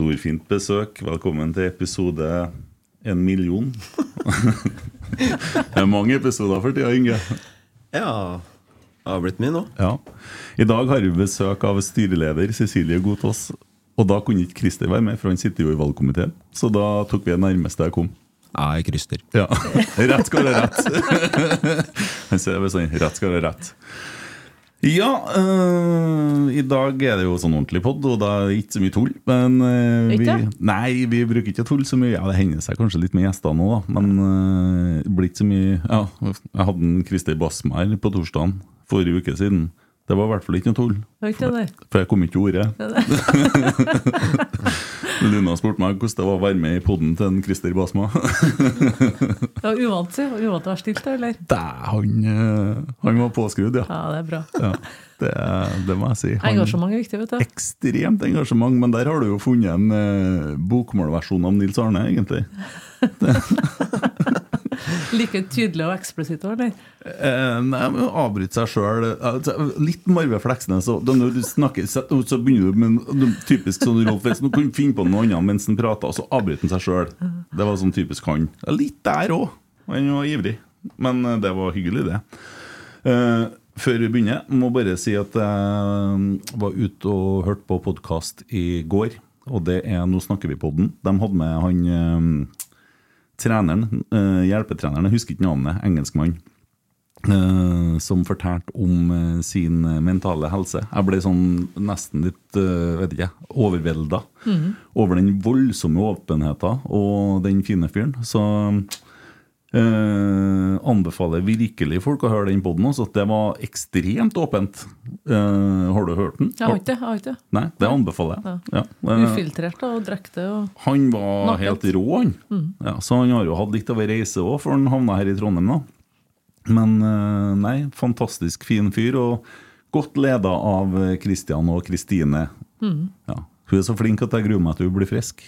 Storfint besøk. Velkommen til episode en million. det er mange episoder for tida, Inge. Ja, det har blitt mye nå. Ja. I dag har vi besøk av styreleder Cecilie Godtås. Og da kunne ikke Christer være med, for han sitter jo i valgkomiteen. Så da tok vi det nærmeste jeg kom. Jeg er Christer. Ja, Rett skal være rett. Han sier det sånn, rett skal være rett. Ja, øh, i dag er det jo sånn ordentlig pod, og da er det ikke så mye tull. Men øh, vi, nei, vi bruker ikke tull så mye. Ja, Det hender seg kanskje litt med gjester nå, da. Men øh, det blir ikke så mye Ja, Jeg hadde en Christer Bassmeier på torsdagen forrige uke siden. Det var i hvert fall ikke noe tull. Det det der. For jeg kom ikke til ordet. Luna spurte meg hvordan det var å være med i poden til en Christer Basma. Det var uvant, å være stilt, eller? Dæ, han, øh, han var påskrudd, ja. Ja, det er bra. ja. Det, det må jeg si. Han- Engasjement er viktig, vet du. Ekstremt engasjement, men der har du jo funnet en eh, bokmålversjon av Nils Arne, egentlig. Like tydelig og eksplisitt, eller? Eh, nei, men Avbryte seg sjøl. Litt Marve Fleksnes. Når du snakker, så så begynner du med typisk sånn Rolf Wesenlund. Du kunne finne på noe annet mens han prata, og så avbryter han seg sjøl. Det var sånn typisk han. Litt der òg. Han var ivrig. Men eh, det var hyggelig, det. Eh, før vi begynner, må bare si at jeg var ute og hørte på podkast i går. Og det er Nå snakker vi på den. De hadde med han eh, treneren, eh, hjelpetreneren, jeg husker ikke navnet, engelskmann, eh, som fortalte om eh, sin mentale helse. Jeg ble sånn nesten litt vet ikke, overvelda over den voldsomme åpenheten og den fine fyren. Så eh, anbefaler virkelig folk å høre den poden. Altså, det var ekstremt åpent. Eh, har du hørt den? Jeg har ikke det. har ikke. Nei, det anbefaler jeg. Ja. Eh, Ufiltrert og drekte. Og... han var Nakent. helt rå, han. Ja, så han har jo hatt litt av ei reise òg, før han havna her i Trondheim, da. Men eh, nei, fantastisk fin fyr, og godt leda av Kristian og Kristine. Ja. Hun er så flink at jeg gruer meg til hun blir frisk.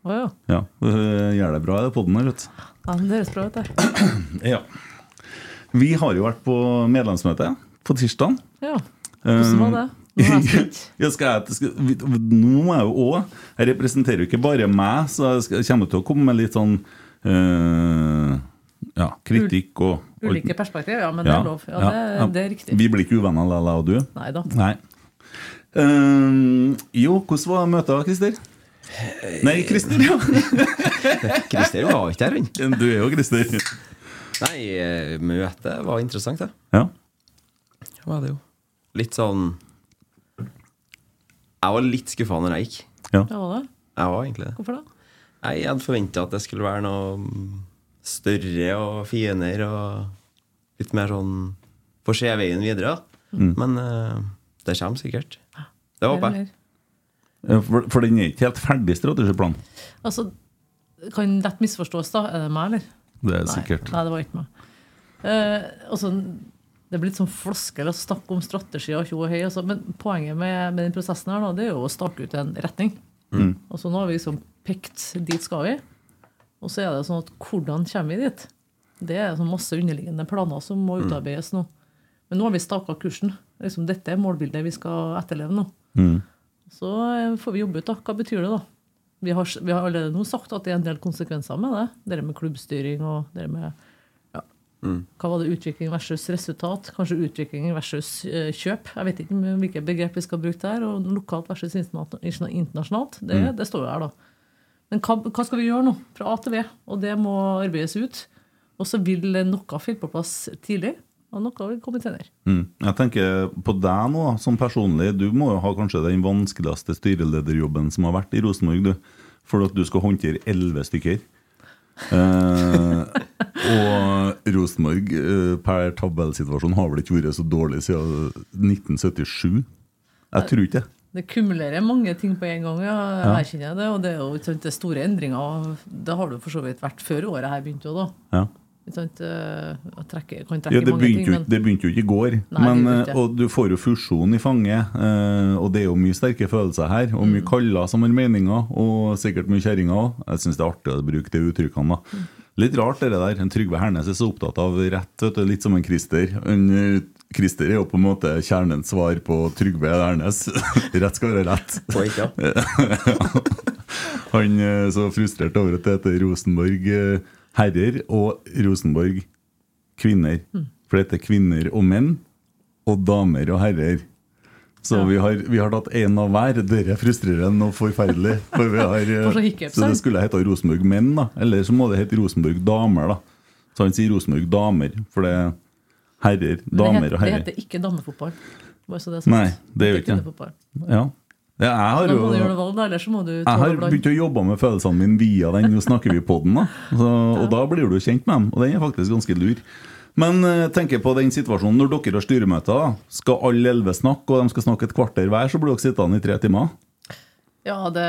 Å ja. Ja, Hun gjør det bra i det podden her, vet du. ja. Det høres bra ut, det. Ja. Vi har jo vært på medlemsmøte på tirsdag. Ja. Hvordan var det? Nå er jeg. Ja, skal jeg, skal, nå må jeg jo òg Jeg representerer jo ikke bare meg, så jeg, skal, jeg kommer til å komme med litt sånn øh, ja, kritikk og og- Ulike perspektiv, ja, men det er lov. Ja, ja, det, ja. det er riktig. Vi blir ikke uvenner, Lella og du? Nei da. Nei. Eh, jo, hvordan var møtet, Christer? Nei, Christer, ja. Christer var ikke her, han. Du er jo Christer. Nei, eh, møtet var interessant, det. Ja. Det var det jo. Litt sånn Jeg var litt skuffa når jeg gikk. Ja, var det? Jeg var egentlig det. Hvorfor da? Nei, Jeg hadde forventa at det skulle være noe større og finere og litt mer sånn Få se veien videre. Mm. Men uh, det kommer sikkert. Det håper jeg. Ja, For, for den er ikke helt ferdig, strategiplan. Altså, kan lett misforstås, da. Er det meg, eller? Det er Nei, sikkert. Nei, det var ikke meg. Eh, altså, det er blitt sånn floskel å snakke om strategier og tjo og hei. Altså, men poenget med, med den prosessen her nå, det er jo å stake ut en retning. Mm. så nå har vi liksom pekt dit skal vi. Og så er det sånn at hvordan kommer vi dit? Det er sånn masse underliggende planer som må utarbeides nå. Men nå har vi staka kursen. Liksom, dette er målbildet vi skal etterleve nå. Mm. Så eh, får vi jobbe ut, da. Hva betyr det, da? Vi har, vi har allerede nå sagt at det er en del konsekvenser med det. Det med klubbstyring og det med ja. Hva var det utvikling versus resultat? Kanskje utvikling versus eh, kjøp. Jeg vet ikke hvilke begrep vi skal bruke der. Og lokalt versus internasjonalt. Det, det står jo her, da. Men hva, hva skal vi gjøre nå? Fra A til V. Og det må arbeides ut. Og så vil noe fylle på plass tidlig, og noe vil komme senere. Mm. Jeg tenker på deg nå, som personlig. Du må jo ha kanskje den vanskeligste styrelederjobben som har vært i Rosenborg. du. For at du skal håndtere elleve stykker. Eh, og Rosenborg eh, per tabellsituasjon har vel ikke vært så dårlig siden 1977? Jeg tror ikke det. Det kumulerer mange ting på en gang, ja, Jeg erkjenner det. Og det er jo ikke sant, det store endringer. Det har det for så vidt vært før året her begynte. jo da. Ja. Sant, eh, Jeg trekker, kan trekke Ja, det, mange begynte ting, jo, men ikke- det begynte jo ikke i går. Nei, men, eh, ikke. og du får jo fusjon i fanget. eh, Og det er jo mye sterke følelser her. Og Mm. mye kaller som har meninger, og sikkert mye kjerringer òg. Jeg syns det er artig å bruke de uttrykkene. da. Mm. Litt rart det der. En Trygve Hernes er så opptatt av rett, vet du, litt som en Christer. En, eh, Christer er jo på en måte kjernens svar på Trygve Hernes. rett skal være rett. På ikke, ja. Han er så frustrert over at det heter Rosenborg eh, herrer og Rosenborg kvinner. For dette er kvinner og menn, og damer og herrer. Så Ja. vi, har, vi har tatt én av hver. Dere frustrerer og forferdelig. For vi har, eh, Får så så det skulle hete Rosenborg menn, da. Eller så må det hete Rosenborg damer, da. Så han sier Rosenborg damer, for det er herrer, damer det, og herrer. det heter ikke damefotball. Det er. Nei, det gjør ikke det. Ja. Ja, jeg har jo valg, da, du Jeg har begynt å jobbe med følelsene mine via den Nå snakker vi på den, da. Så, og da blir du kjent med dem, og den er faktisk ganske lur. Men tenk på den situasjonen når dere har styremøter. Skal alle elleve snakke, og de skal snakke et kvarter hver, så blir dere sittende i tre timer? Ja, det,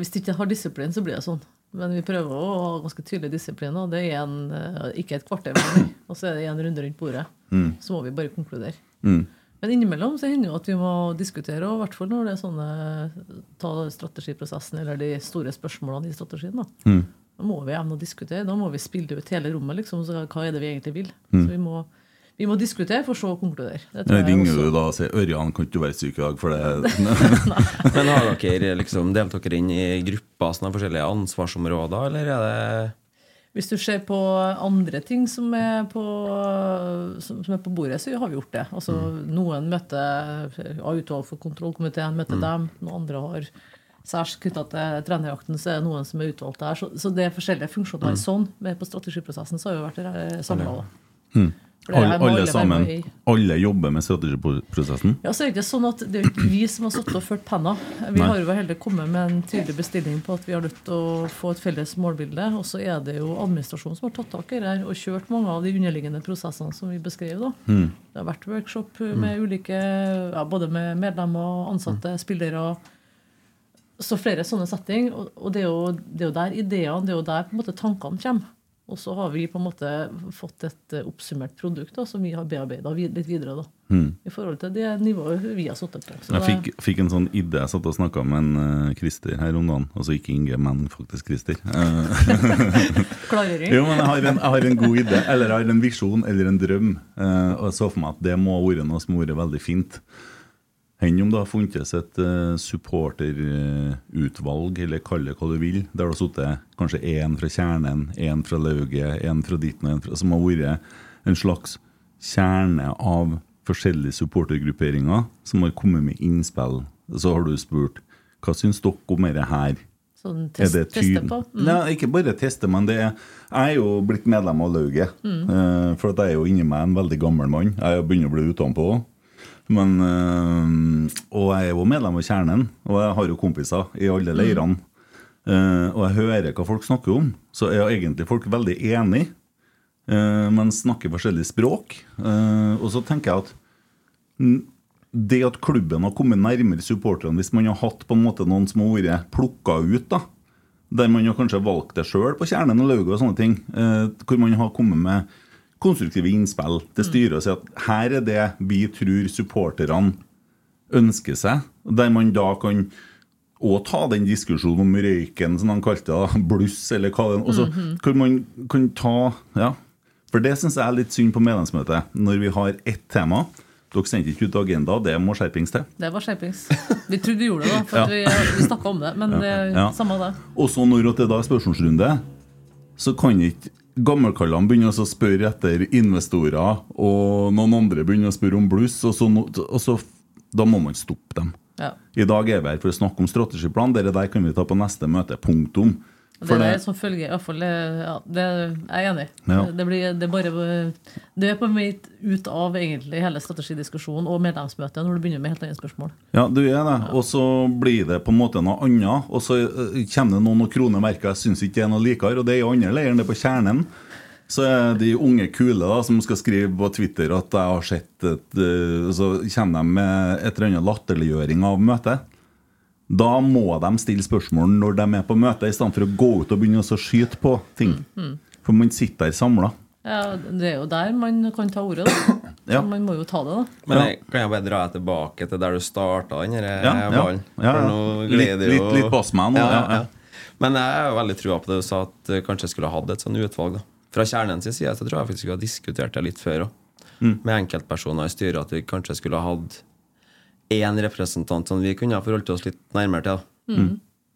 Hvis du ikke har disiplin, så blir det sånn. Men vi prøver å ha ganske tydelig disiplin. Og det er en, eh, ikke et kvarter, men, og så er det en runde rundt bordet. Så må vi bare konkludere. Mm. Men innimellom så hender det jo at vi må diskutere, og i hvert fall når det er sånne ta strategiprosessen eller de store spørsmålene i strategien. Da, Mm. da må vi evne å diskutere. Da må vi spille ut hele rommet. liksom, så Hva er det vi egentlig vil? Mm. Så vi må, vi må diskutere for så å konkludere. Det Ringer også- du da og sier 'Ørjan, kan ikke du være syk i dag?' For det Men har dere liksom delt dere inn i grupper som har forskjellige ansvarsområder, eller er det Hvis du ser på andre ting som er på, som, er på bordet, så har vi gjort det. Altså, Noen møter utvalg for kontrollkomiteen, møter dem. Noen andre har særs knytta til trenerjakten, så er det noen som er utvalgt der. Så, så det er forskjellige funksjoner i sånn. Men på strategiprosessen så har vi vært samla. Alle, alle sammen Alle jobber med strategiprosessen? Ja, så er det ikke sånn at det er ikke vi som har sittet og ført penna. Vi Nei. har jo heller kommet med en tydelig bestilling på at vi har nødt til å få et felles målbilde. Og så er det jo administrasjonen som har tatt tak i det her og kjørt mange av de underliggende prosessene som vi beskrev. da. Mm. Det har vært workshop med ulike, ja, både med medlemmer, ansatte, spillere. Så flere sånne setting. Og, og det, er jo, det er jo der ideene, det er jo der på en måte tankene kommer. Og så har vi på en måte fått et eh, oppsummert produkt da, som vi har bearbeida litt videre. da. Mm. I forhold til det nivået vi har sittet på. Så Jeg fikk, fikk en sånn idé. Jeg satt og snakka med en uh, Christer her om dagen. Altså ikke Inge, men faktisk Christer. Klargjøring. Jo, men jeg har, en, jeg har en god idé, eller jeg har en visjon eller en drøm. Uh, og jeg så for meg at det må ha vært noe som har vært veldig fint. Enn om det har funtes et uh, supporterutvalg, eller kall det hva du vil, der det har sittet kanskje én fra Kjernen, én fra Lauget, én fra ditten og én fra Som har vært en slags kjerne av forskjellige supportergrupperinger som har kommet med innspill. Så har du spurt hva syns dere om dette her? Sånn Er test, det teste på. Mm. Nei, ikke bare teste, men det er, jeg er jo blitt medlem av lauget. Mm. eh, for at jeg er jo inni meg en veldig gammel mann. Jeg begynner å bli utenpå òg. Men, eh, og jeg er jo medlem av Kjernen, og jeg har jo kompiser i Mm. alle leirene. Eh, og jeg hører hva folk snakker om, så er egentlig folk veldig enige, eh, men snakker forskjellig språk. Og så tenker jeg at mm, det at klubben har kommet nærmere supporterne hvis man har hatt på en måte noen som har vært plukka ut, da der man har kanskje valgt det sjøl på Kjernen og Lauget og sånne ting, hvor man har kommet med konstruktive innspill til styret og si at her er det vi tror supporterne ønsker seg, der man da kan òg ta den diskusjonen om røyken, som han kalte det, bluss, eller hva det er. også, Hvor man kan ta Ja. For det syns jeg er litt synd på medlemsmøtet, når vi har ett tema. Dere sendte ikke ut agenda, det må skjerpings til. Det var skjerpings. Vi trodde vi gjorde det, da, for Ja. vi, vi snakka om det. Men det er Ja. samme det. Og så når det da er spørsmålsrunde, så kan ikke gammelkallene begynner å spørre etter investorer, og noen andre begynner å spørre om bluss, og så, og så da må man stoppe dem. Ja. I dag er vi her for å snakke om strategiplan. Det der kan vi ta på neste møte. Punktum. Det det- er som følge, i hvert fall, eh, ja, det er jeg enig i. Ja. Det, blir- det, bare, det er på vei ut av egentlig hele strategidiskusjonen og medlemsmøtet når du begynner med helt andre spørsmål. Ja, du er det. Og så blir det på en måte noe annet. Og så eh, kommer det noen og kroner jeg syns ikke er noe likere. Og det er i andre leiren, det er på kjernen. Så er de unge kule da, som skal skrive på Twitter at jeg har sett et eh, Så kommer de med et eller annet latterliggjøring av møtet. Da må de stille spørsmål når de er på møte, i stedet for å gå ut og begynne å skyte på ting. For man sitter der samla. Ja, det er jo der man kan ta ordet, da. Ja. Man må jo ta det, da. Men jeg, kan jeg bare dra deg tilbake til der du starta den ja. ballen? Ja, ja. Litt- litt- litt bass med nå, ja, ja. Men jeg er jo veldig trua på det du sa, at eh, kanskje jeg skulle ha hatt et sånt utvalg. da Fra sin side så tror jeg faktisk vi har diskutert det litt før òg. Mm. Med enkeltpersoner i styret. At vi kanskje skulle ha hatt én representant som vi kunne ha forholdt oss litt nærmere til. Mm.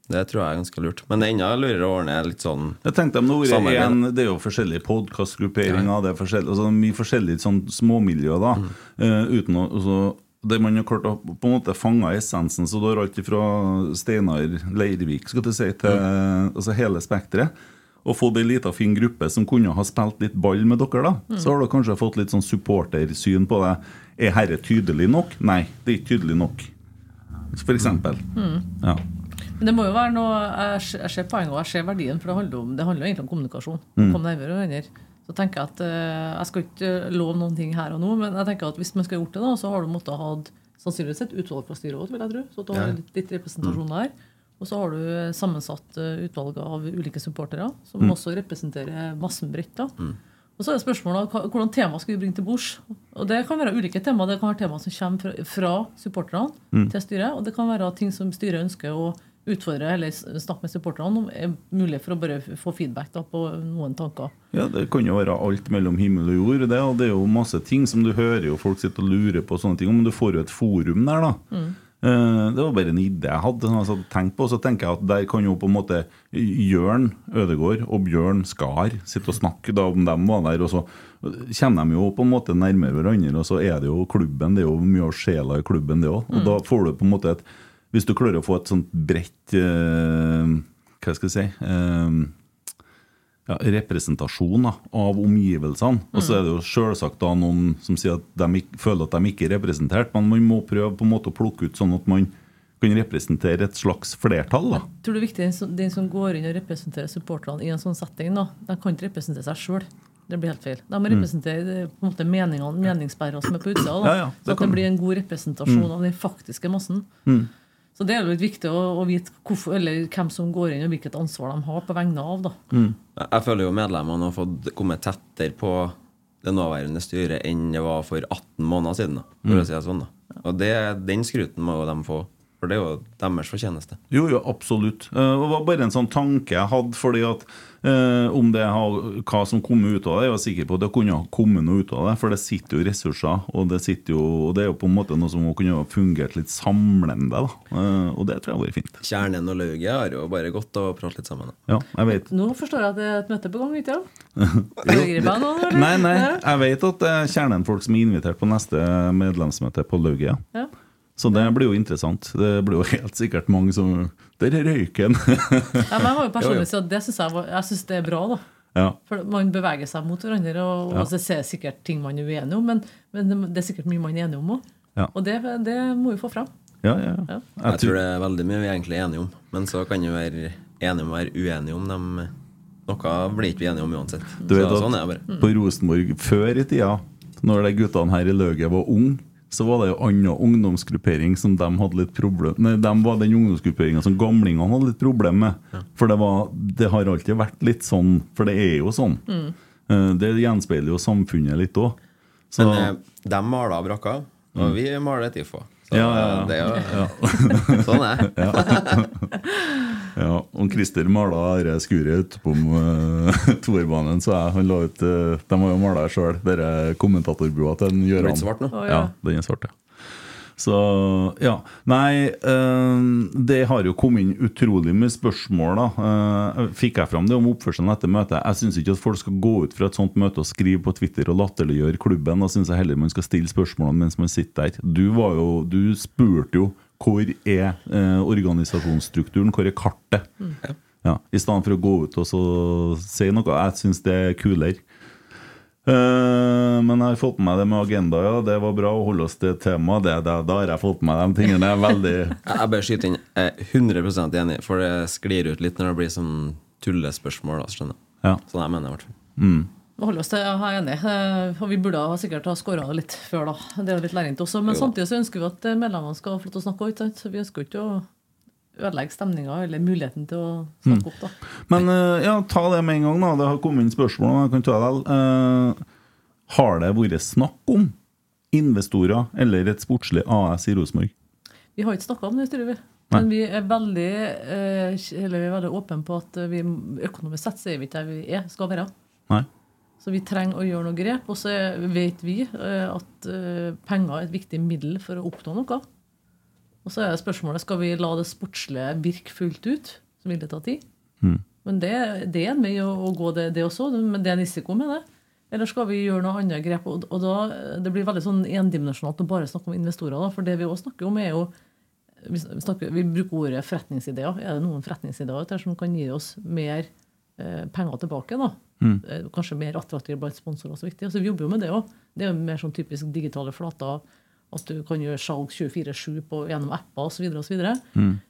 Det tror jeg er ganske lurt. Men det er enda lurere å ordne litt sånn Jeg tenkte om det, en, det er jo forskjellige podkastgrupperinger, det er forskjellig, altså mye forskjellige sånn småmiljøer, da. eh, uten å altså, det man har klart å på en måte fange essensen. Så du har alt fra Steinar Leirvik skal du si, til altså hele spekteret. Og fått ei lita fin gruppe som kunne ha spilt litt ball med dere, da. Så har du kanskje fått litt sånn supportersyn på det. Er herre tydelig nok? Nei, det er ikke tydelig nok. For eksempel. Ja. Men det må jo være noe Jeg ser, poenget og jeg ser verdien, for det handler, om, det handler jo egentlig om kommunikasjon. Mm. Kom nærmere hverandre. Så tenker Jeg at eh, jeg skal ikke love noen ting her og nå, men jeg tenker at hvis man skal gjort det, da, så har du måttet ha sannsynligvis et utvalg fra styret også, vil jeg tro. Så du har litt, litt representasjon der. Og så har du sammensatt utvalget av ulike supportere, som Mm. også representerer massen bredt. da. Og så er spørsmålet hvordan tema skal vi bringe til bords. Og Det kan være ulike tema. Det kan være tema som kommer fra, fra supporterne Mm. til styret. Og det kan være ting som styret ønsker å utfordre eller snakke med supporterne om. er mulig for å bare få feedback da, på noen tanker. Ja, Det kan jo være alt mellom himmel og jord. Det, og det er jo masse ting som du hører jo folk sitter og lurer på. sånne ting, Men du får jo et forum der, da. Eh, Det var bare en idé jeg hadde. som jeg tenkt på, Så tenker jeg at der kan jo på en måte Jørn Ødegård og Bjørn Skar sitte og snakke da om dem var der. Og så kommer de jo på en måte nærmere hverandre, og så er det jo klubben. Det er jo mye av sjela i klubben, det òg. Og da får du på en måte et Hvis du klarer å få et sånt bredt eh, Hva skal jeg si eh, ja, representasjon da, av omgivelsene. Og så er det jo selvsagt da noen som sier at de føler at de ikke er representert, men man må prøve på en måte å plukke ut sånn at man kan representere et slags flertall. da. Jeg tror det er viktig den som, den som går inn og representerer supporterne i en sånn setting, da, de kan ikke representere seg sjøl. Det blir helt feil. De må representere eh, på en måte meningene, meningsbærerne som er på utsida. Ja, ja, så at det blir en god representasjon av den faktiske massen. Så det er jo litt viktig å, å vite hvorfor, eller hvem som går inn, og hvilket ansvar de har på vegne av. da. Jeg jeg føler jo medlemmene har fått kommet tettere på det nåværende styret enn det var for 18 måneder siden. Da, for å si det sånn da. Og det, den skruten må jo de få, for det er jo deres fortjeneste. Jo, jo, absolutt. Eh, Det var bare en sånn tanke jeg hadde, fordi at eh, om det har, hva som kom ut av det, jeg var sikker på at det kunne ha kommet noe ut av det, for det sitter jo ressurser, og det, sitter jo, og det er jo på en måte noe som kunne ha fungert litt samlende, da. Eh, og det tror jeg har vært fint. Kjernen og lauget har jo bare gått og pratet litt sammen. Da. Ja, jeg vet. Nå forstår jeg at det er et møte på gang, ikke sant? Nei, nei, jeg vet at det er kjernen-folk som er invitert på neste medlemsmøte på Lauget. ja. Så det blir jo interessant. Det blir jo helt sikkert mange som Der er røyken! Ja, men jeg må jo personlig at det synes jeg, jeg synes det er bra. da. ja. For Man beveger seg mot hverandre, og, Ja. og så ser sikkert ting man er uenig om, men, men det- er sikkert mye man er enig om òg. Ja. Og det, det må vi få fram. Ja, ja. Jeg tror det er veldig mye vi egentlig er enige om, men så kan vi være enige om å være uenige om dem. Noe blir ikke vi enige om uansett. Du vet så, at sånn er det bare. På Rosenborg før i tida, når de guttene her i Løget var unge, så var det jo annen ungdomsgruppering som de hadde litt problem Nei, de var den ungdomsgrupperinga som gamlingene hadde litt problem med. For det, var, det har alltid vært litt sånn, for det er jo sånn. Mm. Det gjenspeiler jo samfunnet litt òg. Men eh, de maler brakker, og vi maler tifo. Så Ja, ja, ja. det er jo Sånn er det. Ja, og Christer mala dette skuret ute på uh, toerbanen, så jeg han la ut uh, De har jo mala sjøl, denne kommentatorbua til en Den er svart nå. Ja. den er svart, ja. Så ja. Nei, eh, det har jo kommet inn utrolig mye spørsmål, da. Eh, fikk jeg fram det om oppførselen etter møtet? Jeg syns ikke at folk skal gå ut fra et sånt møte og skrive på Twitter og latterliggjøre klubben. Da syns jeg heller man skal stille spørsmålene mens man sitter der. Du, var jo, du spurte jo hvor er eh, organisasjonsstrukturen, hvor er kartet? Ja, I stedet for å gå ut og så si noe. Jeg syns det er kulere. Eh, men jeg har fått med meg det med agenda, ja. Det var bra å holde oss til temaet. Da har jeg fått med meg de tingene. Er veldig Jeg jeg bare skyter inn. Jeg er 100% enig, for det sklir ut litt når det blir sånn tullespørsmål. Da, skjønner jeg. Ja. Sånn jeg mener i hvert fall. Vi holder oss til, jeg er enig. Eh, Og vi burde ha sikkert ha skåra litt før, da. Det er jo litt til også. Men Jo samtidig så ønsker vi at eh, medlemmene skal få lov til å snakke òg, ikke sant. Vi ønsker jo ikke å ødelegge stemninga eller muligheten til å snakke opp, da. Men eh, ja, ta det med en gang, da. Det har kommet inn spørsmål. Jeg kan ta det. Uh, har det vært snakk om investorer eller et sportslig AS i Rosenborg? Vi har ikke snakka om det tror vi. Men vi er veldig, eh, eller vi er veldig åpne på at vi økonomisk sett er vi ikke der vi er, skal være. Nei? Så vi trenger å gjøre noe grep. Og så vet vi at penger er et viktig middel for å oppnå noe. Og så er spørsmålet skal vi la det sportslige virke fullt ut. Så vil det ta tid. Men det, det er en vei å, å gå, det, det også. Men det er en risiko med det. Eller skal vi gjøre noe annet grep? Og, og da, Det blir veldig sånn endimensjonalt å bare snakke om investorer. Da, for det vi også snakker om, er jo vi, snakker, vi bruker ordet forretningsideer. Er det noen forretningsideer der som kan gi oss mer eh, penger tilbake? da? Mm. Kanskje mer attraktive blant sponsorer. og så viktig. Altså, vi jobber jo med det òg. Det er jo mer sånn typisk digitale flater. At du kan gjøre salg 24-7 gjennom apper osv.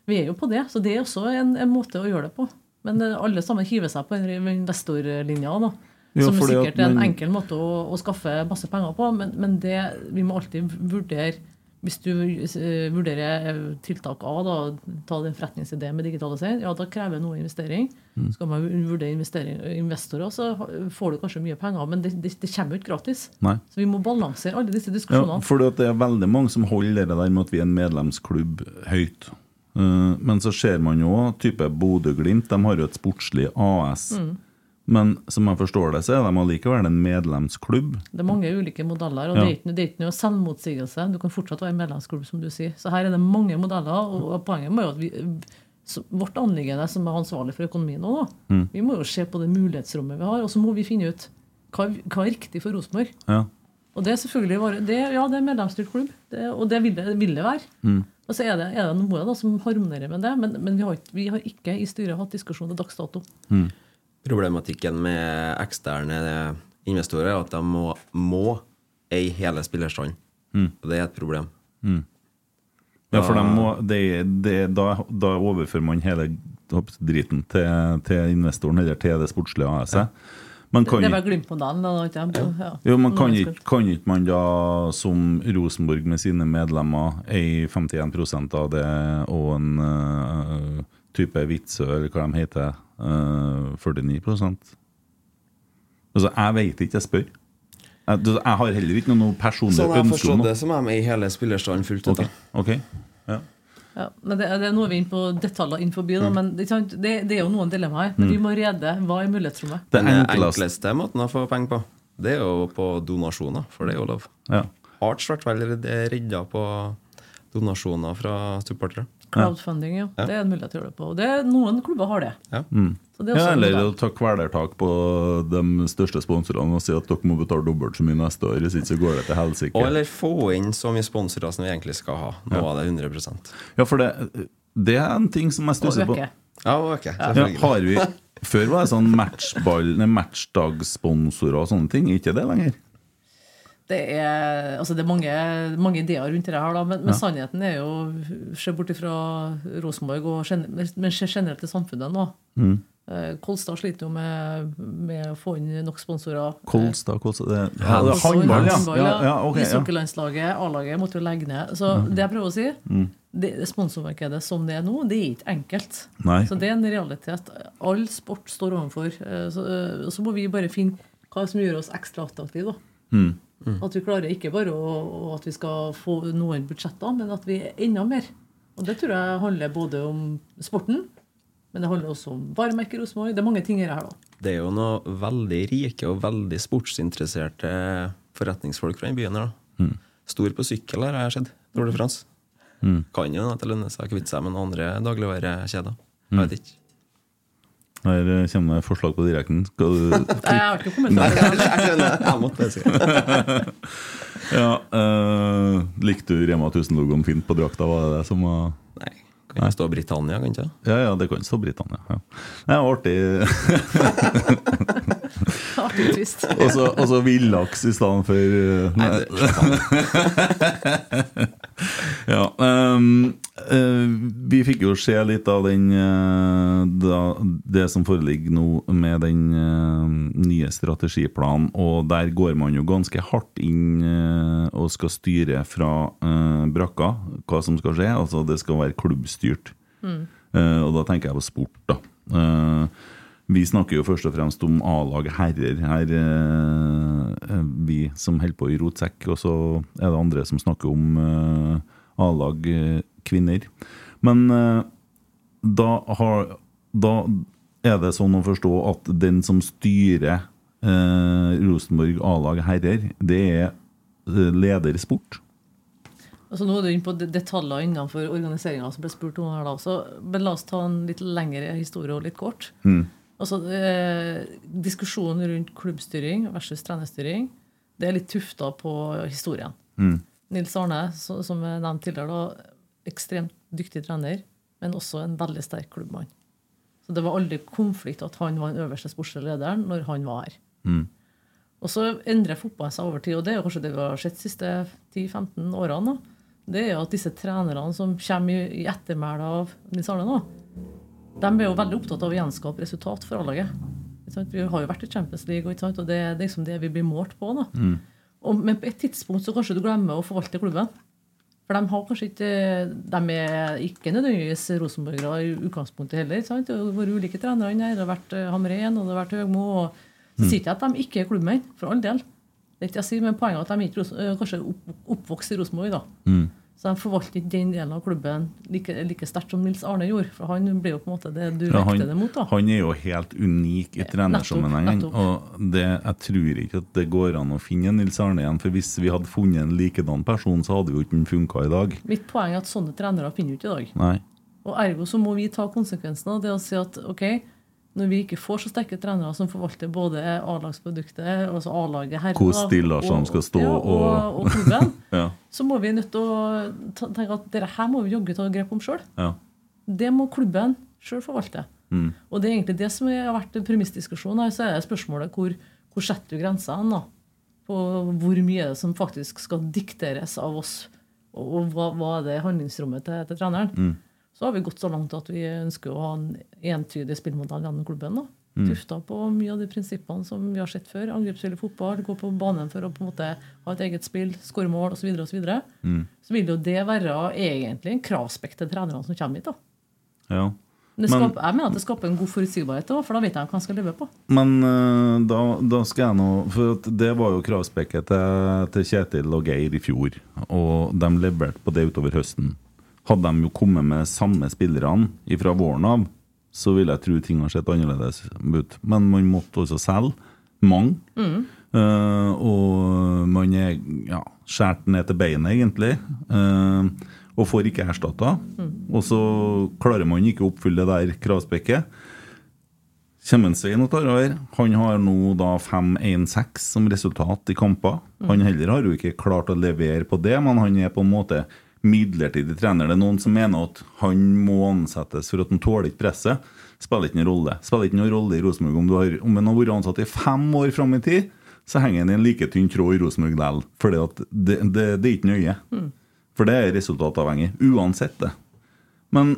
Vi er jo på det, så det er også en, en måte å gjøre det på. Men eh, alle sammen hiver seg på den investorlinja. da. Jo, som er sikkert en man- enkel måte å, å skaffe masse penger på, men, men det, vi må alltid vurdere Hvis du eh, vurderer eh, tiltak A, da, ta den forretningsideen med digitalisering, ja, da krever noe investering. Mm. Skal man vurdere investering, investorer, så får du kanskje mye penger, men det, det, det kommer jo ikke gratis. Nei. Så vi må balansere alle disse diskusjonene. Ja, for det er veldig mange som holder det der med at vi er en medlemsklubb høyt. Eh, men så ser man jo type Bodø-Glimt, de har jo et sportslig AS. Men som jeg forstår det, så er de allikevel en medlemsklubb. Det er mange ulike modeller, og Ja. det, er ikke, det er ikke noe selvmotsigelse. Du kan fortsatt være medlemsklubb, som du sier. Så her er det mange modeller, og, poenget må jo at vi, vårt anliggende som er ansvarlig for økonomien nå, mm. vi må jo se på det mulighetsrommet vi har, og så må vi finne ut hva, hva er riktig for Rosenborg. Ja. Og det er selvfølgelig bare, det, ja, det er medlemsstyrt klubb, det, og det vil det, vil det være. Og så er det, er det noe da, som harmonerer med det, men, men vi, har vi har ikke i styret hatt diskusjon til dags dato. Problematikken med eksterne investorer er at de må, må eie hele spillerstanden. Og det er et problem. Ja, for de må, de, de, da, da overfører man hele driten til, til investoren, eller til det sportslige AS-et. Man kan det var glimt på da, ikke? Ja. Jo, men kan ikke, kan ikke man da, som Rosenborg med sine medlemmer, eie 51% av det, og en uh, type Vitsø, eller hva de heter, 49 Altså, jeg vet ikke, jeg spør. Jeg, jeg har heller ikke noe personlig Sånn jeg har ønske om forstått noe. det, som er med i hele spillerstanden fullt ut. Ja. Ja, men det, det er noe vi er inne på detaljer innenfor. Da, men det, det, det er jo noen dilemmaer. Men vi må rede hva er mulighetsrommet. Den enkleste måten å få penger på, det er jo på donasjoner, for det er jo lov. ja. Arts ble vel redda på donasjoner fra supportere. Crowdfunding, ja. Det er en mulighet til å gjøre det på. Og Det, noen klubber har det. Ja. Mm. det er ja, eller å ta kvelertak på de største sponsorene og si at dere må betale dobbelt så mye neste år, hvis ikke så går det til helsike. Og eller få inn så mye sponsorer som vi egentlig skal ha. Nå var det 100% Ja, for det, det er en ting som jeg stusser på. Ja, okay, Ja, har vi Før var det sånn matchball, nei, matchdagssponsorer og sånne ting. Er ikke det lenger? Det er, altså det er mange, mange ideer rundt det her, da, men, men sannheten er jo Se bort fra Rosenborg, og men se generelt i samfunnet nå. Mm. Kolstad sliter jo med, med å få inn nok sponsorer. Kolstad, Kolstad det, ja, det er Hands- ja. ja, ja ok, ja. Ishockeylandslaget, A-laget, måtte jo legge ned. Så det jeg prøver å si, Mm. det sponsormarkedet som det er nå, det er ikke enkelt. Nei. Så det er en realitet all sport står overfor. Eh, Så, eh, så må vi bare finne hva som gjør oss ekstra attraktive. da. Mm. At vi klarer ikke bare å, at vi skal få noen budsjetter, men at vi er enda mer. Og det tror jeg handler både om sporten, men det handler også om varemerket Rosenborg. Det er mange ting her, da. Det er jo noe veldig rike og veldig sportsinteresserte forretningsfolk fra den byen her. da. Stor på sykkel her, har jeg sett. Tour de France. Kan jo at det lønner seg å kvitte seg med noen andre dagligvarekjeder. Jeg vet ikke. Her kommer det forslag på direkten. Skal du Nei, Jeg har ikke kommentar. Jeg skjønner. Jeg måtte si det. Ja, uh, likte du Rema 1000-logoen fint på drakta? Var det det som var Nei, kan det stå Britannia, kan ikke det? Ja, ja, det kan stå Britannia. Ja. Det er artig. Artig twist. Og så- villaks i stedet for eh, Nei, det, Ja, um, uh, vi fikk jo se litt av den uh, da, Det som foreligger nå med den uh, nye strategiplanen, og der går man jo ganske hardt inn og skal styre fra brakka hva som skal skje. Altså det skal være klubbstyrt. Eh, og da tenker jeg på sport, da. Eh, vi snakker jo først og fremst om A-lag herrer her, eh, vi som holder på i rotsekk, og så er det andre som snakker om A-lag kvinner. Men da, har, da er det sånn å forstå at den som styrer Rosenborg A-lag herrer, det er leder sport. Altså nå er du inne på de- detaljer innenfor organiseringa som ble spurt om her. da, også. Men la oss ta en litt lengre historie og litt kort. Altså, eh, Diskusjonen rundt klubbstyring versus trenerstyring det er litt tufta på historien. Nils Arne, så, som jeg nevnte tidligere, da, ekstremt dyktig trener, men også en veldig sterk klubbmann. Så det var aldri konflikt at han var den øverste sportslige lederen når han var her. Og så endrer fotballen seg over tid, og det er jo kanskje det vi har sett de siste 10-15 årene. da. Det er jo at disse trenerne som kommer i, ettermælet av Nils Arne nå, de er jo veldig opptatt av å gjenskape resultat for A-laget. Vi har jo vært i Champions League, og, det er liksom det vi blir målt på. da. Og, men på et tidspunkt så kanskje du glemmer å forvalte klubben. For de har kanskje ikke De er ikke nødvendigvis rosenborgere i utgangspunktet heller. ikke sant? Det har vært ulike trenere her. Det har vært eh, Hamren og det har vært Høgmo. og Så sier ikke at de ikke er klubbmenn, for all del. Det er ikke jeg sier, men Poenget er at de ikke eh, kanskje oppvokst i Rosenborg. da. Så de forvalter ikke den delen av klubben like, like sterkt som Nils Arne gjorde. For han ble jo på en måte det du Ja, han, det mot. da. han er jo helt unik i trenersammenhengen. Og det, jeg tror ikke at det går an å finne Nils Arne igjen. For hvis vi hadde funnet en likedan person, så hadde jo ikke den funka i dag. Mitt poeng er at sånne trenere finner vi ikke i dag. Nei. Og Ergo så må vi ta konsekvensen av det og si at ok, når vi ikke får så sterke trenere som forvalter både A-lagsproduktet, altså A-laget her, Hvor Stillarsson og- skal stå ja, og- og, og klubben, Ja. så må vi nødt til å tenke at dette her må vi jogge ta grep om sjøl. ja. Det må klubben sjøl forvalte. Mm. Og det er egentlig det som har vært en premissdiskusjon her. Så er det spørsmålet hvor, hvor setter du grensa hen? da? På hvor mye er det som faktisk skal dikteres av oss? Og, og hva, hva er det handlingsrommet til, til treneren? Mm. Så har vi gått så langt at vi ønsker å ha en entydig spillmodell gjennom klubben. da. Mm. Tufta på mye av de prinsippene som vi har sett før. Angrepsspill i fotball, gå på banen for å på en måte ha et eget spill, skåre mål osv. Så, så, videre. Mm. så vil jo det være egentlig en kravspekk til trenerne som kommer hit. da. ja. Men Men- skaper, jeg mener at det skaper en god forutsigbarhet, også, for da vet jeg hva jeg skal leve på. Men eh, da, da skal jeg nå For det var jo kravspekket til, til Kjetil og Geir i fjor. Og de leverte på det utover høsten. Hadde de jo kommet med samme spillerne fra våren av, så vil jeg tro ting har sett annerledes ut. Men man måtte også selge mange. Eh, og man er ja, skåret ned til beinet, egentlig. Uh, og får ikke erstatta. Og så klarer man ikke å oppfylle det der kravspekket. Kjemmensveien og tar over. Han har nå da 5-1-6 som resultat i kamper. Han heller har jo ikke klart å levere på det, men han er på en måte midlertidig trener. Det er noen som mener at han må ansettes for at han tåler ikke presset. Spiller ikke noen rolle. Spiller ikke noen rolle i Rosenborg om, har, om han har vært ansatt i fem år fram i tid, så henger han i en like tynn tråd i Rosenborg likevel. For det, det, det er ikke nøye. For det er resultatavhengig. Uansett det. Men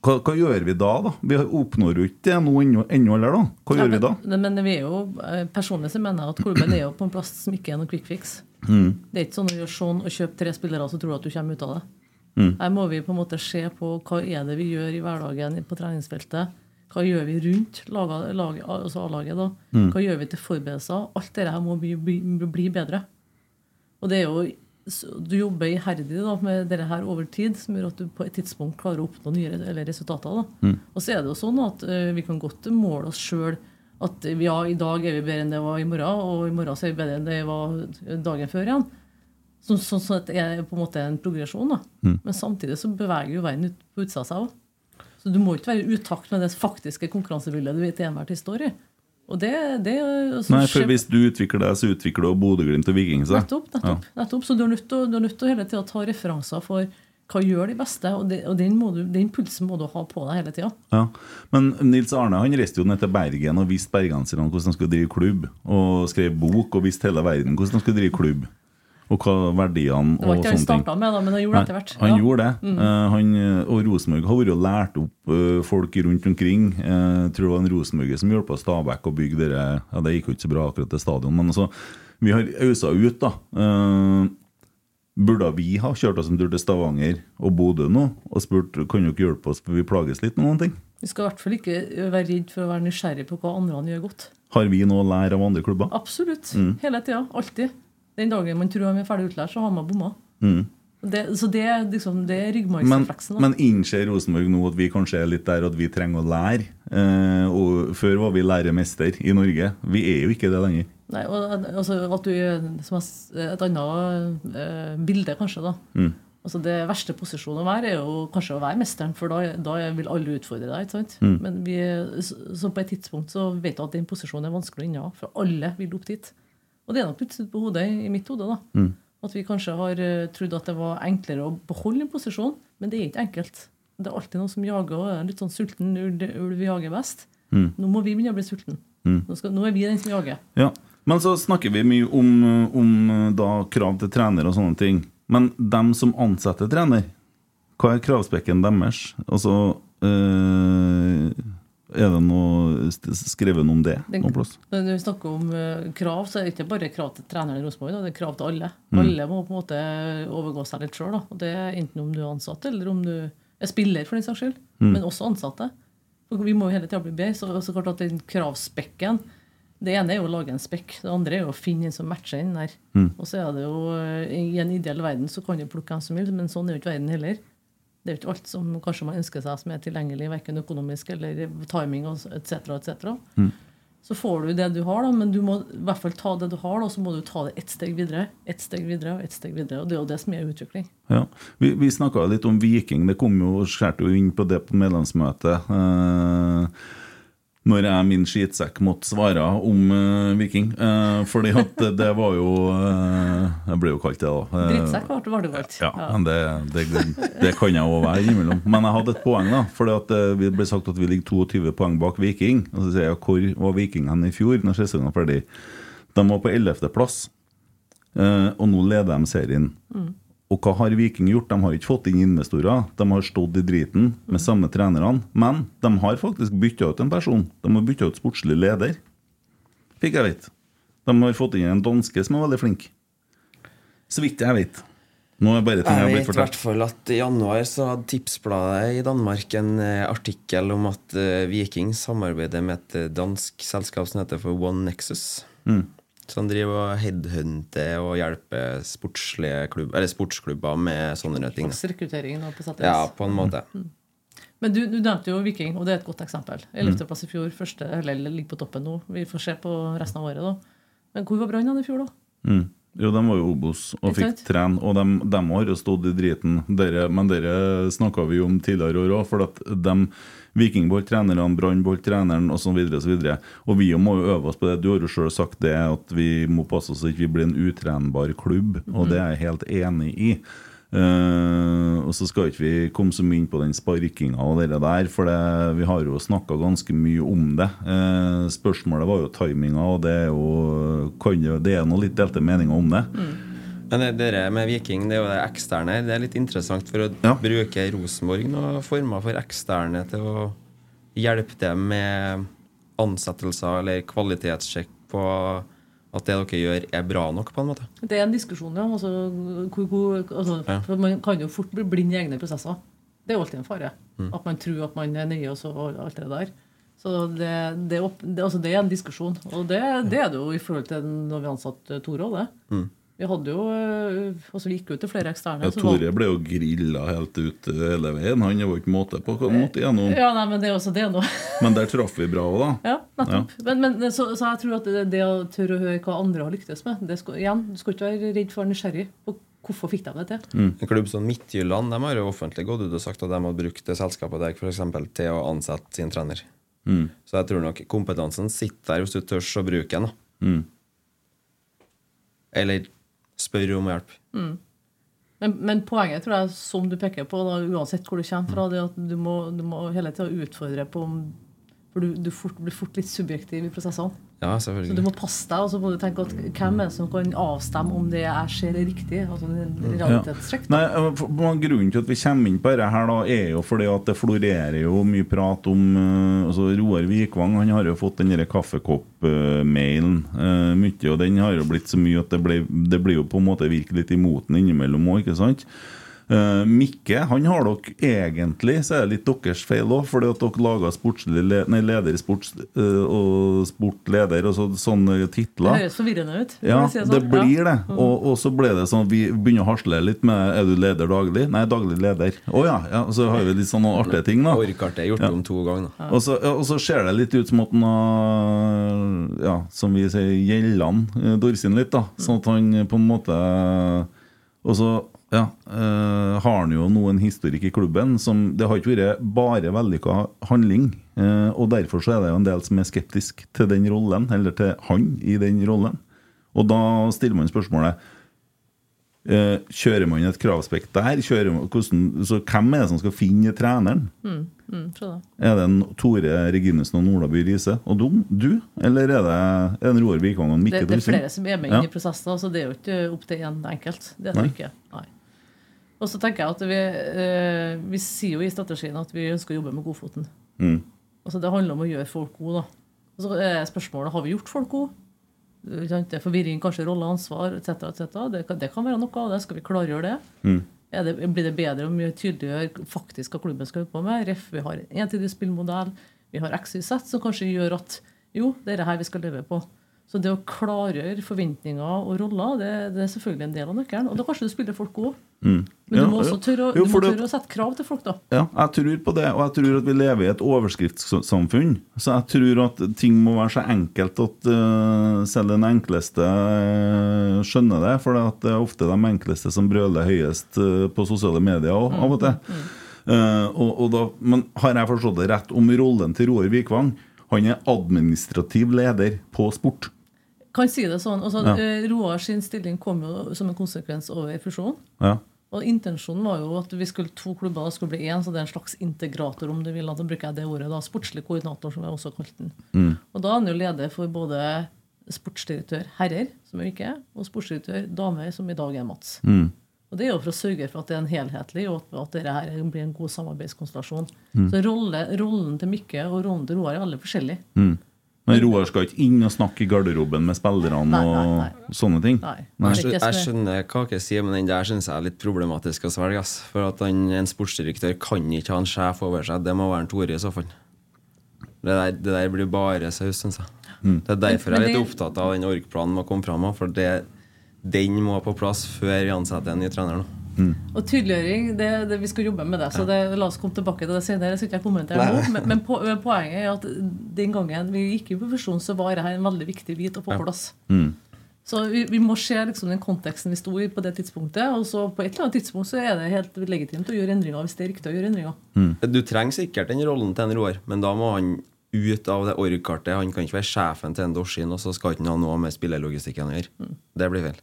Hva, hva gjør vi da, da? Vi oppnår jo ikke det nå ennå, heller, da. Hva gjør vi da? Men, men vi er jo, eh, personlig så mener jeg at klubben er jo på en plass som ikke er noe quick fix. Mm. Det er ikke sånn å gjøre sånn og kjøpe tre spillere, så tror du at du kommer ut av det. Mm. Her må vi på en måte se på hva er det vi gjør i hverdagen på treningsfeltet. Hva gjør vi rundt laget, laget, altså A-laget? da? Mm. Hva gjør vi til forberedelser? Alt dette her må bli, bli, bli bedre. Og det er jo Du jobber iherdig da, med dette her over tid, som gjør at du på et tidspunkt klarer å oppnå nye eller resultater. da. Mm. Og så er det jo sånn at uh, vi kan godt måle oss sjøl at ja, i dag er vi bedre enn det var i morgen, og i morgen så er vi bedre enn det var dagen før igjen. Så, sånn så at det er på en måte en progresjon. da. Mm. Men samtidig så beveger jo verden ut på utsida seg òg. Så du må ikke være i utakt med det faktiske konkurransebildet du til enhver tid står i. Og det, det så Nei, for hvis du utvikler deg, så utvikler du Bodø-Glimt og Viking seg. Nettopp. nettopp, nettopp. Så du er nødt til å hele tida ta referanser for hva gjør de beste, og, det, og den, må du, den pulsen må du ha på deg hele tida. Ja. Men Nils Arne han reiste jo ned til Bergen og viste bergenserne hvordan de skulle drive klubb. Og skrev bok og viste hele verden hvordan de skulle drive klubb. Og hva verdiene og sånne ting. Det var ikke det han starta med, da, men han gjorde det etter hvert. Han Ja. Mm. gjorde det. Eh, han, og Rosenborg har vært og lært opp eh, folk rundt omkring. Eh, jeg tror det var en Rosenborger som hjalp Stabæk å bygge dere Ja, Det gikk jo ikke så bra akkurat til stadion, men altså, vi har ausa ut, da. Eh, burde vi ha kjørt oss en tur til Stavanger og Bodø nå og spurt kan dere hjelpe oss, for vi plages litt med noen ting? Vi skal i hvert fall ikke være redd for å være nysgjerrig på hva andre gjør godt. Har vi noe å lære av andre klubber? Absolutt. Mm. Hele tida. Alltid. Den dagen man tror man er ferdig utlært, så har man bomma. Mm. Det, så det, liksom, det er Men, ryggmargsrefleksen. Men, men innser Rosenborg nå at vi kanskje er litt der at vi trenger å lære? Eh, og Før var vi læremester i Norge. Vi er jo ikke det lenger. Nei, og, altså, at du, som er Et annet uh, bilde, kanskje. da Mm. Altså Det verste posisjonen å være er jo kanskje å være mesteren, for da, da vil alle utfordre deg. ikke sant? Mm. Men vi, så, på et tidspunkt så vet du at den posisjonen er vanskelig å innha for alle vil opp dit. Og det er nok plutselig på hodet i mitt hode. da. Mm. At vi kanskje har uh, trodd at det var enklere å beholde en posisjon, men det er ikke enkelt. Det er alltid noen som jager, og er litt sånn sulten ulv, jager best. Mm. Nå må vi begynne å bli sulten. Mm. Nå, skal, nå er vi den som jager. Ja, Men så snakker vi mye om, om da krav til trener og sånne ting. Men dem som ansetter trener, hva er kravspekken deres? Altså øh, Er det noe skrevet om det noe plass? Når vi snakker om eh, krav, så er det ikke bare krav til treneren i Rosenborg. Det er krav til alle. Mm. Alle må på en måte overgå seg litt sjøl. Det enten om du er ansatt, eller om du er spiller, for den saks skyld. Mm. Men også ansatte. Vi må jo hele tida bli bedre. Så, så klart at den kravspekken Det ene er jo å lage en spekk. Det andre er jo å finne en som matcher den der. Mm. Og så er det jo eh, I en ideell verden så kan du plukke hvem som vil, men sånn er jo ikke verden heller. Det er jo ikke alt som kanskje man ønsker seg som er tilgjengelig, verken økonomisk eller timing etc. etc. Mm. Så får du det du har, da, men du må i hvert fall ta det du har, da, så må du ta det ett steg videre. Ett steg videre og ett steg videre. Og det er jo det som er utvikling. Ja. Vi, vi snakka litt om Viking. Det kom jo skjærte jo inn på det på medlemsmøtet. Eh, når jeg min skitsekk måtte svare om uh, Viking. Uh, fordi at det, det var jo uh, Jeg ble jo kalt det, da. Uh, Drittsekk ble du kalt. Ja, men det, det, det kan jeg òg være innimellom. Men jeg hadde et poeng, da. For det ble sagt at vi ligger 22 poeng bak Viking. Og så sier jeg hvor var Viking hen i fjor, når sesongen var ferdig? De var på 11. plass, eh, og nå leder de serien. Og hva har Viking gjort? De har ikke fått inn investorer. De har stått i driten med samme trenerne. Men de har faktisk bytta ut en person. De har bytta ut sportslig leder. Fikk jeg vite. De har fått inn en danske som er veldig flink. Så vidt jeg vet. Nå er bare ting jeg Jeg har vet i hvert fall at i januar så hadde Tipsbladet i Danmark en eh, artikkel om at eh, Viking samarbeider med et eh, dansk selskap som heter for One Nexus. Mm. Så han driver og headhunter og hjelper sportslige klubb, eller sportsklubber med sånne ting. Slags rekruttering på sett Ja, på en måte. Men du, du nevnte jo Viking, og det er et godt eksempel. Ellevteplass 11. plass i fjor, første, eller ligger på toppen nå. Vi får se på resten av året, da. Men hvor var Brann i fjor, da? Mm. Jo, de var jo Obos og fikk trene, og de, de har jo stått i driten. Dere, men dere snakka vi om tidligere år òg, for at de Vikingbolt trenerne, Brannbolt treneren osv. Og, så videre. og vi må jo øve oss på det. Du har jo sjøl sagt det, at vi må passe oss så ikke vi blir en utrenbar klubb, og det er jeg helt enig i. Eh, og så skal ikke vi komme så mye inn på den sparkinga og det der, for det, vi har jo snakka ganske mye om det. Uh, spørsmålet var jo timinga, og det er jo kan jo, det er noe litt delte meninger om det. Men det, det der med Viking, det er jo det eksterne her. Det er litt interessant for å Ja. bruke Rosenborg noen former for eksterne til å hjelpe til med ansettelser eller kvalitetssjekk på at det dere gjør, er bra nok, på en måte. Det er en diskusjon, ja. Altså, hvor, hvor, altså, Ja. for Man kan jo fort bli blind i egne prosesser. Det er jo alltid en fare. Mm. At man tror at man er nøye og så alt det der. Så det, det, opp, det, altså det er en diskusjon. Og det, det er det jo i forhold til når vi ansatte Tore òg, det. Mm. Vi hadde jo øh, altså vi gikk ut til flere eksterne. Ja, så var- Tore ble jo grilla helt ut eh, hele veien. Han var ikke måte på hva han måtte gjennom. Ja, nei, men det er også det nå. Men der traff vi bra òg, da. Ja, nettopp. Men, men, så, så jeg tror at det, det å tørre å høre hva andre har lyktes med det skal, igjen, Du skal ikke være redd for å være nysgjerrig på hvorfor fikk de det til. Mm. En klubb som Midtjylland de har jo offentlig gått ut og sagt at de har brukt det selskapet der for eksempel, til å ansette sin trener. Mm. Så jeg tror nok kompetansen sitter der hvis du tør å bruke den. Mm. Eller spør om hjelp. Men, men poenget tror jeg, som du peker på, da, uansett hvor du kommer fra, det at du må, du må hele tida utfordre på om For du, du fort, blir fort litt subjektiv i prosessene. Ja, Så du må passe deg, og så må du tenke at hvem er det som kan avstemme om det jeg ser er riktig? Altså en realitetssjekk. da. Nei, eh, Grunnen til at vi kommer inn på dette, her da, er jo fordi at det florerer jo mye prat om eh, altså Roar Vikvang han har jo fått den kaffekopp-mailen uh, mye, og den har jo blitt så mye at det, blir jo på en måte virke litt imot den innimellom òg, ikke sant? Mikke, han har dere egentlig, så er det litt deres feil òg, fordi at dere laga nei, leder i sports, eh, og sportleder og så, sånne Det titler. høres forvirrende ut. Ja, si det, sånn. det blir Ja. det. Og, og så ble det sånn at vi begynner å hasle litt med Er du leder daglig? Nei, daglig leder. Å ja, ja. Og så har vi litt sånne artige ting, da. Orkartet er gjort Ja. om to ganger. da. Og så, ja, og så ser det litt ut som at han har Ja, som vi sier, gjeldan eh, Dorsin litt, da. Sånn at han på en måte Og så ja, øh, har han jo nå en historikk i klubben som Det har ikke vært bare vellykka handling. Øh, og derfor så er det jo en del som er skeptisk til den rollen, eller til han i den rollen. Og da stiller man spørsmålet øh, Kjører man et kravspekt der? Man, hvordan, så hvem er det som skal finne treneren? Mm, det. Er det en Tore Reginussen og Nordaby By Riise og du, du? Eller er det er det en Roar Vikvang og en Det, Mikke det er flere som er med inn i prosessen, så det er jo ikke opp til én enkelt. Det er det ikke. Nei. Og så tenker jeg at vi, eh, vi sier jo i strategien at vi ønsker å jobbe med godfoten. Mm. Altså Det handler om å gjøre folk gode. da. Og så er spørsmålet har vi gjort folk gode. Det er forvirring, kanskje rolle, ansvar etc. etc. Det, det kan være noe av det. Skal vi klargjøre det? Mm. Det blir det bedre om vi tydeliggjør faktisk hva klubben skal jobbe med? Ref, vi har en entydig spillmodell. Vi har XYZ som kanskje gjør at jo, det er det her vi skal leve på. Så det å klargjøre forventninger og roller, det, det er selvfølgelig en del av nøkkelen. Og da kanskje du spiller folk òg. Mm. Men Ja, du må også tørre, å- Jo, du må tørre det- å sette krav til folk, da. Ja, jeg tror på det, og jeg tror at vi lever i et overskriftssamfunn. Så jeg tror at ting må være så enkelt at uh, selv den enkleste eh, skjønner det. For det er ofte de enkleste som brøler høyest uh, på sosiale medier også, av og til. Eh, og, og da, men har jeg forstått det rett om rollen til Roar Vikvang? Han er administrativ leder på sport. Kan si det sånn. Altså, Ja. eh, Roar sin stilling kom jo som en konsekvens over fusjonen. Ja. Og Intensjonen var jo at vi skulle to klubber og skulle bli én, så det er en slags integrator, om du vil. Da bruker jeg det ordet. da, Sportslig koordinator, som jeg også kalte den. Mm. Og da er han jo leder for både sportsdirektør herrer, som er ikke, og sportsdirektør damer, som i dag er Mats. Mm. Og Det er jo for å sørge for at det er en helhetlig, og at- at dette her blir en god samarbeidskonstellasjon. Mm. Så rolle, rollen til Mikke og rollen til Roar er alle forskjellige. Mm. Men Roar skal ikke inn og snakke i garderoben med spillerne Nei, nei, nei. og sånne ting? Nei. Ikke jeg skjønner hva dere sier, men den der syns jeg er litt problematisk å svelge. ass. For at han, en sportsdirektør kan ikke ha en sjef over seg. Det må være en Tore i så fall. Det der, det der blir bare saus, syns jeg. Mm. Det er derfor jeg er litt opptatt av den orgplanen må komme fram. For det, den må på plass før vi ansetter en ny trener. nå Og tydeliggjøring, det, det, vi skal jobbe med det. Så det, la oss komme tilbake til det senere. Så ikke jeg kommenterer nå. Men, men, på, poenget er at den gangen vi gikk i profesjon, så var dette en veldig viktig bit å få på plass. Mm. Så vi, vi må se liksom den konteksten vi sto i på det tidspunktet. Og så på et eller annet tidspunkt så er det helt legitimt å gjøre endringer hvis det er riktig å gjøre endringer. Du trenger sikkert den rollen til en Roar, men da må han ut av det orgkartet. Han kan ikke være sjefen til en Dorsin, og så skal ikke han ha noe med spillerlogistikken å gjøre. Det blir feil.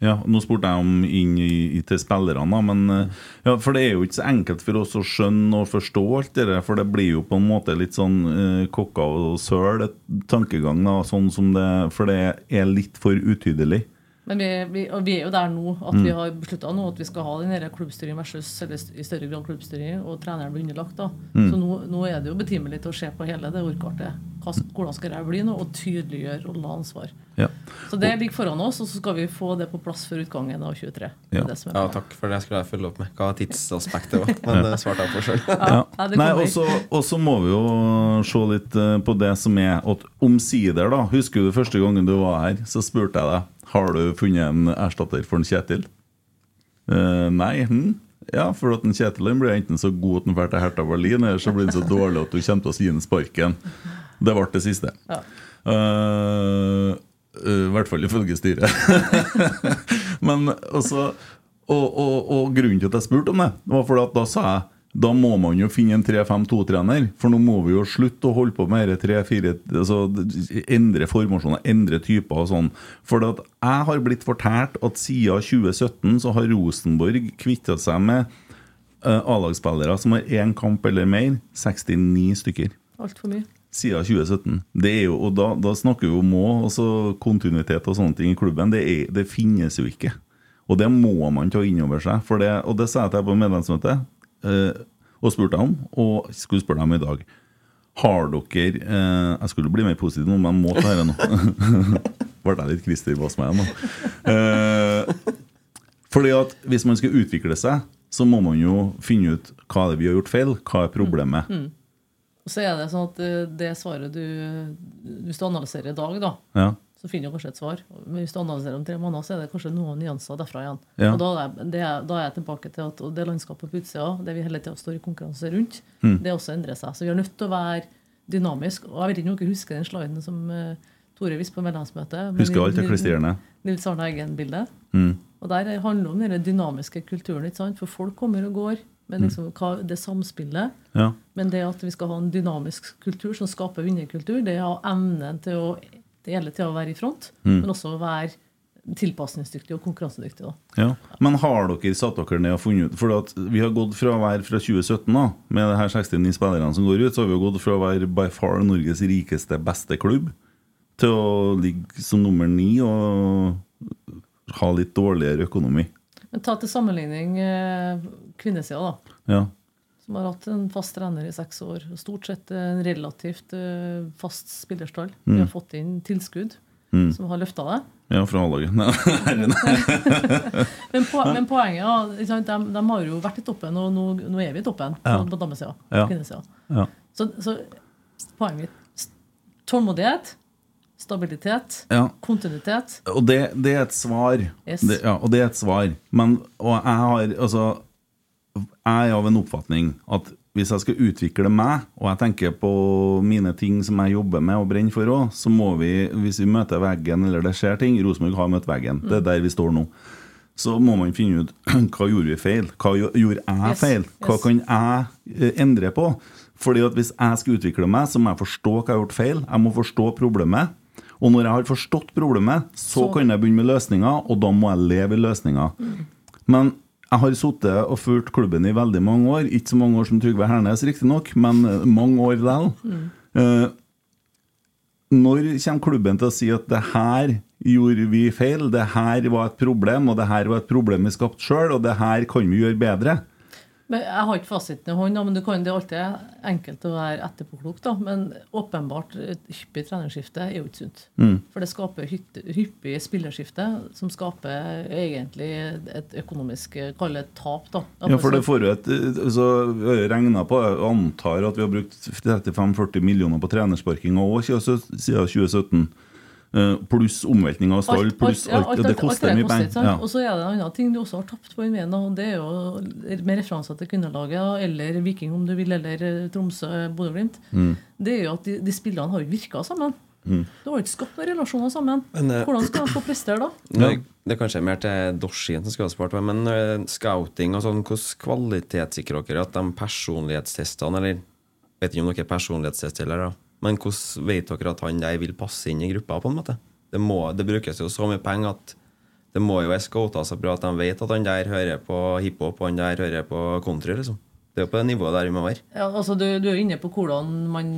Ja, Nå spurte jeg om inn i, til spillerne, men eh, ja, For det er jo ikke så enkelt for oss å skjønne og forstå alt det der, for det blir jo på en måte litt sånn eh, kokka og søl tankegang, da, sånn som det For det er litt for utydelig. Men vi, vi, og vi er jo der nå at vi har beslutta nå at vi skal ha den klubbstyring versus eller i større grad klubbstyring, og treneren blir underlagt. da. Så nå, nå er det jo betimelig til å se på hele det ordkartet. Hvordan skal det bli nå? Og tydeliggjøre rolle og ansvar. Ja. Så det ligger foran oss, og så skal vi få det på plass før utgangen av 23. Er Ja. det som Ja, takk for det Jeg skulle jeg følge opp med. Hva tidsaspektet var. Men det svarte jeg på sjøl. Ja. Nei, og så- må vi jo se litt eh, på det som er at omsider, da. Husker du første gangen du var her, så spurte jeg deg Har du funnet en erstatter for en Kjetil. Uh, nei. Hm? Ja, for at en Kjetil blir enten så god at han drar til Hertha Berlin, eller så blir han så dårlig at du kommer til å gi ham sparken. Det ble det siste. Ja. Uh, uh, I hvert fall ifølge styret. Men også, og, og, og grunnen til at jeg spurte om det, var fordi at da sa jeg da må man jo finne en 3-5-2-trener, for nå må vi jo slutte å holde på med dette 3-4 altså, Endre formasjoner, endre typer og sånn. For at jeg har blitt fortalt at siden 2017 så har Rosenborg kvitta seg med uh, A-lagsspillere som har én kamp eller mer. 69 stykker Altfor mye. siden 2017. Det er jo, og da, da snakker vi om òg altså kontinuitet og sånne ting i klubben. Det, er, det finnes jo ikke. Og det må man ta inn over seg. For det, og det sa jeg til jeg på medlemsmøtet, og spurte om, og skulle spørre dem i dag. Har dere eh, Jeg skulle bli mer positiv nå, men jeg må ta dette nå. Ble jeg litt Christer Bass med igjen nå. Eh, fordi at hvis man skal utvikle seg, så må man jo finne ut hva er det vi har gjort feil, hva er problemet. Og så er det sånn at eh, det svaret du du analyserer i dag, da, Ja. Så finner du kanskje et svar. Men hvis du analyserer om tre måneder, så er det kanskje noen nyanser derfra igjen. Ja. Og da er, det da er jeg tilbake til at det landskapet på utsida, det vi hele tida står i konkurranse rundt, Mm. det også endrer seg. Så vi er nødt til å være dynamisk. Og jeg vet ikke om dere husker den sliden som uh, Tore viste på medlemsmøtet. Husker alt det klistrende. Nils Arne Eggen-bildet. Mm. Og der handler om den dynamiske kulturen. ikke sant? For folk kommer og går. Mm. Men liksom, hva, det samspillet Ja. men det at vi skal ha en dynamisk kultur som skaper vinnerkultur, det er å ha evnen til å det gjelder til å være i front, Mm. men også å være tilpasningsdyktig og konkurransedyktig. Ja. Men har dere satt dere ned og funnet ut For at vi har gått fra å være fra 2017, da med de her 69 spillerne som går ut, så har vi jo gått fra å være by far Norges rikeste, beste klubb til å ligge som nummer ni og ha litt dårligere økonomi. Men ta til sammenligning eh, kvinnesida, da. Ja. Som har hatt en fast trener i seks år. Stort sett en relativt eh, fast spillerstall. Vi Mm. har fått inn tilskudd som har løfta det. ja, fra A-laget. Men, po men poenget ja, ikke de, de har jo vært i toppen, og nå, nå er vi i toppen Ja. på damesida. Ja. Kvinnesida. Ja. Så, så poenget mitt Tålmodighet, stabilitet, kontinuitet. Og det, det er et svar. Yes. Det, ja, og det er et svar. Men, og jeg har altså Jeg er av en oppfatning at hvis jeg skal utvikle meg, og jeg tenker på mine ting som jeg jobber med og brenner for òg, så må vi, hvis vi møter veggen eller det skjer ting Rosenborg har møtt veggen. Det er der vi står nå. Så må man finne ut hva gjorde vi feil. Hva gjorde jeg feil? Hva kan jeg eh, endre på? Fordi at Hvis jeg skal utvikle meg, så må jeg forstå hva jeg har gjort feil. Jeg må forstå problemet. Og når jeg har forstått problemet, så, Så- kan jeg begynne med løsninger, og da må jeg leve i løsninger. Men jeg har sittet og fulgt klubben i veldig mange år. Ikke så mange år som Trygve Hernes, riktignok, men eh, mange år likevel. Eh, når kommer klubben til å si at det her gjorde vi feil, det her var et problem, og det her var et problem vi skapte sjøl, og det her kan vi gjøre bedre? Men Jeg har ikke fasiten i hånda, men du kan, det er alltid enkelt å være etterpåklok. da, Men åpenbart, et hyppig trenerskifte er jo ikke sunt. Mm. For det skaper hyppig spillerskifte, som skaper egentlig et økonomisk kall det tap. da. Ja, for det får jo et så har regna på Jeg antar at vi har brukt 35-40 millioner på trenersparkinga òg siden 2017. Eh, Pluss omveltning av stall, pluss alt, alt. og Det koster mye penger. Ja. Og så er det en annen ting du også har tapt på i media, og det er jo med referanser til kvinnelaget, eller Viking om du vil, eller eh, Tromsø, Bodø-Glimt. Mm. Det er jo at de, de spillene har jo virka sammen. Du har ikke skapt noen relasjoner sammen. Men, eh, Hvordan skal de få prestere da? Det, det er kanskje mer til Dorsin som skal ha spart på, men uh, scouting og sånn, hvordan kvalitetssikrer dere at de personlighetstestene, eller vet ikke om dere er personlighetstestere, men hvordan vet dere at han der vil passe inn i gruppa, på en måte? Det, må, det brukes jo så mye penger at det må jo være seg bra at de vet at han der hører på hiphop, og han der hører på country, liksom. Det er jo på det nivået der vi må være. Ja, altså du, du er inne på hvordan man,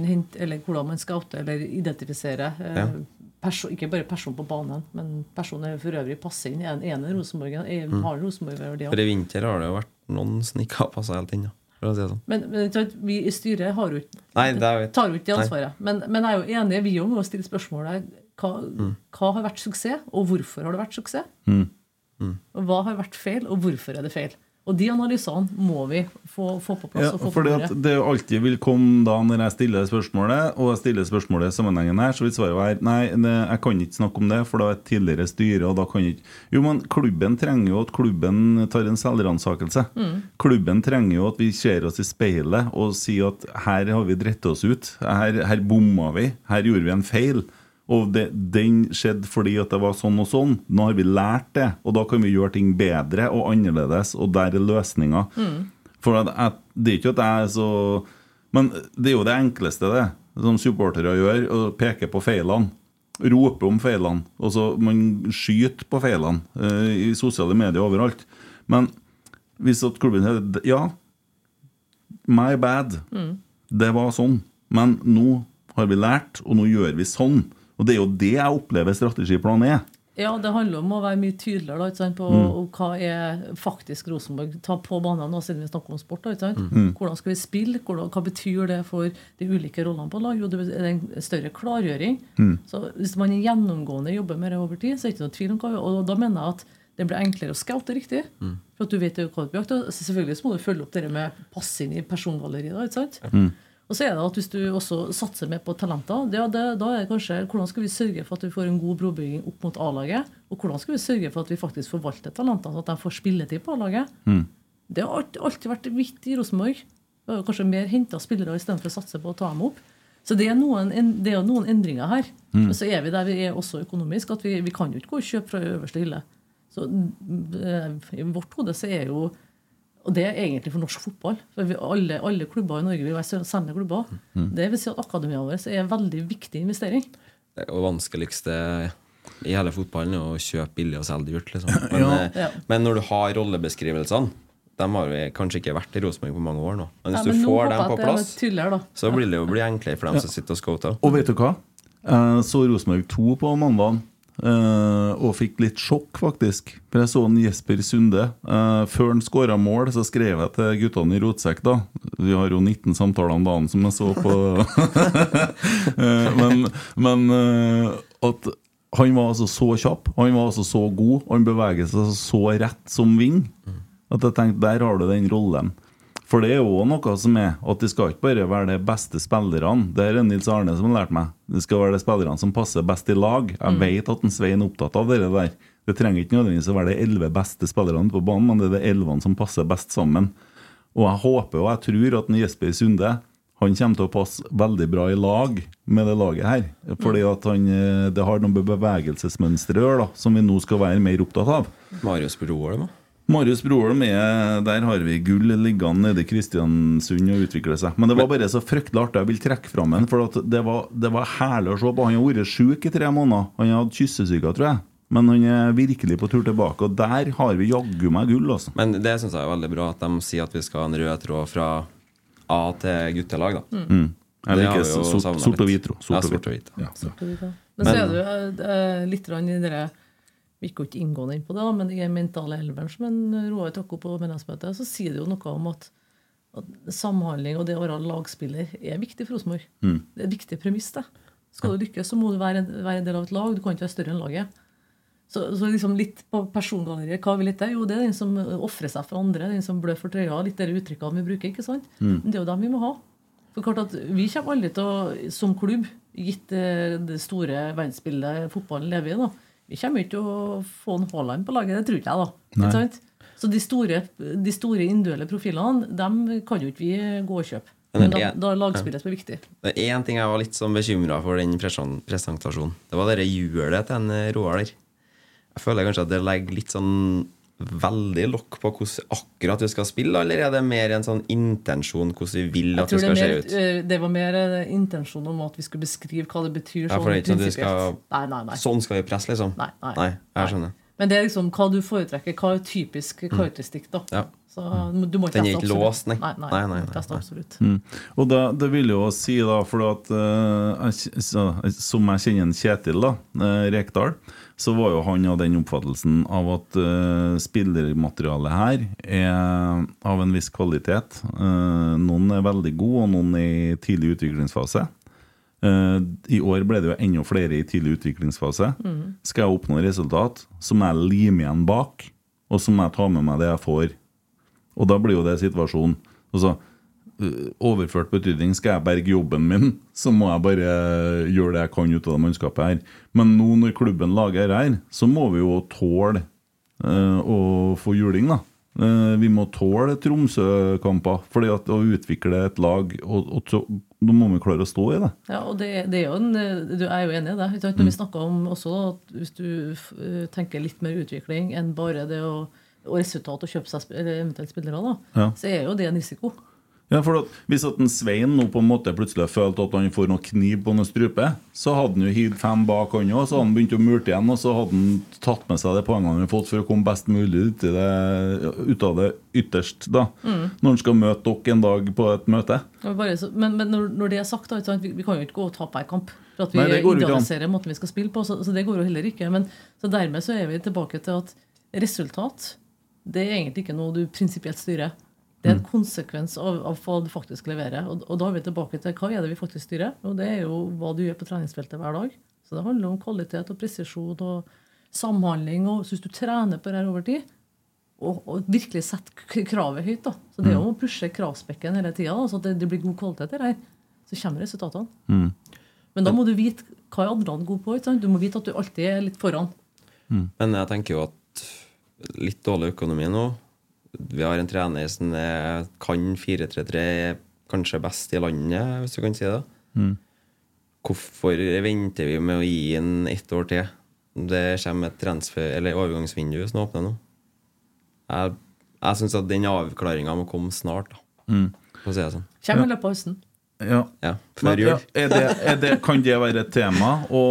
eller hvordan man scouter eller identifiserer eh, Ja. Person, ikke bare person på banen, men personen er for øvrig passer inn i en ene Rosenborg. en, Mm. Har Rosenborg verdi For i vinter har det jo vært noen som ikke har passa helt inn. da, For å si det sånn. Men, men vi i styret har jo ikke Nei, det tar jo ikke det ansvaret. Men, men jeg er jo enig, vi òg må stille spørsmålet hva, Mm. hva har vært suksess, og hvorfor har det vært suksess? Mm. Og hva har vært feil, og hvorfor er det feil? Og de analysene må vi få, få på plass. Ja, og få fordi at Det alltid vil komme da når jeg stiller spørsmålet, og jeg stiller spørsmålet i sammenhengen her, så vil svaret være nei, det, jeg kan ikke snakke om det, for da er et tidligere styre, og da kan jeg ikke Jo, men klubben trenger jo at klubben tar en selvransakelse. Klubben trenger jo at vi ser oss i speilet og sier at her har vi dritt oss ut. Her, her bomma vi. Her gjorde vi en feil. Og det, den skjedde fordi at det var sånn og sånn. Nå har vi lært det, og da kan vi gjøre ting bedre og annerledes, og der er løsninga. For at jeg, det er ikke at jeg er så Men det er jo det enkleste, det, som supportere gjør, å peke på feilene. Rope om feilene. Og så Man skyter på feilene uh, i sosiale medier overalt. Men hvis at klubben sier Ja, my bad. Det var sånn. Men nå har vi lært, og nå gjør vi sånn. Og det er jo det jeg opplever strategiplan er. Ja, det handler om å være mye tydeligere da, ikke sant, på Mm. og hva er faktisk Rosenborg. Ta på banen nå, siden vi snakker om sport. Da, ikke sant? Mm. Hvordan skal vi spille? Hvordan, hva betyr det for de ulike rollene på lag? Jo, det er en større klargjøring. Mm. Så Hvis man gjennomgående jobber med det over tid, så er det ikke noe tvil om hva Og da mener jeg at det blir enklere å scoute riktig. For at du vet jo hva du blir jakta. Selvfølgelig så må du følge opp det med passing i persongalleriet. da, ikke sant? Og så er det at Hvis du også satser mer på talenter, det, det, da er det kanskje hvordan skal vi sørge for at vi får en god brobygging opp mot A-laget? Og hvordan skal vi sørge for at vi faktisk forvalter talentene, så at de får spilletid på A-laget? Det har alltid, vært viktig i Rosenborg. Det er Kanskje mer henta spillere istedenfor å satse på å ta dem opp. Så det er noen, det er noen endringer her. Men så er vi der vi er også økonomisk, at vi, vi kan jo ikke gå og kjøpe fra øverste hylle. Så eh, I vårt hode så er jo Og det er egentlig for norsk fotball. For vi, alle, alle klubber i Norge vil være sende klubber. Det vil si at akademiene våre er en veldig viktig investering. Det er jo vanskeligste i hele fotballen er å kjøpe billig og selge dyrt. Liksom. Men, Ja. eh, men når du har rollebeskrivelsene De har jo kanskje ikke vært i Rosenborg på mange år nå. Men hvis Ja, men du får dem på plass, så blir det jo bli enklere for dem som sitter og scouter. Og vet du hva? Jeg så Rosenborg 2 på mandag. Og fikk litt sjokk, faktisk. For jeg så en Jesper Sunde. Uh, før han skåra mål, så skrev jeg til guttene i Rotsekk, da. Vi har jo 19 samtaler om dagen som jeg så på uh, Men, men at han var altså så kjapp, han var altså så god, han beveger seg så rett som ving. At jeg tenkte, der har du den rollen. For det er jo noe som er at det skal ikke bare være de beste spillerne. Det er Nils Arne som har lært meg. Det skal være de spillerne som passer best i lag. Jeg vet at en Svein er opptatt av det der. Det trenger ikke nødvendigvis å være de elleve beste spillerne på banen, men det er de elleve som passer best sammen. Og jeg håper og jeg tror at en Jesper Sunde han kommer til å passe veldig bra i lag med det laget her. Fordi at han, eh, det har noe med bevegelsesmønsteret å gjøre, som vi nå skal være mer opptatt av. Marius Broholm, da. Marius Broholm er Der har vi gull liggende nede i Kristiansund og utvikler seg. Men det var bare så fryktelig artig. Jeg vil trekke fram en, for at det, var, det var herlig å se på. Han har vært sjuk i tre måneder. Han har hatt kyssesyke, tror jeg. Men han er virkelig på tur tilbake, og der har vi jaggu meg gull, altså. Men det syns jeg er veldig bra at de sier at vi skal ha en rød tråd fra A til guttelag. da Mm. Det liker vi jo sort, sort og hvit, tråd. Ja, Sort og sort og hvit. Ja, ja. Men, så er det jo eh, litt grann i dere Vi gikk ikke inngående inn på det, men i den mentale elveren som en Roar tok opp på medlemsmøtet, så sier det jo noe om at, at samhandling og det å være lagspiller er viktig for Rosenborg. Det er et viktig premiss. det. Skal du lykkes, så må du være en, være en del av et lag. Du kan ikke være større enn laget. Så, så liksom litt på persongalleriet, hva vil dette? Jo, det er den som ofrer seg for andre, den som blør for trøya. Litt de uttrykkene vi bruker. ikke sant? Men det er jo dem vi må ha. For klart at Vi kommer aldri til å, som klubb, gitt det, det store verdensbildet fotballen lever i, da, vi kommer ikke til å få en Haaland på laget. Det tror ikke jeg, da. Ikke sant? Så de store, de store individuelle profilene dem kan jo ikke vi gå og kjøpe. Men da, da er lagspillet som er viktig. Det er én ting jeg var litt sånn bekymra for den presentasjonen. Det var det hjulet til en eh, Roar der. Jeg føler kanskje at det legger litt sånn veldig lokk på hvordan akkurat vi skal spille, eller er det mer en sånn intensjon hvordan vi vil at det skal er se ut? eh, det var mer intensjon intensjonen om at vi skulle beskrive hva det betyr. Ja, for det er ikke sånn at skal Nei, nei, nei. Sånn skal vi presse, liksom? Nei, nei. jeg skjønner. Men det er liksom hva du foretrekker. Hva er typisk karakteristikk, da. Ja. Så du må ikke Den er ikke låst, nei. Nei, nei, Nei, nei, nei, absolutt. Og det, det vil jo si, da, for at uh, jeg, så, som jeg kjenner en Kjetil da, uh, Rekdal, så var jo han av den oppfattelsen av at uh, spillermaterialet her er av en viss kvalitet. Uh, noen er veldig gode, og noen er i tidlig utviklingsfase. Uh, I år ble det jo enda flere i tidlig utviklingsfase. Skal jeg oppnå resultat, så må jeg lime igjen bak, og så må jeg ta med meg det jeg får. Og da blir jo det situasjonen. Altså, overført betydning skal jeg berge jobben min, så må jeg bare gjøre det jeg kan ut av det mannskapet her. Men nå når klubben lager her, så må vi jo tåle øh, å få juling, da. Eh, vi må tåle Tromsø-kamper, fordi at å utvikle et lag og, og så, Da må vi klare å stå i det. Ja, og det, det er jo en, du er jo enig i det. Når mm. Vi snakker om også at hvis du eh, tenker litt mer utvikling enn bare det å og resultat og kjøpe seg eller eventuelt spillere, da, Ja. så er jo det en risiko. Ja, for Hvis at en Svein nå på en måte plutselig følte at han får noe kniv på noen strupe, så hadde han jo hivd fem bak han òg, så hadde han begynt å murte igjen, og så hadde han tatt med seg de poengene han har fått for å komme best mulig ut, det, ut av det ytterst, da. Når han skal møte dere en dag på et møte. Så, men men når, når det er sagt, da. Vi, vi kan jo ikke gå og tape hver kamp. For at vi Nei, det idealiserer måten vi skal spille på. Så, så det går jo heller ikke. Men, så dermed så er vi tilbake til at resultat det er egentlig ikke noe du prinsipielt styrer. Det er en konsekvens av, av hva du faktisk leverer. Og, og da er vi tilbake til hva er det vi faktisk styrer. Og det er jo hva du gjør på treningsfeltet hver dag. Så det handler om kvalitet og presisjon og samhandling. Og så hvis du trener på det her over tid, og, og virkelig setter kravet høyt, da. Så det er jo å pushe kravspekken hele tida, så det, det blir god kvalitet i det her. Så kommer resultatene. Men da må du vite hva er andre gode på. Ikke sant? Du må vite at du alltid er litt foran. Men jeg tenker jo at litt dårlig økonomi nå Vi har en trener som kan 4-3-3 kanskje best i landet, hvis du kan si det. Hvorfor venter vi med å gi den ett år til? Det kommer et transfer, eller overgangsvindu som åpner nå. Jeg, jeg syns at den avklaringa må komme snart, da. For å si det sånn. Kommer i løpet av høsten. Ja. Ja, før jul. ja, er det, er det, kan det være et tema å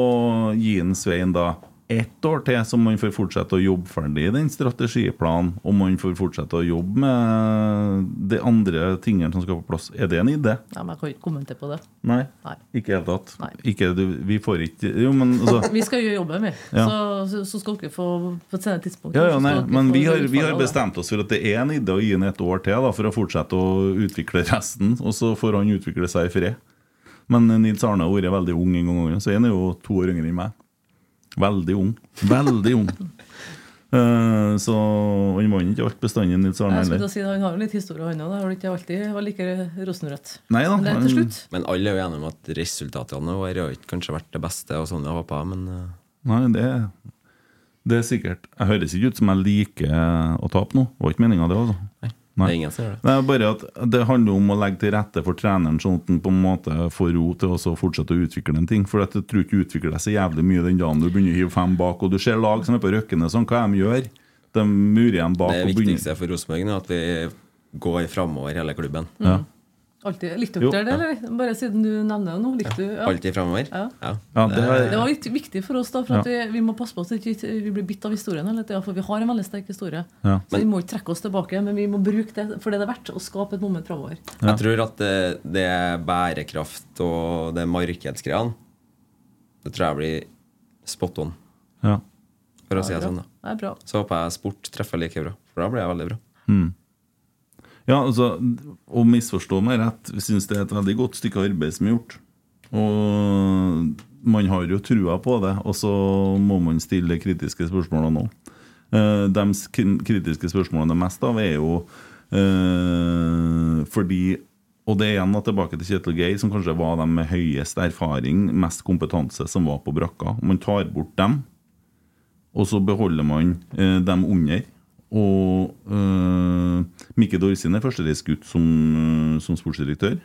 gi en Svein da ett år til, så man får fortsette å jobbe ferdig i den strategiplanen, og man får fortsette å jobbe med de andre tingene som skal på plass? Er det en idé? Ja, men jeg kan ikke kommentere på det. Nei? Nei. Ikke i det hele tatt? Ikke, vi får ikke Jo, men altså Vi skal gjøre jobben, vi. Ja. Så, så, skal dere få på et senere tidspunkt. ja, ja, nei, men vi har, vi har bestemt oss for at det er en idé å gi ham et år til da, for å fortsette å utvikle resten, og så får han utvikle seg i fred. Men Nils Arne har vært veldig ung en gang, så han er jo to år yngre enn meg. Veldig ung. Veldig ung. Uh, så han vant ikke alt bestandig Nils Arne Jeg skulle heller. si, det, Han har jo litt historie, han òg. Det har ikke alltid vært like rosenrødt. Nei da. Men det er han- Men alle er jo enige om at resultatene våre har ikke kanskje vært det beste, og sånn jeg på, men uh. Nei, det, det er sikkert. Jeg høres ikke ut som jeg liker å tape nå. Det var ikke meninga, det. altså Nei. Nei. det er ingen som gjør det. Det er bare at det handler om å legge til rette for treneren, sånn at han på en måte får ro til å fortsette å utvikle en ting. For jeg tror ikke du utvikler deg så jævlig mye den dagen du begynner å hive fem bak. Og du ser lag som er på røkkene sånn, hva de gjør? De murer igjen bak Det viktigste for Rosenborg er at vi går framover, hele klubben. ja. Alltid. litt dere det, eller? Bare siden du nevner det nå. Likte du ja. Alltid framover. Ja. Ja, det var, Det var litt viktig for oss, da, for at vi, vi må passe på at vi ikke blir bitt av historien. Eller, For vi har en veldig sterk historie. Ja. Så vi må ikke trekke oss tilbake, men vi må bruke det for det det er verdt, å skape et moment framover. Jeg tror at det, det er bærekraft og det markedsgreiene Det tror jeg blir spot on, ja. for å si det sånn. da Det er bra. Så håper jeg sport treffer like bra, for da blir jeg veldig bra. Ja, altså, å misforstå meg rett, vi syns det er et veldig godt stykke arbeid som er gjort. Og man har jo trua på det, og så må man stille kritiske spørsmål nå. Eh, De kritiske spørsmålene mest av er jo eh, fordi Og det er igjen tilbake til Kjetil Geir, som kanskje var de med høyest erfaring, mest kompetanse, som var på brakka. Man tar bort dem, og så beholder man eh, dem under. Og eh, Mikke Dorsin er førstereisgutt som, eh, som sportsdirektør.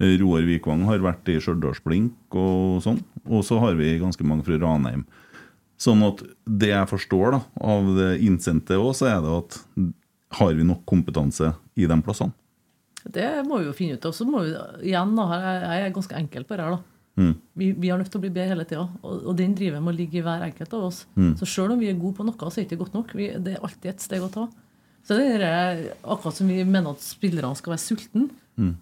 Eh, Roar Vikvang har vært i Stjørdalsblink og sånn. Og så har vi ganske mange fra Ranheim. Sånn at det jeg forstår da, av det innsendte òg, så er det at har vi nok kompetanse i de plassene? Det må vi jo finne ut av. Så må vi igjen, da, jeg er ganske enkel på det her, da. Vi, vi er nødt til å bli bedre hele tida, og, og den driven må ligge i hver enkelt av oss. Så sjøl om vi er gode på noe, så er det ikke godt nok. Vi, det er alltid et steg å ta. Så det er akkurat som vi mener at spillerne skal være sultne,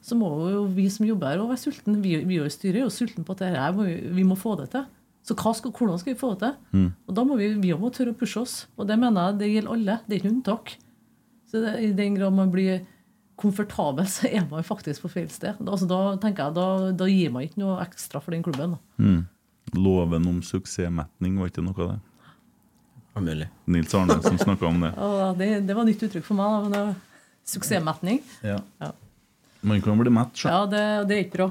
så må jo vi som jobber her, være sultne. Vi, vi i styret er jo sultne på at dette må vi, vi må få det til. Så skal, hvordan skal vi få det til? Og da må vi, vi må tørre å pushe oss. Og det mener jeg det gjelder alle. Det er ikke noe unntak. Så det, I den grad man blir komfortabel, så er man faktisk på feil sted. Altså, da tenker jeg, da, da gir man ikke noe ekstra for den klubben. Da. Loven om suksessmetning, var ikke noe av det? Ja, mulig. Nils Arne som snakka om det. Det, det var nytt uttrykk for meg. Da, men det var Suksessmetning. Ja. Ja. Man kan bli mett. Ja, det, det er ikke bra.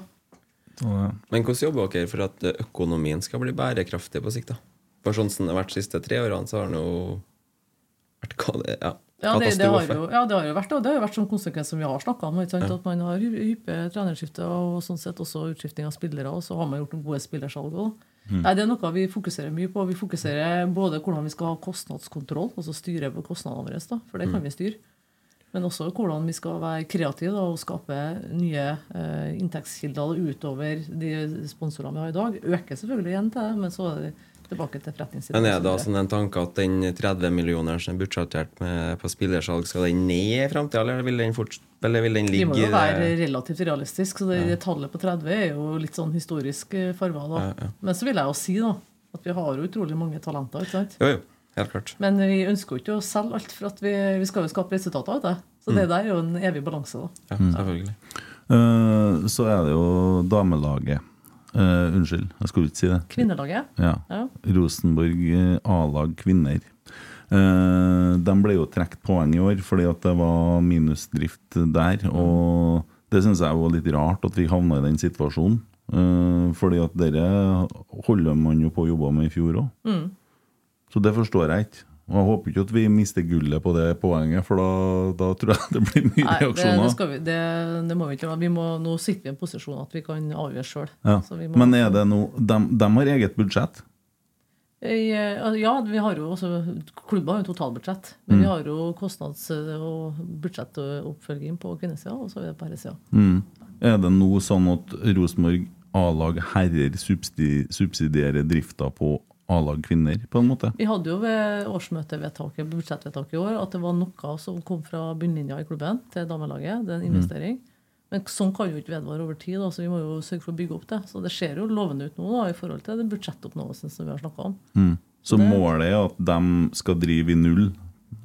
Så det- Men hvordan jobber dere for at økonomien skal bli bærekraftig på sikt? da? For sånn som det har vært de siste tre årene, så har det jo vært hva det, ja, Ja det, det, har jo, ja, det har jo vært og det har jo vært sånn konsekvens som vi har snakka om. Ikke sant? At man har hy- hyppige trenerskifter og sånn sett også utskifting av spillere. Og så har man gjort noen gode spillersalg òg. Nei, Det er noe vi fokuserer mye på. Vi fokuserer både hvordan vi skal ha kostnadskontroll, altså styre på kostnadene våre, da, for det kan vi styre. Men også hvordan vi skal være kreative da, og skape nye eh, inntektskilder utover de sponsorene vi har i dag. Øker selvfølgelig igjen til det, men så er det tilbake til forretningssiden. Men er det og så da videre. sånn en tanke at den 30 millioner som er budsjettert med på spillersalg, skal den ned i framtida, eller vil den, ligge? eller vil den Vi må jo være relativt realistisk, så det, ja. tallet på 30 er jo litt sånn historisk eh, farva. Ja, ja. Men så vil jeg jo si da, at vi har jo utrolig mange talenter. ikke sant? Jo, jo. Helt klart. Men vi ønsker jo ikke å selge alt, for at vi, vi skal jo skape resultater av det. Så Mm. det der er jo en evig balanse. da. Ja, selvfølgelig. Uh, så er det jo damelaget. Eh, unnskyld, jeg skulle ikke si det. Kvinnelaget. Ja. Ja. Rosenborg eh, A-lag kvinner. Uh, de ble jo trukket poeng i år fordi at det var minusdrift der. Og det syns jeg var litt rart at vi havna i den situasjonen. Uh, fordi at dere holder man jo på å jobbe med i fjor òg. Mm. Så det forstår jeg ikke. Og jeg håper ikke at vi mister gullet på det poenget, for da, da tror jeg det blir mye Nei, det, det, reaksjoner. skal vi, det, det må vi ikke. Vi må, nå sitter vi i en posisjon at vi kan avgjøre sjøl. Ja. Men er det noe de, de har eget budsjett? Ja, vi har jo også Klubben har jo totalbudsjett. Men Mm. vi har jo kostnads- og budsjettoppfølging på kvinnesida, og så er det på herresida. Mm. Er det nå sånn at Rosenborg A-lag herrer subsidierer drifta på A-lag kvinner, på en måte? Vi hadde jo ved årsmøtevedtaket budsjettvedtaket i år at det var noe som kom fra bunnlinja i klubben til damelaget. Det er en investering. Men sånn kan jo ikke vedvare over tid, da, så vi må jo sørge for å bygge opp det. Så det ser jo lovende ut nå da, i forhold til den budsjettoppnåelsen som vi har snakka om. Mm. Så Det- målet er at de skal drive i null?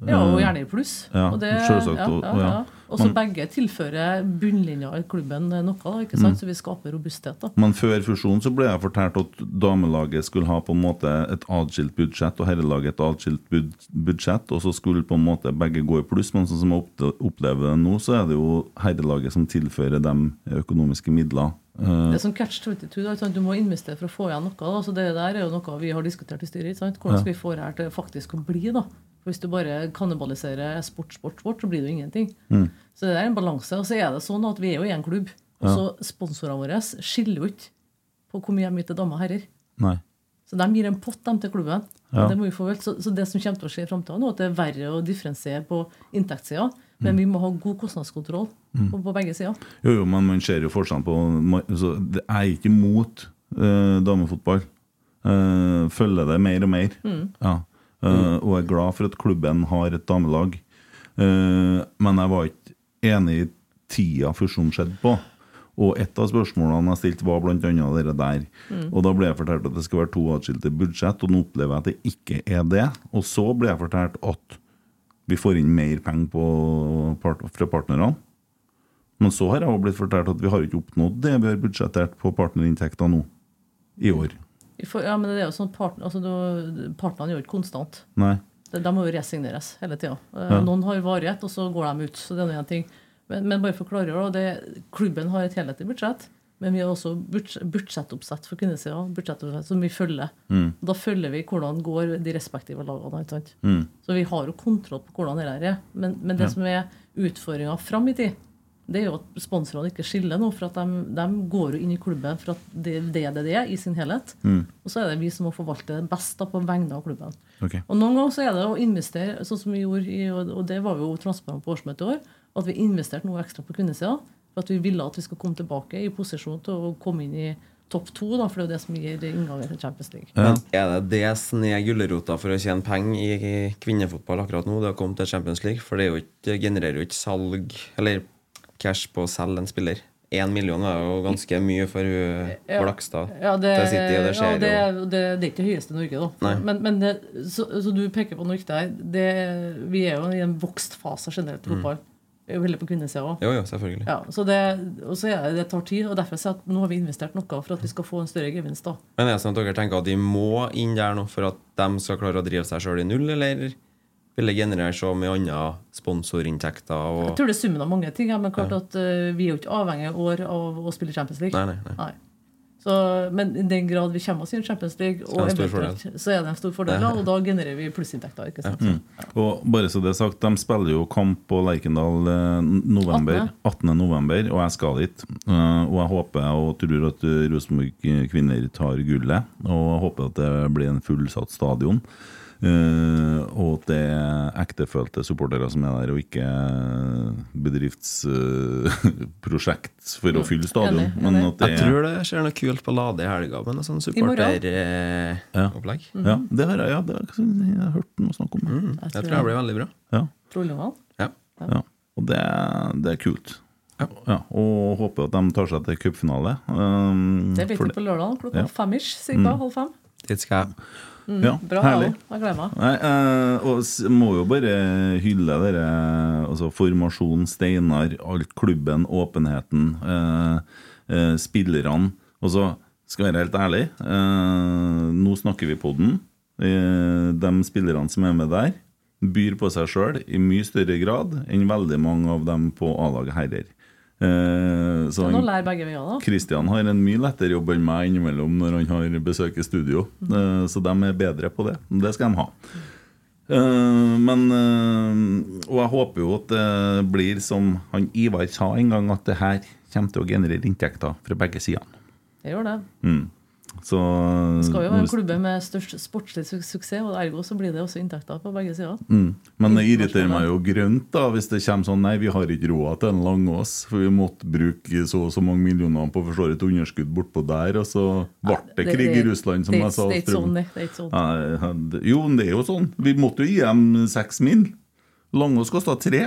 Ja, og Eh, gjerne i pluss. Ja, og det, selvsagt, ja, ja, og så begge tilfører bunnlinja i klubben noe, ikke Mm. så vi skaper robusthet. da. Men før fusjonen så ble jeg fortalt at damelaget skulle ha på en måte et atskilt budsjett, og herrelaget et atskilt bud budsjett, og så skulle på en måte begge gå i pluss. Men sånn som jeg opplever det nå, så er det jo herrelaget som tilfører dem økonomiske midler. Eh, Det er som catch 22. Da? Du må investere for å få igjen noe. Da. Så det der er jo noe vi har diskutert i styret. Sant? Hvordan skal vi få det her til faktisk å bli? da? For Hvis du bare kannibaliserer sport, sport, sport, så blir det jo ingenting. Så det er en balanse. Og så er det sånn at vi er jo i en klubb. Og så sponsorene våre skiller jo ikke på hvor mye de gir til damer og herrer. nei. Så de gir en pott dem til klubben. Ja. Det må vi få vel. Så, så det som kommer til å skje i framtida, er at det er verre å differensiere på inntektssida. Men vi må ha god kostnadskontroll på, på begge sider. Jo, jo, men man ser jo forskjellen på altså, Jeg det er ikke mot uh, damefotball. Uh, følger det mer og mer. Ja. Eh, og er glad for at klubben har et damelag. Men jeg var ikke enig i tida fusjonen skjedde på. Og et av spørsmålene jeg stilte, var bl.a. dere der. Og da ble jeg fortalt at det skal være to atskilte budsjett, og nå opplever jeg at det ikke er det. Og så ble jeg fortalt at vi får inn mer penger part fra partnerne. Men så har jeg også blitt fortalt at vi har ikke oppnådd det vi har budsjettert på partnerinntekter nå. I år. Ja, men det er jo sånn part, altså, Partnerne er jo ikke konstant. Nei. De, de må jo resigneres hele tida. Ja. Noen har varighet, og så går de ut. så det er noe en ting. Men, men bare for å klargjøre, det, klubben har et helhetlig budsjett. Men vi har også budsjettoppsett for kvinnesida budsjettoppsett som vi følger. Da følger vi hvordan går de respektive lagene. sant? Så vi har jo kontroll på hvordan det er. Men, men det som er utfordringa fram i tid, det er jo at sponsorene ikke skiller nå. For at de, de går jo inn i klubben for at det det er det det er, i sin helhet. Og så er det vi som må forvalte det best da, på vegne av klubben. Okay. Og noen ganger så er det å investere, sånn som vi gjorde, i, og det var jo transparent på årsmøtet i år, at vi investerte noe ekstra på kvinnesida. For at vi ville at vi skal komme tilbake i posisjon til å komme inn i topp to, da, for det er jo det som gir inngangen til Champions League. Ja. Er det det som er gulrota for å tjene penger i kvinnefotball akkurat nå? Det å komme til Champions League? For det, er jo ikke, genererer jo ikke salg eller cash på å selge en spiller. Én million er jo ganske mye for hun Ja. Blakstad Ja, det, til City, og det ja, det, jo. det, det er ikke det høyeste i Norge, da. Men, men det, så, så du peker på noe riktig her. Det, vi er jo i en vokst fase generelt i fotball. Vi er jo Heller på kvinnesida òg. Jo, jo, selvfølgelig. Ja, så det, og så er det, tar tid, og derfor sier at nå har vi investert noe for at vi skal få en større gevinst. da. Men er det sånn at dere tenker at de må inn der nå for at de skal klare å drive seg sjøl i null, eller vil det generere så mye andre sponsorinntekter Jeg tror det er summen av mange ting, ja, men klart at uh, vi er jo ikke avhengig i år av å spille Champions League. Nei, nei, nei. Så, men i den grad vi kommer oss inn i Champions League, Så er og en eventuelt, så er det en stor fordel, og da genererer vi plussinntekter. ikke sant? Og bare så det er sagt, de spiller jo kamp på Lerkendal eh, november, 18. november, og jeg skal dit. Eh, og jeg håper og tror at Rosenborg kvinner tar gullet. Og jeg håper at det blir en fullsatt stadion. Eh, og at det er ektefølte supportere som er der, og ikke bedriftsprosjekt for å fylle stadion. Men at det Jeg tror det skjer noe kult på Lade i helga med noe sånn supporteropplegg. Ja. supporteropplegg. Ja, det har jeg, ja, det har jeg jeg har hørt noe snakk om. Jeg Jeg tror tror det blir veldig bra. Ja. Ja. Ja, og det, det er kult. Ja. og håper at de tar seg til cupfinale. Um, Det blir på lørdag klokka Ja. fem-ish. Cirka halv fem. Dit skal jeg. Ja, Bra. herlig. Jeg gleder meg. Nei, eh, og må jo bare hylle dere altså formasjon, Steinar, alt klubben, åpenheten, eh, eh, spillerne. Og så skal jeg være helt ærlig, eh, nå snakker vi på den. Eh, de spillerne som er med der, byr på seg sjøl i mye større grad enn veldig mange av dem på A-laget herrer. Eh, så han- lære begge veier, da. Kristian har en mye lettere jobb enn meg innimellom når han har besøk i studio. Eh, Så de er bedre på det. Det skal de ha. Eh, Men Og jeg håper jo at det blir som han Ivar sa en gang, at det her kommer til å generere inntekter fra begge sider. Det gjør det. Mm. Så Det skal jo være en klubbe med størst sportslig su suksess, og ergo så blir det også inntekter på begge sider. Mm. Men det irriterer meg jo grønt da hvis det kommer sånn Nei, vi har ikke råd til en Langås, for vi måtte bruke så og så mange millioner på å forstå et underskudd bortpå der, og så ble det krig i Russland, som det jeg sa. Det er ikke sånn, det. det er ikke sånn. Nei, Jo, men det er jo sånn. Vi måtte jo gi dem seks mil. Langås kosta tre.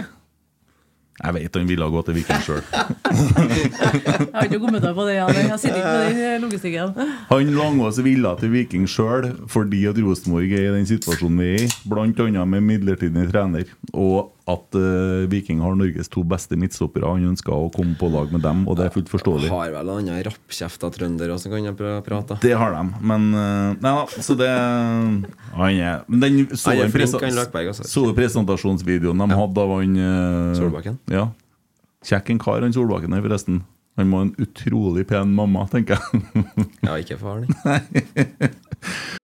Jeg vet han ville gå til Viking sjøl. Jeg har ikke kommentar på det. Jan. Jeg sitter ikke med den logistikken. Han Langås ville til Viking sjøl fordi at Rosenborg er i den situasjonen vi er i, bl.a. med midlertidig trener, og at uh, Viking har Norges to beste midtstoppere. Han ønsker å komme på lag med dem, og det er fullt forståelig. Har vel annen rappkjefta trønder som kan prate. Det har de, men uh, Nei da, så det Han er men den så altså. Så du presentasjonsvideoen de hadde av han uh, Solbakken? Ja. Kjekk en kar, han Solbakken her, forresten. Han var en utrolig pen mamma, tenker jeg. Ja, ikke faren.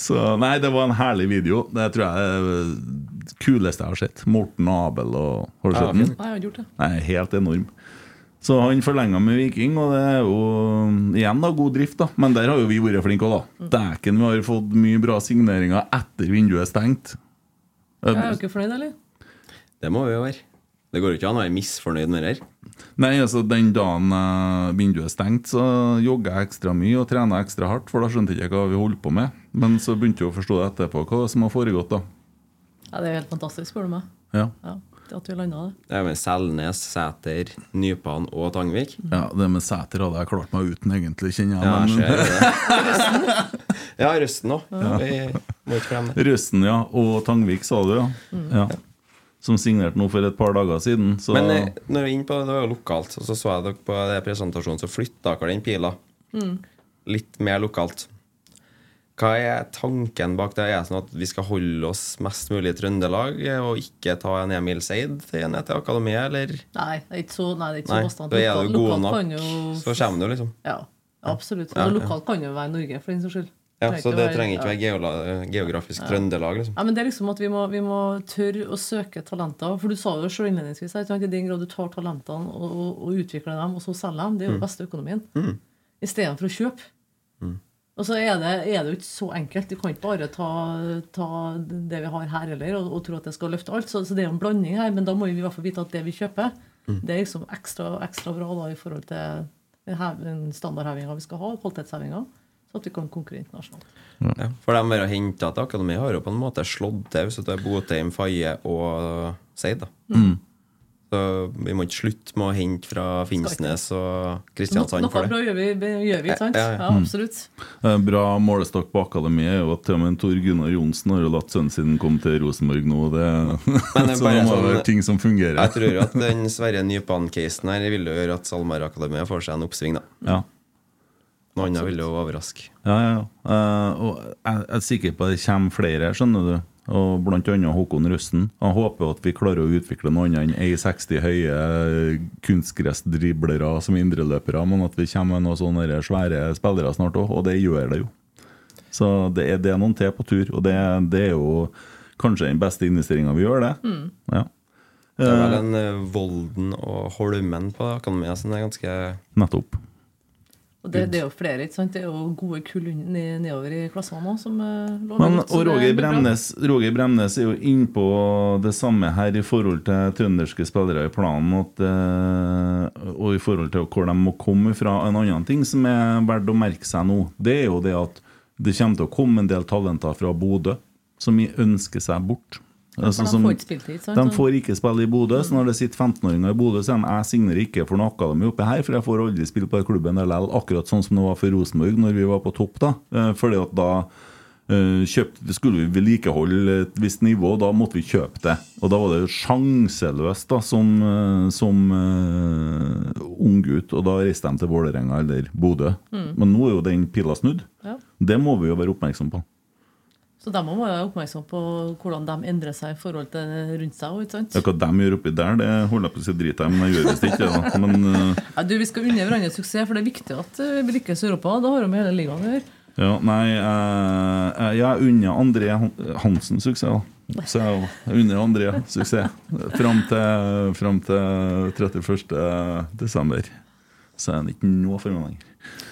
Så nei, det var en herlig video. Det tror jeg er det kuleste jeg har sett. Morten Abel og Har du sett den? Nei, jeg har gjort det. Nei, helt enorm. Så han forlenga med Viking, og det er jo igjen da god drift, da. Men der har jo vi vært flinke òg, da. Dæken, vi har fått mye bra signeringer etter vinduet er stengt. Jeg er jo ikke fornøyd, eller? Det må vi jo være. Det går jo ikke an å være misfornøyd med det her. Nei, altså Den dagen eh, vinduet er stengt, så jogger jeg ekstra mye og trener ekstra hardt, for da skjønte jeg ikke hva vi holdt på med. Men så begynte hun å forstå det etterpå, hva som har foregått, da. Ja, det er helt fantastisk, spør du meg. Ja, Ja, at vi landa det. Det er med Selnes, Sæter, Nypan og Tangvik. ja Det med Sæter hadde jeg klart meg uten, egentlig, kjenner jeg. Ja, jeg men, ser det. ja, Røsten òg. Ja. Røsten, ja. Og Tangvik, sa du, ja. ja. Som signerte nå for et par dager siden. Så Men eh, når vi er inne på det, det var jo lokalt, og så så jeg dere på det presentasjonen, så flytta dere den pila. Litt mer lokalt. Hva er tanken bak det? Er det sånn at vi skal holde oss mest mulig i Trøndelag og ikke ta en Emil Seid til ned til akademiet, eller? Nei, det er ikke så, nei, det er ikke Nei, så da er du god nok, jo- så kommer du, liksom. Ja, absolutt. Ja, ja. lokalt kan jo være Norge, for den saks skyld. Ja, Så det trenger ikke ja. være geografisk Trøndelag, liksom. Ja, men det er liksom at vi må, vi må tørre å søke talenter. For du sa jo selv innledningsvis at? I den grad du tar talentene og, og, og utvikler dem, og så selger dem, det er jo den beste økonomien. Istedenfor å kjøpe. Og så er det, er det jo ikke så enkelt. Du kan ikke bare ta, ta det vi har her heller, og, og tro at det skal løfte alt. Så, så det er jo en blanding her, men da må vi i hvert fall vite at det vi kjøper, det er liksom ekstra, ekstra bra da, i forhold til den standardhevinga vi skal ha, kvalitetshevinga, så at vi kan konkurrere internasjonalt. Ja, for de har henta til akademiet har jo på en måte slått til hvis du er Botheim, Faye og Seid. da Så vi må ikke slutte med å hente fra Finnsnes og Kristiansand Noe for bra det. gjør vi, gjør vi ikke sant? Ja, ja, ja. Ja, absolutt. Mm. Bra målestokk på akademiet er jo at til og med Tor Gunnar Johnsen har jo latt sønnen sin komme til Rosenborg nå. Det, det er så bare det må sånn- være ting som fungerer. Jeg tror at den Sverre Nypan-casen her vil jo gjøre at SalMar Akademiet får seg en oppsving. da Ja. Noe annet vil jo overraske. Ja, ja, ja. Eh, og jeg jeg er sikker på at det kommer flere, skjønner du. Og annet Håkon Røsten. Jeg håper at vi klarer å utvikle noe annet enn 1,60 høye kunstgressdriblere som indreløpere, men at vi kommer med noen sånne svære spillere snart òg, og det gjør det jo. Så det er, det er noen til på tur, og det, det er jo kanskje den beste investeringa vi gjør, det. Ja. Det er vel en eh, Volden og Holmen på akademiet som er ganske Nettopp. Og det, det er jo flere, ikke sant? Det er jo gode kull nedover i klassene nå som lå lover Men, ut, og Roger. Bremnes, Roger Bremnes er jo innpå det samme her i forhold til trønderske spillere i planen. At, eh, og i forhold til hvor de må komme fra. En annen ting som er verdt å merke seg nå, det er jo det at det kommer til å komme en del talenter fra Bodø som ønsker seg bort. Altså, de får ikke hit, sant? de får ikke spille i Bodø, så når det sitter 15-åringer i Bodø, så er de jeg signerer ikke for noe akademi oppe her, for jeg får aldri spille på klubben likevel, akkurat sånn som det var for Rosenborg når vi var på topp da. Eh, Fordi at da eh, kjøpte, skulle vi vedlikeholde et visst nivå, da måtte vi kjøpe det. Og da var det jo sjanseløst da, som, eh, som uh, unggutt, og da reiste de til Vålerenga eller Bodø. Men nå er jo den pila snudd. Ja. Det må vi jo være oppmerksom på. Så de må være oppmerksom på hvordan de endrer seg i forhold til rundt seg. Ikke sant? Ja, Hva de gjør oppi der, det holder jeg på å si drit i, men jeg gjør visst ikke det. da. Men uh... Ja, du, Vi skal unne hverandre suksess, for det er viktig at eh, vi lykkes i Europa. Da har vi med hele ligaen å gjøre. Ja, nei, eh, jeg unner André Hansen suksess. Så jeg unner André suksess fram til, fram til 31. desember. Så er han ikke noe for meg lenger.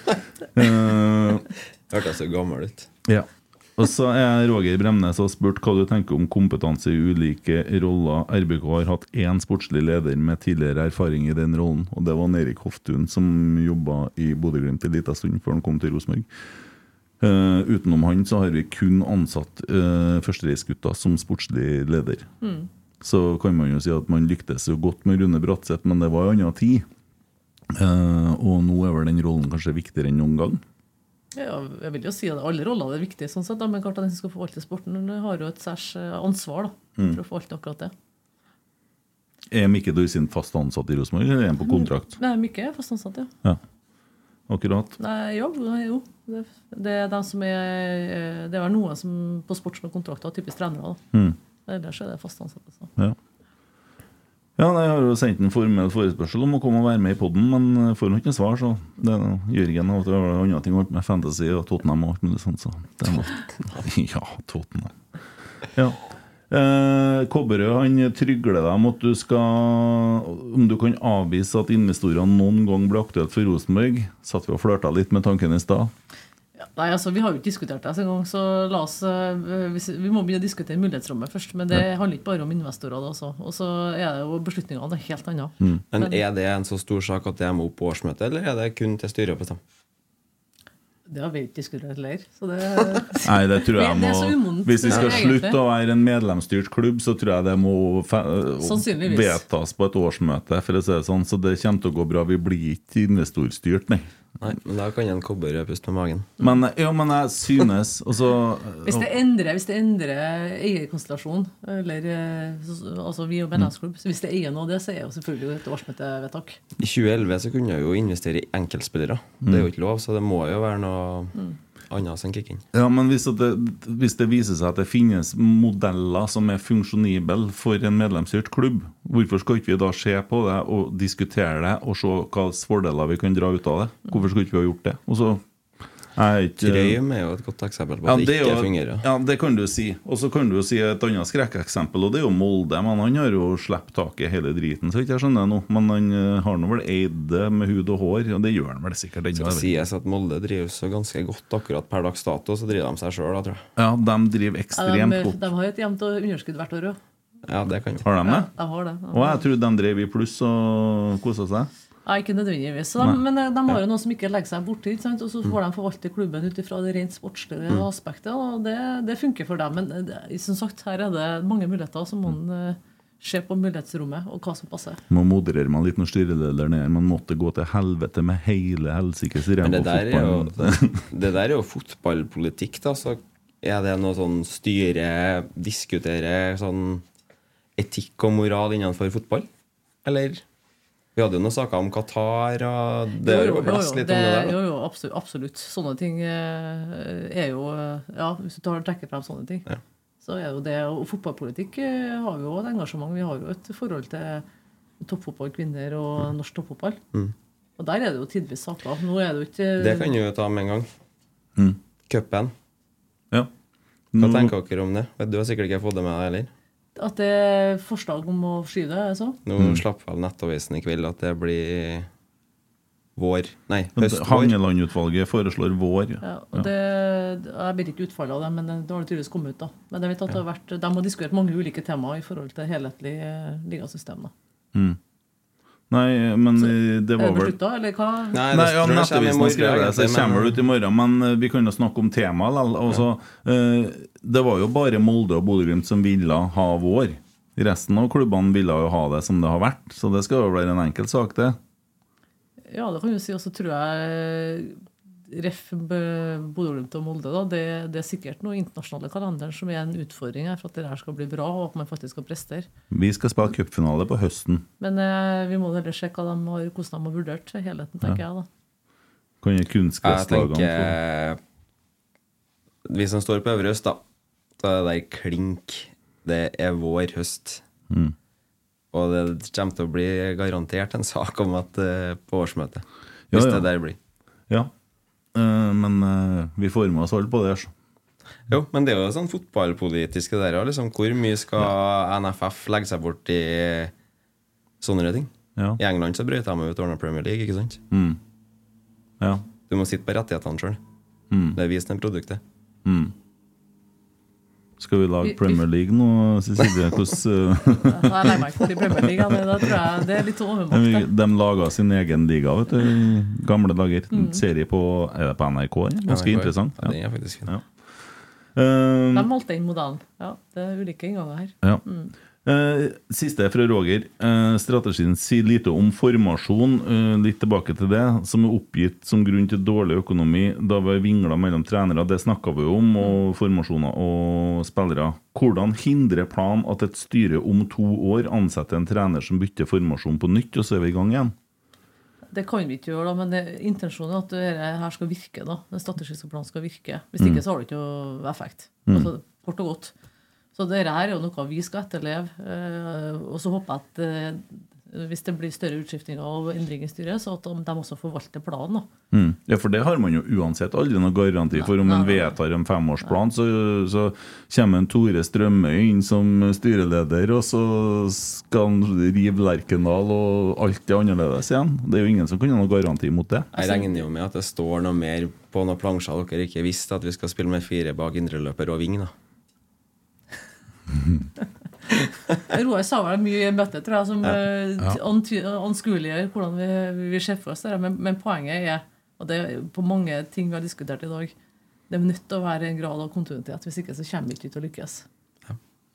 Eh, Hørtes så gammel ut. ja. Og så er Roger Bremnes og spurt hva du tenker om kompetanse i ulike roller. RBK har hatt én sportslig leder med tidligere erfaring i den rollen, og det var Erik Hoftun, som jobba i Bodø-Glimt en liten stund før han kom til Rosenborg. Uh, utenom han så har vi kun ansatt uh, førstereisgutta som sportslig leder. Så kan man jo si at man lyktes jo godt med Rune Bratseth, men det var jo annen tid. Uh, og nå er vel den rollen kanskje viktigere enn noen gang. Ja, jeg vil jo si at Alle roller er viktige, sånn sett, da, men klart at den som skal forvalte sporten, har jo et særs eh, ansvar da, for å forvalte akkurat det. Er Mikke Dorsin fast ansatt i Rosenborg, eller er han på kontrakt? Nei, Mikke er fast ansatt, ja. Ja, akkurat. Nei, jo, jo. Det, det er de som er eh, Det er noen som på sport som har kontrakter, typisk trenere. da. Mm. Ellers er det fast ansatte. Så. Ja. Ja, nei, Jeg har jo sendt en formell forespørsel om å komme og være med i poden, men får ikke noe svar. så det er Jørgen har andre ting med Fantasy og Tottenham og alt mulig sånt. Så det må, ja, Tottenham. Ja. Eh, Kobberød han trygler deg om at du skal Om du kan avvise at investorene noen gang blir aktuelt for Rosenborg. Satt vi og flørta litt med tanken i stad. Nei, altså Vi har jo ikke diskutert det engang, så la oss, eh, vi må begynne å diskutere mulighetsrommet først. Men det handler ikke bare om investorer. da også. Og så er det jo beslutningene er helt annet. Mm. Men er det en så stor sak at det må opp på årsmøtet, eller er det kun til styret å bestemme? Det har vi ikke diskutert heller. Det, Nei, det tror jeg Det- det er må så umodent, Hvis vi skal ja, slutte å være en medlemsstyrt klubb, så tror jeg det må vedtas på et årsmøte, for å si det sånn. Så det kommer til å gå bra. Vi blir ikke investorstyrt, nei. Nei, men da kan en kobberrød puste med magen. Men, ja, men jeg synes også Hvis det endrer, hvis det endrer eierkonstellasjonen, eller eh, altså vi og medlemsklubb, så hvis det eier noe av det, så er jo selvfølgelig et årsmøtevedtak. I 2011 så kunne jeg jo investere i enkeltspillere. Det er jo ikke lov, så det må jo være noe annet som kicker. Ja, men hvis, det, hvis det viser seg at det finnes modeller som er funksjonible for en medlemsstyrt klubb, hvorfor skal ikke vi da se på det og diskutere det og se hvilke fordeler vi kan dra ut av det? Hvorfor skal ikke vi ha gjort det? Og så ikke Trøym er jo et godt eksempel på ja, at det det, ikke jo, fungerer. ja, det kan du si. Og så kan du si et annet skrekkeksempel, og det er jo Molde. Men han har jo sluppet taket hele driten, så ikke jeg skjønner nå. Men han eh, har nå vel eid det med hud og hår, og det gjør han vel sikkert ennå. skal sies at Molde driver så ganske godt akkurat per dags dato, så driver de seg sjøl, da, tror jeg. Ja, de driver Ja, ekstremt de, godt. de har jo et jevnt underskudd hvert år òg. Ja, det kan jo. Har de det? De har det. Og jeg trodde de drev i pluss og kosa seg. Nei, ikke nødvendigvis. Så de, men eh, de har jo noen som ikke legger seg borti, og så får de forvalte klubben ut ifra det rent sportslige Mm. aspektet. og det, det funker for dem. Men eh, det, som sagt, her er det mange muligheter, så må man uh, se på mulighetsrommet og hva som passer. Man modererer meg litt når styrelederen er Man måtte gå til helvete med hele helsikes Men det ræva der, er jo, det der er jo fotballpolitikk, da. Så er det noe sånn styre diskuterer sånn etikk og moral innenfor fotball? Eller? Vi hadde jo noen saker om Qatar, og det er jo jo, litt det, om det der. Da. jo absolutt, absolutt. Sånne ting eh, er jo Ja, hvis du tar, trekker frem sånne ting, Ja. så er jo det Og fotballpolitikk eh, har vi jo et engasjement. Vi har jo et forhold til toppfotball, kvinner og norsk toppfotball. Mm. Og der er det jo tidvis saker. Nå er det jo ikke Det kan du jo ta med en gang. Mm. Cupen. Ja. Hva tenker dere om det? Du har sikkert ikke fått det med deg heller? At det er forslag om å skyve det, er så? Nå Mm. slapp vel Nettavisen i kveld at det blir vår Nei, høst-vår. Hangeland-utvalget foreslår vår. Ja, og det, jeg vet ikke utfallet av det, men det har tydeligvis kommet ut. da. Men jeg vet at det har vært, De har diskutert mange ulike temaer i forhold til helhetlig eh, ligasystem. da. Mm. Nei, men det Er var det vel beslutta, eller hva? Nei, Nei, det ja, Nettavisen har skrevet det, så det kommer vel ut i morgen. Men eh, vi kan jo snakke om temaet likevel. Altså, Uh, det var jo bare Molde og Bodø-Glimt som ville ha vår. Resten av klubbene ville jo ha det som det har vært, så det skal jo være en enkel sak, det. Ja, det kan du si. Og så tror jeg Ref B- Bodø-Glimt og Molde, da, det, det er sikkert noe internasjonale kalenderen som er en utfordring her for at det her skal bli bra, og at man faktisk skal prestere. Vi skal spille cupfinale på høsten. Men eh, vi må heller sjekke hva de har, hvordan de har vurdert helheten, tenker jeg. da. Kan jo Jeg kunstgresslagene få tenker Vi som står på Øvre Øst, da. Da er det der klink. Det er vår høst. Mm. Og det kommer til å bli garantert en sak om at eh, på årsmøtet. Ja, Hvis ja. det der blir. Ja. Eh, men eh, vi får med oss alle på det. så. Jo, men det er jo sånn fotballpolitiske der. òg. Liksom, hvor mye skal NFF legge seg bort i sånne ting? Ja. I England så brøt de ut Ordna Premier League, ikke sant? Mm. Ja. Du må sitte på rettighetene sjøl. Mm. Det er vist er produktet. Mm. Skal vi lage Premier League nå, Cecilie? Hvordan Jeg legger meg ikke til Premier League, da tror jeg det er litt overmakt. de, laga sin egen liga, vet du. i Gamle dager. En Serie på Er det på NRK? Ganske NRK, interessant. Ja, det er faktisk fint. Ja. Eh, De valgte inn modellen. Ja, det er ulike innganger her. Ja. Mm. Eh, siste fra Roger. Eh, strategien sier lite om formasjon. eh, litt tilbake til det. Som er oppgitt som grunn til dårlig økonomi. Da vi vingla mellom trenere, det snakka vi om, og formasjoner og spillere. Hvordan hindrer planen at et styre om to år ansetter en trener som bytter formasjon på nytt, og så er vi i gang igjen? Det kan vi ikke gjøre, da, men det, intensjonen er at det her skal virke. da. Den strategiske planen skal virke. Hvis Mm. ikke så har det ikke noe effekt. Mm. Altså, kort og godt. Så dette her er jo noe vi skal etterleve. eh, og så håper jeg at eh, hvis det blir større utskiftinger og endringer i styret, så at de, også forvalter planen. da. Mm. Ja, for det har man jo uansett aldri noe garanti for. Om en vedtar en femårsplan, så, så kommer en Tore Strømøy inn som styreleder, og så skal han rive Lerkendal, og alt er annerledes igjen. Det er jo ingen som kan ha noe garanti mot det. Jeg regner jo med at det står noe mer på noen plansjer dere ikke visste, at vi skal spille med fire bak indreløper og ving. da. Roar sa vel mye i møtet, tror jeg, som eh, Ja. anskueliggjør hvordan vi, vi ser for oss det. Men, men poenget er, og det er på mange ting vi har diskutert i dag, det er nødt til å være en grad av kontinuitet. Hvis ikke så kommer vi ikke til å lykkes.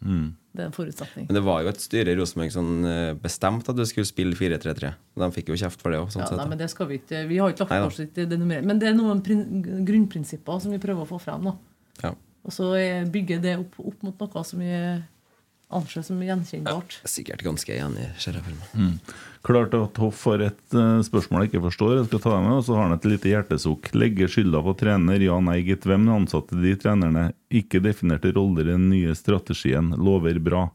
Mm. Det er en forutsetning. Men det var jo et styre i Rosenborg som eh, bestemte at du skulle spille 4-3-3. De fikk jo kjeft for det òg. Sånn Ja, nei, men det skal vi ikke Vi har ikke lagt oss i det nummeret. Men det er noen prin grunnprinsipper som vi prøver å få frem. Da. Ja. Og så er- bygge det opp, opp mot noe som vi anser som gjenkjennbart. Jeg er sikkert ganske enig, ser jeg for meg. Mm. Klart at Hoff har et eh, spørsmål jeg ikke forstår, jeg skal ta det med, og så har han et lite hjertesukk. Legge skylda på trener, ja, nei, gitt. Hvem ansatte de trenerne? Ikke definerte roller i den nye strategien. Lover bra.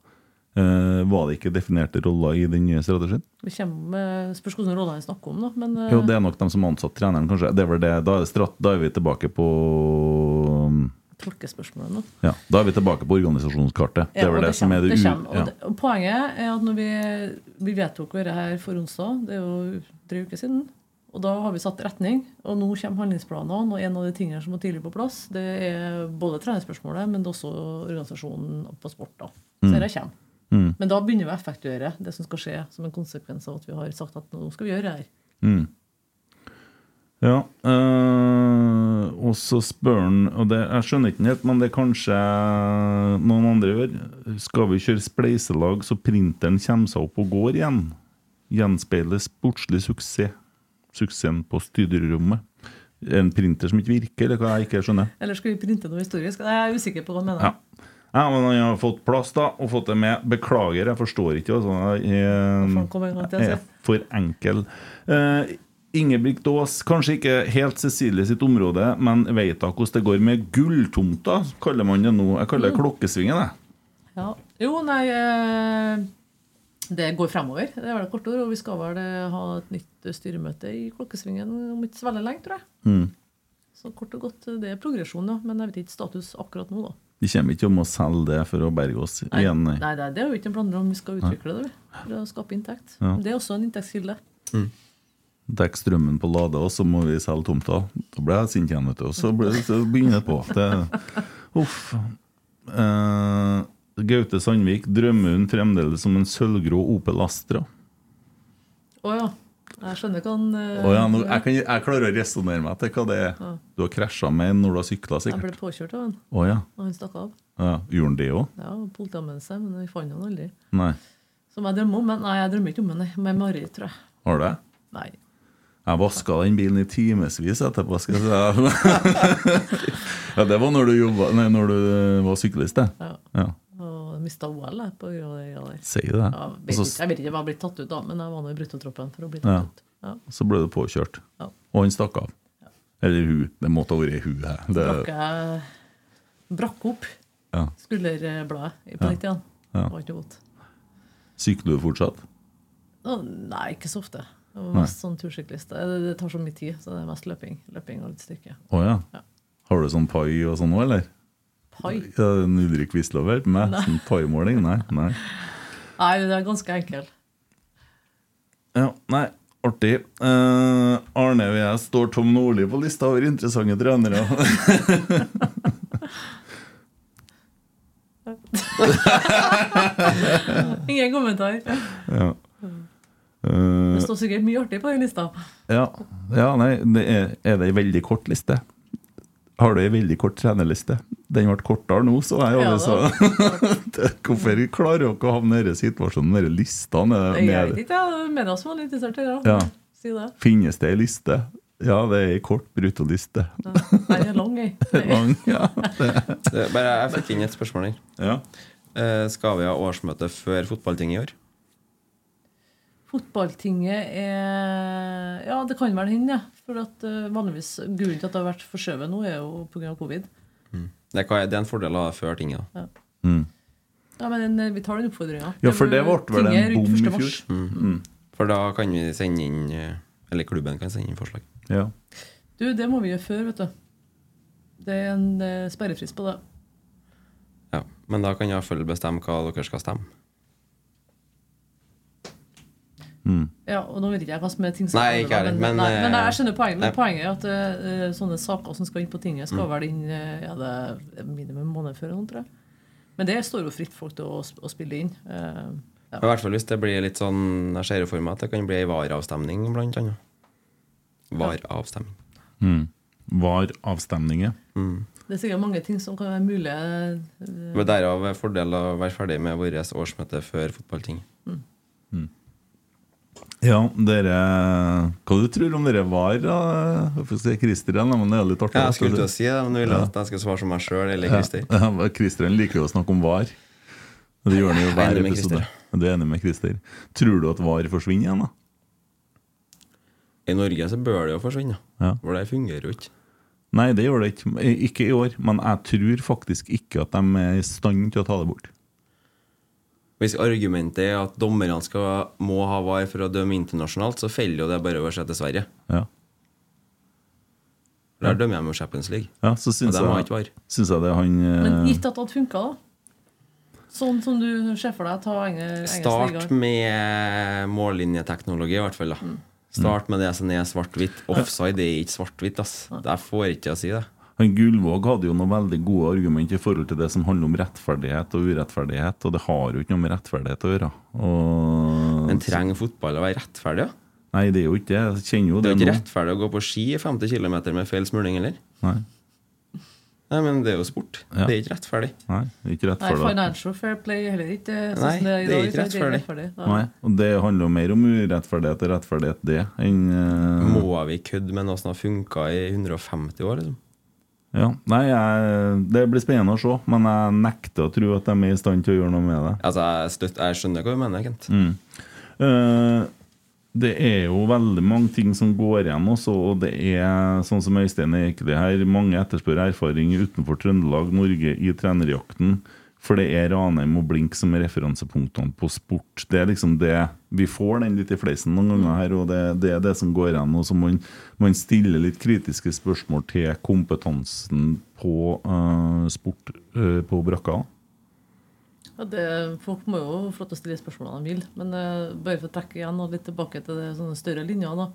Uh, var det ikke definerte roller i den nye strategien? Vi kommer med Spørs hvilke roller vi snakker om, da. Men uh... Jo, det er nok de som ansatte treneren, kanskje. Det er vel det. Da er, det strat da er vi tilbake på tolkespørsmålet nå. Ja, da er vi tilbake på organisasjonskartet. Det er vel det, det, som er det, det, kommer. Og det, og poenget er at når vi, vi vedtok dette her for onsdag, det er jo tre uker siden, og da har vi satt retning, og nå kommer handlingsplanene, og en av de tingene som må tidlig på plass, det er både treningsspørsmålet, men også organisasjonen på sport. da. Så Mm. det kommer. Mm. Men da begynner vi å effektuere det som skal skje som en konsekvens av at vi har sagt at nå skal vi gjøre det her. Mm. Ja. øh, og så spør han Og det, jeg skjønner ikke helt, men det er kanskje noen andre gjør. Skal vi kjøre spleiselag så printeren kommer seg opp og går igjen? Gjenspeiler sportslig suksess. Suksessen på styrerommet. En printer som ikke virker, eller hva jeg ikke skjønner? Eller skal vi printe noe historisk? Jeg er usikker på hva han mener. Ja. Ja, men han har fått plass da, og fått det med. Beklager, jeg forstår ikke. Altså, jeg, til, jeg er altså? for enkel. Uh, Ingebrigt Aas, kanskje ikke helt Cecilie sitt område, men veit da hvordan det går med gulltomta, kaller man det nå. Jeg kaller det Mm. klokkesvingen, jeg. Ja. Jo, nei eh, Det går fremover. Det er vel et kort ord. Og vi skal vel eh, ha et nytt eh, styremøte i Klokkesvingen om ikke så veldig lenge, tror jeg. Mm. Så kort og godt, det er progresjon, ja. Men jeg vet ikke status akkurat nå, da. Vi kommer ikke om å selge det for å berge oss Nei, igjen. nei. nei, nei, det er jo ikke en planer om vi skal utvikle det, vi. For å skape inntekt. Ja. Det er også en inntektskilde. Dekk strømmen på Lade, og så må vi selge tomta. Da ble jeg sint igjen, vet du. Og så, ble, så begynner det på. Det, uff. Eh, Gaute Sandvik, drømmer hun fremdeles om en sølvgrå Opel Astra? Å ja. Jeg skjønner hva han uh, oh, ja, nå, jeg, kan, jeg klarer å resonnere meg til hva det er. Ja. Du har krasja med en når du har sykla, Jeg ble påkjørt av han, oh, ja. og han stakk av. ja. Gjorde han det òg? Ja, Politianmeldelse, men vi fant han aldri. Nei. Som jeg drømmer om. Men nei, jeg drømmer ikke om henne. Med Marit, tror jeg. Har du det? Nei. Jeg vaska den bilen i timevis etterpå. skal jeg si. ja, det var når du, jobba, nei, når du var syklist, det. Ja. Ja. Og mista OL jeg, på grunn av det. Sier det. Ja, vet Og så- ikke, jeg vet ikke om jeg blitt tatt ut, da, men jeg var nå i bruttotroppen for å bli tatt Ja. ut. Ja. Så ble du påkjørt. Ja. Og han stakk av. Eller hun. Det måtte ha vært hun. her. Det, Brakk jeg brakk opp skulderbladet i- på igjen. Ja. Det var ikke vondt. Sykler du fortsatt? Nei, ikke så ofte. Mest sånn tursyklist. Det, det tar så mye tid, så det er mest løping. Løping og litt styrke. Oh, ja. Ja. Har du sånn pai og sånn òg, eller? Pai? Ja, en Ulrik Wisløver med Nei. sånn paimåling? Nei. nei. Nei, det er ganske enkelt. Ja, nei, artig. Eh, Arne jeg står Tom Nordli på lista over interessante trenere. Ingen kommentar. ja. Det Eh, står sikkert mye artig på den lista. ja. ja, nei, det er, er det ei veldig kort liste? Har du ei veldig kort trenerliste? Den ble kortere nå, så jeg. Ja, alle så. Hvorfor klarer dere å havne i denne situasjonen, denne listene? Jeg vet ikke, jeg. Media som var litt interessert i det. Ja. Si det. Finnes det ei liste? Ja, det er ei kort bruttoliste. Nei, det er lang, jeg. Ja. Bare, jeg fikk inn et spørsmål her. Ja. Uh, skal vi ha årsmøte før fotballtinget i år? Fotballtinget er Ja, det kan vel hende, ja. For at eh, vanligvis Grunnen til at det har vært forskjøvet nå, er jo pga. covid. Det, kan, det er en fordel å ha før tinget. da. Ja. Mm. Ja, men eh, vi tar den oppfordringa. Ja, for det ble vel er en bom i fjor. mars. Mm. For da kan vi sende inn eh, Eller klubben kan sende inn forslag. Ja. Du, det må vi gjøre før, vet du. Det er en eh, sperrefrist på det. Ja. Men da kan jeg iallfall bestemme hva dere skal stemme. Ja, og nå vet ikke jeg hva som er ting Nei, ikke jeg men, men, nei, men eh, jeg skjønner poenget. Men poenget er at uh, sånne saker som skal inn på tinget, skal Mm. vel inn eh, ja, det er minimum en måned før. noe, tror jeg. Men det står jo fritt folk til å, å spille inn. Uh, ja. I hvert fall hvis det blir litt sånn Jeg ser jo for meg at det kan bli ei vareavstemning, blant annet. Vareavstemning. Mm. Vareavstemninger. Mm. Det er sikkert mange ting som kan være mulig. eh, Men Derav er fordel å være ferdig med vårt årsmøte før fotballtinget. Ja, dere Hva du tror om dere var? Jeg Christer igjen, men det er litt artig. Ja, jeg skulle til å si det, men du ville at jeg skulle svare som meg sjøl eller Christer. Ja, ja, liker jo å snakke om VAR. Det gjør han jo Jeg er hver episode. Du er enig med Christer. Tror du at VAR forsvinner igjen, da? I Norge så bør det jo forsvinne, Ja. for det fungerer jo ikke. Nei, det gjør det ikke. Ikke i år. Men jeg tror faktisk ikke at de er i stand til å ta det bort. Hvis argumentet er at dommerne skal, må ha VAR for å dømme internasjonalt, så feller jo det bare over seg til Sverige. Ja. Der dømmer de jo Champions League. Ja, så syns Og de har jeg, ikke VAR. syns jeg det han Men eh, gitt at det hadde funka, da? Sånn som du ser for deg, ta enge- Start med mållinjeteknologi, i hvert fall. da Start med det som er svart-hvitt. Offside er ikke svart-hvitt. ass Jeg får ikke til å si det. Han Gullvåg hadde jo noen veldig gode argument i forhold til det som handler om rettferdighet og urettferdighet, og det har jo ikke noe med rettferdighet å gjøre. Og... Men trenger fotball å være rettferdig? da? Nei, det er jo ikke det. Jeg kjenner jo Det det, er jo ikke nå. rettferdig å gå på ski i 50 km med feil smuling, heller. Nei. Nei, men det er jo sport. Ja. Det er ikke rettferdig. Nei, det er ikke Nei, rettferdig. financial fair play er heller ikke sånn Nei, det er det er ikke så rettferdig. Nei, og det handler jo mer om urettferdighet og rettferdighet, det, enn uh... Må vi kødde med noe som har funka i 150 år? liksom Ja, nei, jeg, Det blir spennende å se, men jeg nekter å tro at de er i stand til å gjøre noe med det. Altså, jeg, støtt, jeg skjønner hva du mener, Kent. Mm. Uh, det er jo veldig mange ting som går igjen også, og det er sånn som Øystein Eikeli her, mange etterspør erfaring utenfor Trøndelag, Norge i trenerjakten. For det er Ranheim og Blink som er referansepunktene på sport. Det er liksom det Vi får den litt i fleisen noen ganger her, og det, det er det som går igjen. Og så må man, stiller litt kritiske spørsmål til kompetansen på uh, sport uh, på brakka. Ja, det, folk må jo få lov til å stille spørsmålene de vil. Men uh, bare for å trekke igjen og litt tilbake til det sånne større linjer. da.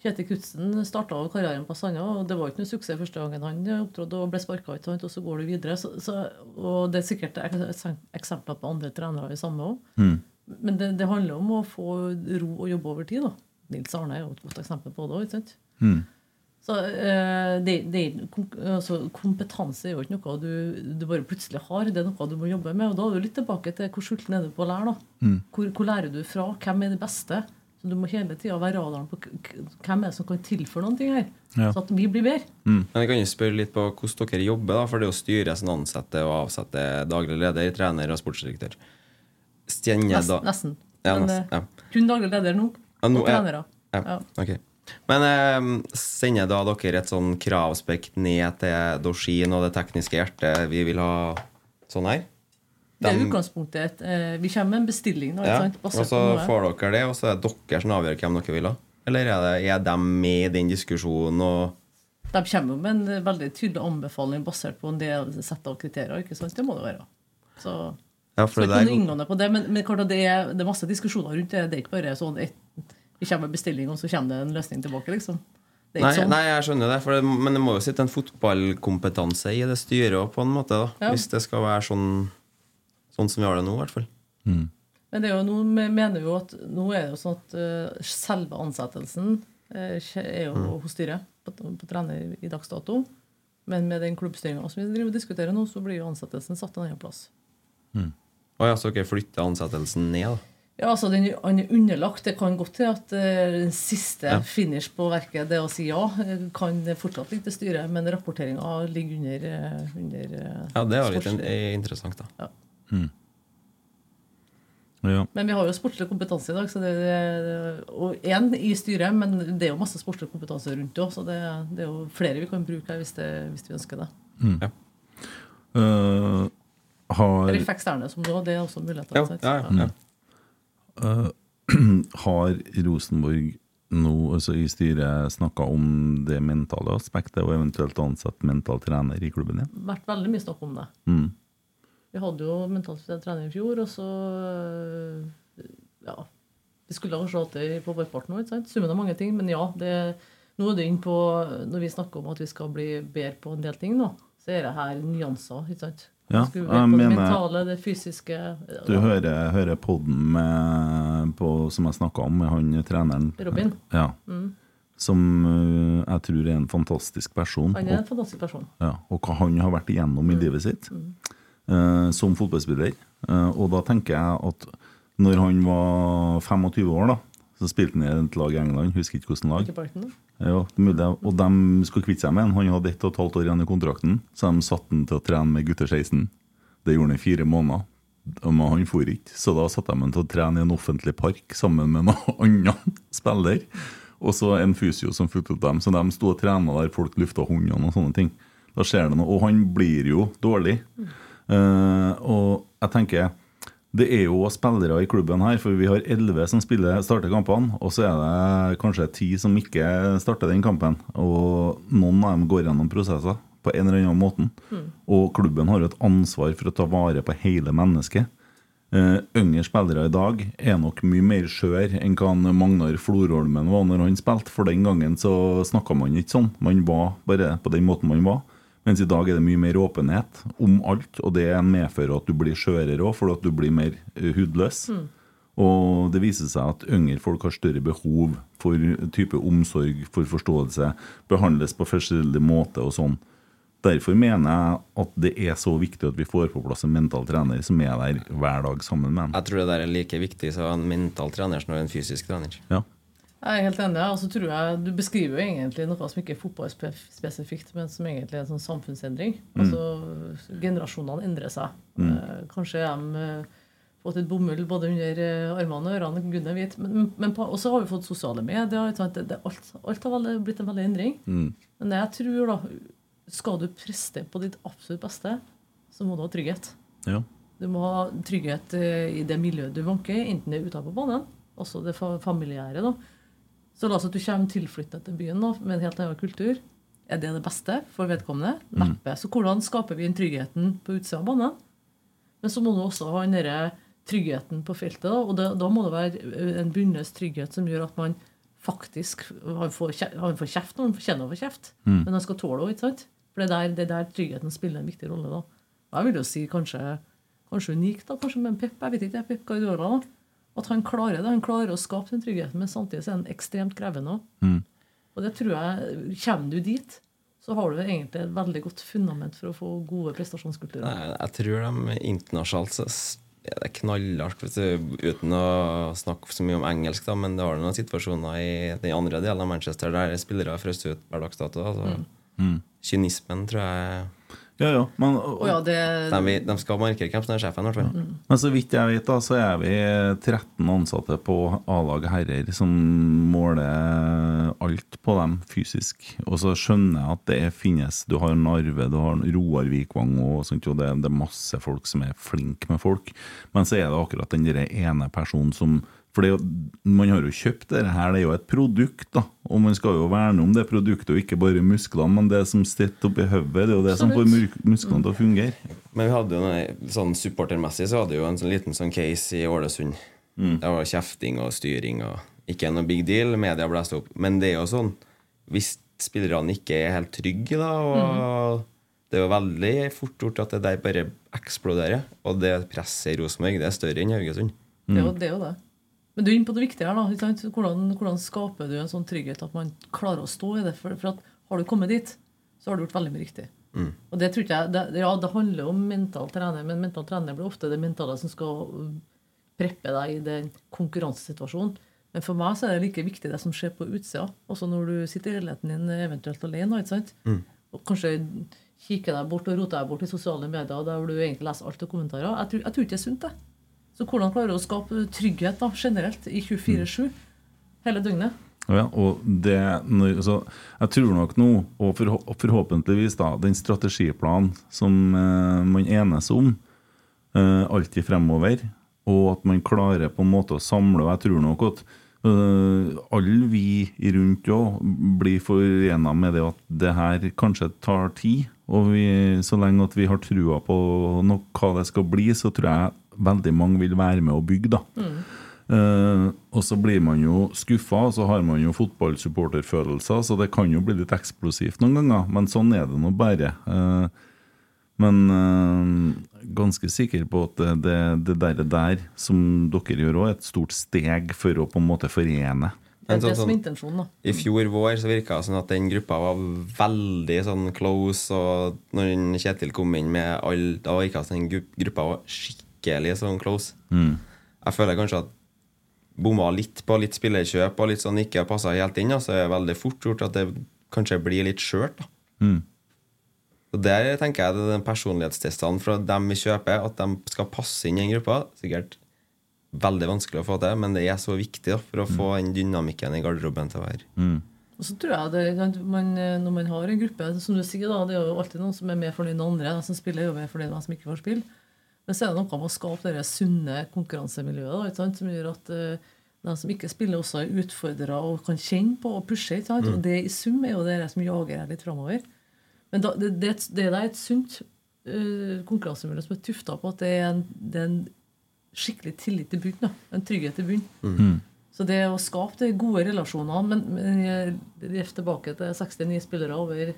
Kjetil Knutsen starta karrieren på Sanda, og det var ikke noe suksess første gangen han opptrådte og ble sparka ut, og så går du videre. Så, så, og det er sikkert eksempler på andre trenere i samme òg. Mm. Men det, det handler om å få ro og jobbe over tid. da. Nils Arne er jo et godt eksempel på det òg. Mm. Så eh, det, det, altså, kompetanse er jo ikke noe du, du bare plutselig har, det er noe du må jobbe med. Og da er du litt tilbake til hvor sulten er du på å lære. da. Mm. Hvor, hvor lærer du fra? Hvem er det beste? Så Du må hele tida være radaren på hvem er det som kan tilføre noen ting her. Ja. Så at vi blir bedre. Men jeg kan jo spørre litt på hvordan dere jobber, da, for det å styre sin som ansetter og avsette daglig leder, trener og sportsdirektør. Stjenger Nesten. da nesten. Ja, Men, nesten, eh, ja. Kun daglig leder nå. Ja, nå og er- trenere. Ja, Ja. ok. Men eh, sender da dere et sånn kravspekt ned til Dorsin og det tekniske hjertet? Vi vil ha sånn her? Det er utgangspunktet. eh, Vi kommer med en bestilling. Nå, Ja, og så får dere det, og så er det dere som avgjør hvem dere vil ha? Eller er, det, er de med i den diskusjonen og De kommer med en eh, veldig tydelig anbefaling basert på en del sett av kriterier. ikke sant? Det må det være. Så Ja, for det noe inngående på det, men, men klart at det, er, det er masse diskusjoner rundt det. Det er ikke bare sånn et, vi kommer med bestilling, og så kommer det en løsning tilbake. liksom. Er Nei, sånn. nei, jeg skjønner det, det, men det må jo sitte en fotballkompetanse i det styret òg, på en måte, da. Ja. Hvis det skal være sånn, sånn som vi har det nå, i hvert fall. Men det er jo, nå vi mener jo at nå er det jo sånn at uh, selve ansettelsen uh, er jo Mm. hos styret på, på trener i dags dato. Men med den klubbstyringa som vi driver og diskuterer nå, så blir jo ansettelsen satt en annen plass. Å ja, så dere flytter ansettelsen ned, da? Ja, altså den, Han er underlagt. Det kan godt til at eh, den siste Ja. finish på verket, det å si ja, kan fortsatt ligge til styret, men rapporteringa ligger under, under Ja, det er litt interessant, da. Ja. Ja. Men vi har jo sportslig kompetanse i dag, så det, det, og én i styret, men det er jo masse sportslig kompetanse rundt det òg, så det, det er jo flere vi kan bruke her hvis, det, hvis vi ønsker det. Eh, Har, Eller eksterne, som du har. Det er også muligheter. Ja, ja, ja. Eh, har Rosenborg nå altså i styret snakka om det mentale aspektet, og eventuelt ansatt mental trener i klubben igjen? vært veldig mye snakk om det. Mm. Vi hadde jo mentalt trening i fjor, og så Ja. Vi skulle kanskje slått det på vårparten òg? Summen av mange ting. Men ja, det, nå er det inn på Når vi snakker om at vi skal bli bedre på en del ting, nå, så er det her nyanser, ikke sant? Ja, jeg mener, det mentale, det fysiske Du hører, hører podden med, på, som jeg snakka om, med han treneren Robin. Ja. Mm. Som øh, jeg tror er en fantastisk person. Han er en fantastisk person. ja, og hva han har vært igjennom i livet sitt Mm. Eh, som fotballspiller. Eh, og da tenker jeg at når han var 25 år, da, så spilte han i et lag i England, husker ikke hvordan lag. Da. Ja, mulig. Og de skulle kvitte seg med han. Han hadde ett og et halvt år igjen i kontrakten, så de satte han til å trene med gutter 16. Det gjorde han i fire måneder. Men han for ikke, så da satte de han til å trene i en offentlig park sammen med noen annen spiller. Og så en fysio som fulgte opp dem. Så de sto og trena der folk lufta hundene og sånne ting. Da skjer det noe. Og han blir jo dårlig. Eh, og jeg tenker det er jo spillere i klubben her, for vi har elleve som spiller, starter kampene, og så er det kanskje ti som ikke starter den kampen. Og noen av dem går gjennom prosesser på en eller annen måte. Og klubben har jo et ansvar for å ta vare på hele mennesket. Uh, yngre spillere i dag er nok mye mer skjør enn hva Magnar Florholmen var når han spilte. For den gangen så snakka man ikke sånn. Man var bare på den måten man var. Mens i dag er det mye mer åpenhet om alt, og det medfører at du blir skjørere òg, fordi at du blir mer hudløs. hudløs. Og det viser seg at yngre folk har større behov for type omsorg, for forståelse, behandles på forskjellig måte og sånn. Derfor mener jeg at det er så viktig at vi får på plass en mental trener som er der hver dag sammen med ham. Jeg tror det der er like viktig som en mental trener som en fysisk trener. Ja. Jeg er helt enig. Og så tror jeg Du beskriver jo egentlig noe som ikke er fotballspesifikt, men som egentlig er en sånn samfunnsendring. Mm. Altså, Generasjonene endrer seg. Mm. Eh, Kanskje de har fått et bomull både under eh, armene og ørene, gudene vit. Men, men på, og så har vi fått sosiale medier. Det, det, alt, alt har veldig, blitt en veldig endring. Mm. Men jeg tror, da Skal du preste på ditt absolutt beste, så må du ha trygghet. Ja. Du må ha trygghet eh, i det miljøet du vanker i, enten det er utenfor banen, altså det familiære. da. Så la oss at du kommer tilflyttet til byen nå, med en helt annen kultur. Er det det beste for vedkommende? Neppe. Så hvordan skaper vi den tryggheten på utsida av banen? Men så må du også ha den tryggheten på feltet. Da, og da, da må det være en bundes trygghet som gjør at man faktisk Han får, han får kjeft når han fortjener å få kjeft, Mm. men han skal tåle det. ikke sant? For det er der, det er der tryggheten spiller en viktig rolle. da. Og jeg vil jo si kanskje, kanskje unikt, da, kanskje med en Pep. Jeg vet ikke, Pep Guardiola. da. At han klarer det. Han klarer å skape den tryggheten, men samtidig er han ekstremt krevende. Mm. Og det tror jeg, Kommer du dit, så har du egentlig et veldig godt fundament for å få gode prestasjonskulturer. Nei, jeg tror de internasjonalt så er det knallhardt, uten å snakke så mye om engelsk, da, men det har noen situasjoner i den andre delen av Manchester der spillere frøs ut hver dags dato. Altså. Mm. Kynismen, tror jeg Ja, ja. Men, og, ja, det, de, de skal markere hvem som er sjefen, hvert fall. Men så vidt jeg vet, da, så er vi 13 ansatte på A-laget herrer som måler alt på dem fysisk. Og så skjønner jeg at det finnes Du har Narve, du har Roar Vikvang og sånt, og det, det er masse folk som er flinke med folk. Men så er det akkurat den ene personen som For det man har jo kjøpt det her, det er jo et produkt, da. Og man skal jo verne om det produktet, og ikke bare musklene. Men det som sitter oppi hodet, det er jo det som får musklene til å fungere. Men vi hadde jo en, sånn supportermessig så hadde vi jo en sånn liten sånn case i Ålesund. Mm. Det var kjefting og styring og ikke noe big deal. Media blæste opp. Men det er jo sånn hvis spillerne ikke er helt trygge, da, og det er jo veldig fort gjort at det der bare eksploderer. Og det presset i Rosenborg det er større enn i Haugesund. Jo det. Er jo det. Men du er inne på det viktige her. da. Hvordan, hvordan skaper du en sånn trygghet at man klarer å stå i det? For, for har du kommet dit, så har du gjort veldig mye riktig. Mm. Og det tror jeg, det, Ja, det handler om mental trener, men mental trener blir ofte det mentale som skal preppe deg i den konkurransesituasjonen. Men for meg så er det like viktig det som skjer på utsida. Også når du sitter i leiligheten din eventuelt alene. ikke sant? Mm. Og kanskje kikker deg bort og roter deg bort i sosiale medier der du egentlig leser alt av kommentarer. Jeg tror, jeg tror ikke det er sunt, det. Så hvordan klarer du å skape trygghet da, generelt i 24-7 hele døgnet? Ja, og det, når, så jeg tror nok nå, og forhåpentligvis da, den strategiplanen som eh, man enes om, eh, alltid fremover. Og at man klarer på en måte å samle. Og jeg tror nok at eh, alle vi rundt òg blir forena med det at det her kanskje tar tid. Og vi, så lenge at vi har trua på nok hva det skal bli, så tror jeg veldig mange vil være med å bygge, da. Eh, og så blir man jo skuffa, og så har man jo fotballsupporterfølelser, så det kan jo bli litt eksplosivt noen ganger, men sånn er det nå bare. Uh, men uh, ganske sikker på at det, det, det der, der som dere gjør òg, er et stort steg for å på en måte forene. Det er Men det sånn- som er intensjonen, da. I fjor vår så virka det sånn at den gruppa var veldig sånn close, og når Kjetil kom inn med alle, Da virka det som den gruppa var skikkelig sånn close. Jeg føler kanskje at bomma litt på litt spillerkjøp og litt sånn ikke passa helt inn, så er det veldig fort gjort at det kanskje blir litt skjørt. Mm. Og Der tenker jeg det er den personlighetstestene fra dem vi kjøper, at de skal passe inn i den gruppa. Sikkert veldig vanskelig å få til, men det er så viktig da, for å få den dynamikken i garderoben til å være. Og så tror jeg det, man, eh, Når man har en gruppe, som du sier, da, det er jo alltid noen som er mer fornøyd enn andre. De som spiller, er jo mer fornøyd enn de som ikke får spille. Men så er det noe med å skape det sunne konkurransemiljøet da, ikke sant? som gjør at uh, de som ikke spiller, også er utfordra og kan kjenne på og pushe. Ikke sant? Og det i sum er jo det som jager her litt framover. Men da, det, det, det er et sunt uh, konkurransemiljø som er tufta på at det er en, det er en skikkelig tillit til bunn. En trygghet til bunn. Så det å skape de gode relasjonene Men, men jeg jeg tilbake til 69 spillere over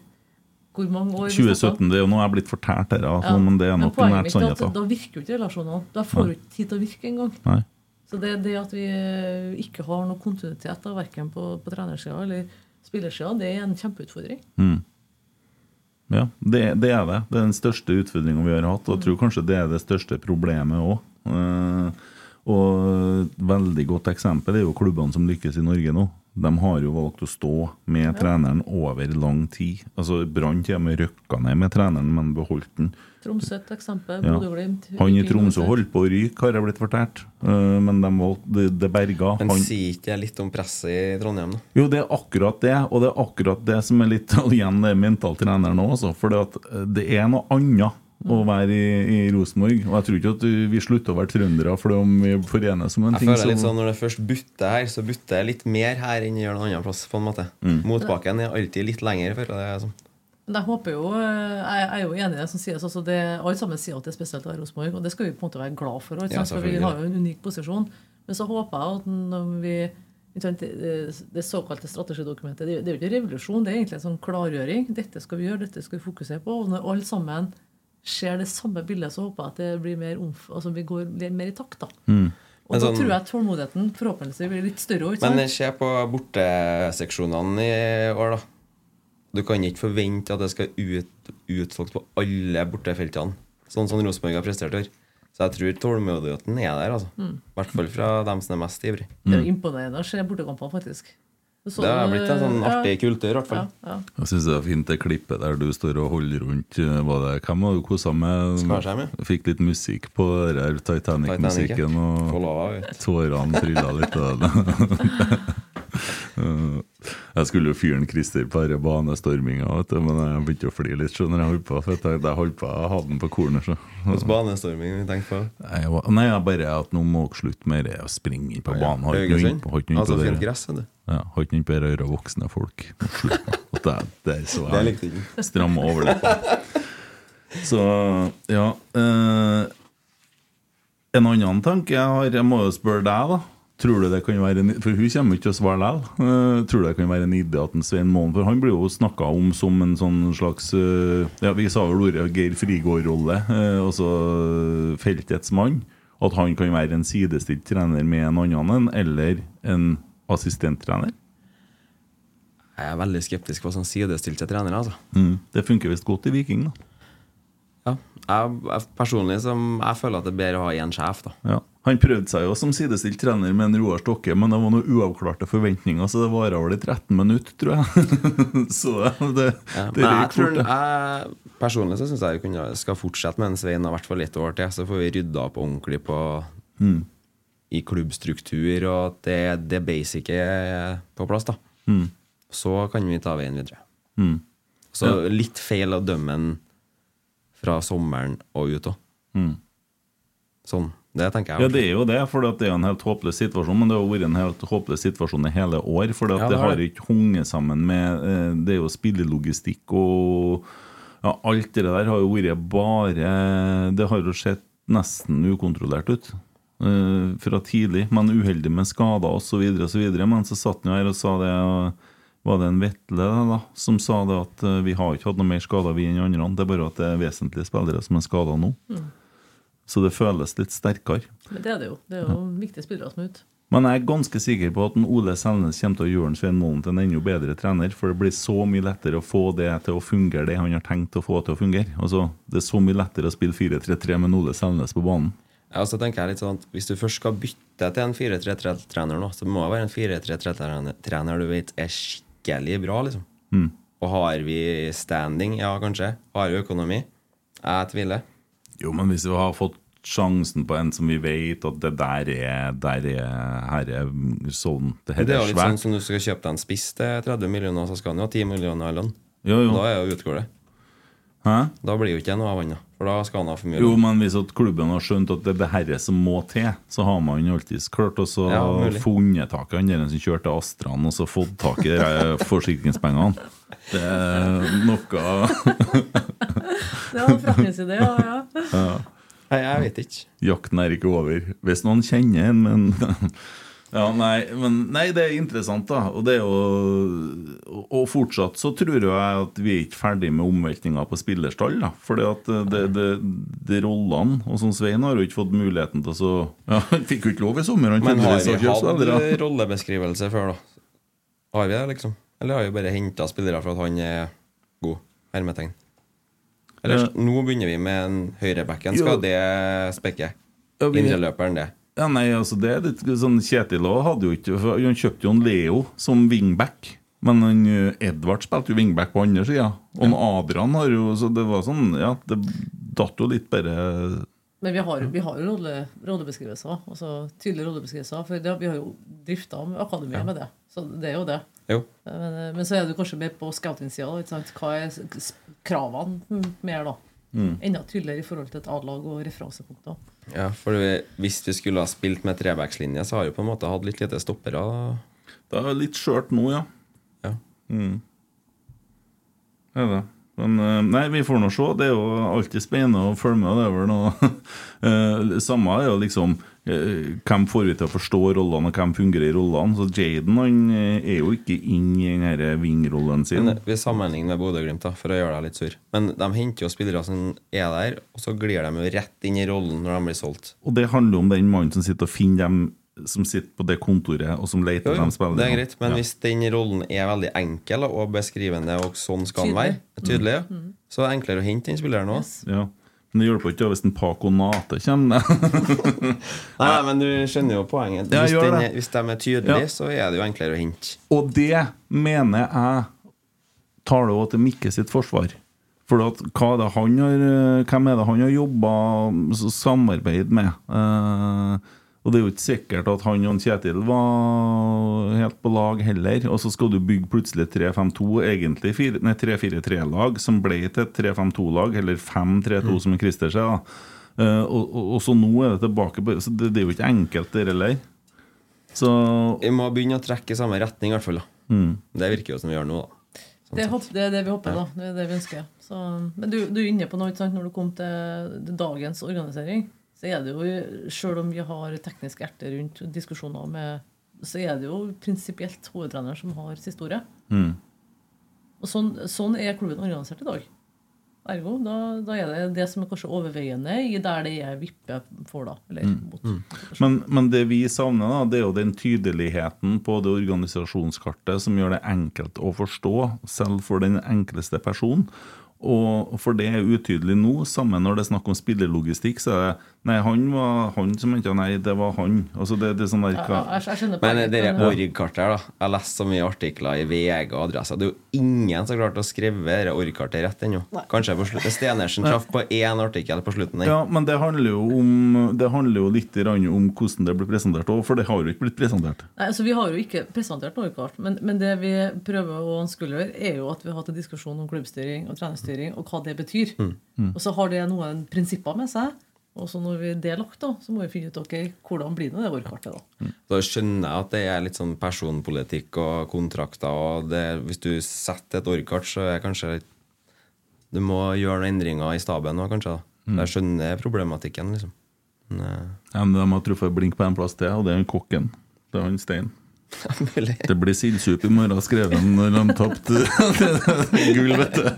hvor mange år? vi snakker om? 2017, det er jo noe jeg er blitt fortalt her, altså, Ja. men det er Men nok poenget nært er sannheten. Da virker jo ikke relasjonene. Da får du ikke tid til å virke engang. Nei. Så det, det at vi eh, ikke har noe kontinuitet, da, verken på, på trenersida eller spillersida, det er en kjempeutfordring. Ja, det, det er det. Det er den største utfordringa vi har hatt, og jeg tror kanskje det er det største problemet òg. Og et veldig godt eksempel er jo klubbene som lykkes i Norge nå. De har jo valgt å stå med treneren over lang tid. Altså Brann til og med røkka ned med treneren, men beholdt den. Tromsø et eksempel. Ja. Bodø-Glimt. Han i Tromsø holdt på å ryke, har jeg blitt fortalt. Eh, men de valgte, det, det berga. Men Han, sier ikke det litt om presset i Trondheim, da? jo, det er akkurat det, og det er akkurat det som er litt igjen det mentalt trener nå. Også, for eh, det er noe annet å være i, i Rosenborg. Og jeg tror ikke at vi slutter å være trøndere fordi om vi forenes om en Jeg ting. føler litt så- sånn Når det først butter her, så butter det litt mer her enn det gjør noen annen plass. på en måte Mm. Motbakken er alltid litt lengre For det er sånn. Men jeg håper jo, eh, jeg er jo enig i det som sies. Altså det, alle sammen sier at det er spesielt å være Rosenborg, og det skal vi på en måte være glad for. Ja, for vi har jo en unik posisjon. Men så håper jeg at når vi det, det såkalte strategidokumentet det, det er jo ikke revolusjon, det er egentlig en sånn klargjøring. Dette skal vi gjøre, dette skal vi fokusere på. Og når alle sammen ser det samme bildet, så håper jeg at det blir mer omf altså vi går mer i takt. da. Og sånn, da tror jeg tålmodigheten forhåpentligvis blir litt større. også, Men se på borteseksjonene i år, da. Du kan ikke forvente at det skal ut, utsolgt på alle bortefeltene, sånn som Rosenborg har prestert i år. Så jeg tror tålmodigheten er der, altså. Mm. I hvert fall fra dem som er mest ivrige. Det er imponerende å se bortekampene, faktisk. Så- Det har blitt en sånn ja. artig kultur, i hvert fall. Ja, ja. Jeg syns det er fint det klippet der du står og holder rundt eh, Var det, Hvem var du kosa med? Fikk litt musikk på den Titanic-musikken, ja. Og tårene trilla litt. Eh, Jeg skulle jo fyre Christer på denne banestorminga, men jeg begynte å fly litt. Når jeg holdt på, for jeg, jeg holdt på å ha den på kornet. Så. Hvilken banestorming vi tenker på? Jeg var, nei, jeg bare at nå må dere slutte med det å springe inn på banen. Inn Altså fint gress, vet du. Ja, har ikke noe å gjøre voksne folk. Det, det er så jeg ikke. Stramme over det. Så ja eh, En annen tanke jeg har, jeg må jo spørre deg, da. Tror du det kan være en, For hun kommer ikke til å svare likevel. Uh, tror du det kan være en idé at en Svein Målen For han blir jo snakka om som en sånn slags uh, Ja, Vi sa vel ordet Geir Frigård-rolle, altså feltets mann. At han kan være en sidestilt trener med en annen en, eller en assistenttrener. Jeg er veldig skeptisk på sånn sidestilte trenere, altså. Mm. Det funker visst godt i Viking, da. Ja. Jeg, jeg, personlig som, jeg føler at det er bedre å ha én sjef, da. Ja. Han prøvde seg jo som sidestilt trener med en Roar Stokke, men det var noen uavklarte forventninger, så det vara vel i 13 minutter, tror jeg. så det, Ja, det jeg tror, jeg, personlig så syns jeg vi skal fortsette med en Svein i hvert fall et år til. Så får vi rydda opp ordentlig på Mm. I klubbstruktur, og at det, det basic er på plass. da Mm. Så kan vi ta veien videre. Mm. Så Ja. litt feil å dømme den fra sommeren og ut òg. Mm. Sånn. Det tenker jeg. Ja, det er jo det, for det er en helt håpløs situasjon. Men det har vært en helt håpløs situasjon i hele år. For Ja, det har det. ikke hunget sammen med eh, Det er jo spillelogistikk og ja, Alt det der har jo vært bare Det har jo sett nesten ukontrollert ut. Eh, fra tidlig, men uheldig med skader osv. Men så satt han jo her og sa det og Var det en Vetle da, som sa det at uh, vi har ikke hatt noe mer skader vi enn andre? Det er bare at det er vesentlige spillere som er skada nå. Så det føles litt sterkere. Men det er det jo. Det er jo viktige spillere som er ute. Men jeg er ganske sikker på at Ole Selnes kommer til å gjøre Svein Målen til en enda bedre trener. For det blir så mye lettere å få det til å fungere, det han har tenkt å få til å fungere. Altså, Det er så mye lettere å spille 4-3-3 med Ole Selnes på banen. Ja, så tenker jeg litt sånn at Hvis du først skal bytte til en 4-3-3-trener nå, så må det være en 4-3-3-trener du vet er skikkelig bra, liksom. Mm. Og har vi standing? Ja, kanskje. Har vi økonomi? Jeg tviler. Jo, men hvis vi har fått sjansen på en som vi vet at det der er Der er her er sånn Det her Det er jo litt sånn som du skal kjøpe deg en spiss til 30 millioner, så skal han jo ha 10 millioner i lønn. Jo, jo. Da er jo utgår det. Hæ? Da blir jo ikke det noe av han. For da skal han ha for mye. Jo, men hvis at klubben har skjønt at det er det herre som må til, så har man jo alltids klart å så Ja, funnet tak i han der som kjørte Astran, og så fått tak i de forsikringspengene. Det er noe Det var en forretningsidé, ja. ja. Nei, jeg vet ikke. Jakten er ikke over. Hvis noen kjenner en, men Ja, nei, men nei, det er interessant, da. Og det er jo Og fortsatt så tror jeg at vi er ikke ferdig med omveltninga på spillerstall, da. Fordi at det, det, de rollene Og sånn Svein har jo ikke fått muligheten til å så Ja, han fikk jo ikke lov i sommer. Han Men har vi hatt rollebeskrivelse før, da? Har vi det, liksom? Eller har vi bare henta spillere for at han er god? Hermetegn. Eller Ja. nå begynner vi med en høyrebacken. Skal det spekke? Indreløperen, det. Ja, nei, altså det er litt sånn Kjetil hadde jo ikke Han kjøpte jo en Leo som wingback. Men han, eh, Edvard spilte jo wingback på andre sida. Og en Adrian har jo Så det var sånn Ja, det datt jo litt bare Men vi har, vi har jo rolle, rollebeskrivelser. Altså tydelige rollebeskrivelser. For det, vi har jo drifta akademiet med det. Så det er jo det. Jo. Men, men så er du kanskje mer på scouting-sida. Hva er kravene mer, da? Mm. Enda tydeligere i forhold til et A-lag og referansepunkter. Ja, for Hvis vi skulle ha spilt med trebackslinje, så har vi på en måte hatt litt lite stoppere. Det er litt skjørt nå, ja. Ja. Mm. Det er det. Men eh, nei, vi får nå se. Det er jo alltid spennende å følge med. Det er vel noe Eh, Samme er jo liksom Hvem får vi til å forstå rollene, og hvem fungerer i rollene? Så Jaden han eh, er jo ikke inn i den her wing-rollen sin. Men Vi sammenligner med Bodø-Glimt, for å gjøre deg litt sur. Men de henter jo spillere som er der, og så glir de jo rett inn i rollen når de blir solgt. Og det handler om den mannen som sitter og finner dem som sitter på det kontoret, og som leter etter de spillerne. det er greit, men Ja. hvis den rollen er veldig enkel og beskrivende, og sånn skal den være, tydelig, ja, Mm. så er det enklere å hente den spilleren òg. Ja. Men det hjelper ikke hvis en Paco Nate kommer. Nei, men du skjønner jo poenget. Hvis, ja, den hvis de er tydelige, Ja. så er det jo enklere å hente. Og det mener jeg tar det òg til Mikke sitt forsvar. For at, er det han har, eh, hvem er det han har jobba samarbeid med? Eh, og det er jo ikke sikkert at han og Kjetil var helt på lag heller. Og så skal du bygge plutselig 3-5-2, egentlig 3-4-3-lag, som ble til et 3-5-2-lag, eller 5-3-2, som Christer sier. Eh, og, og, og så nå er det tilbake på Så det, det er jo ikke enkelt, det heller. Så Vi må begynne å trekke i samme retning, i hvert fall. da. Mm. Det virker jo som vi gjør nå, da. Sånn Det, er det vi håper, da. Det er det vi ønsker. Så, men du, du er inne på noe, ikke sant? Når du kom til dagens organisering, så er det jo, selv om vi har teknisk erte rundt diskusjoner med Så er det jo prinsipielt hovedtreneren som har siste ordet. mm. Og sånn, sånn er klubben organisert i dag. Ergo, da, da er det det som er kanskje overveiende i der det er vippe for, da. Eller Mm. mot. Men, men det vi savner, da, det er jo den tydeligheten på det organisasjonskartet som gjør det enkelt å forstå, selv for den enkleste person. Og for det er utydelig nå, samme når det er snakk om spillerlogistikk, så er det Nei, han var han som mente Nei, det var han. Altså det, det er sånn der Ja, hva- jeg, jeg Men det der org-kartet her, da. Jeg har lest så mye artikler i VG og Adressa. Det er jo ingen som har klart å skrive det org-kartet rett ennå. Kanskje på slutten. Stenersen traff på én artikkel på slutten. Ja, men det handler jo om Det handler jo litt grann om hvordan det blir presentert òg, for det har jo ikke blitt presentert. Nei, altså Vi har jo ikke presentert noe kart, men, men det vi prøver å anskueliggjøre, er jo at vi har hatt en diskusjon om klubbstyring og trenerstyring, og hva det betyr. Mm. Og så har det noen prinsipper med seg, Og så når vi det er lagt, da, så må vi finne ut ok, hvordan blir det det årkartet. da. Da skjønner jeg at det er litt sånn personpolitikk og kontrakter. Og det, hvis du setter et årkart, så er kanskje Du må gjøre noen endringer i staben òg, kanskje. da Jeg skjønner problematikken, liksom. Men, eh, Ja, men De har truffet blink på en plass til, og det er kokken. Det er han Stein. Det blir sildsup i morgen, skrev han når de tapte gull, vet du.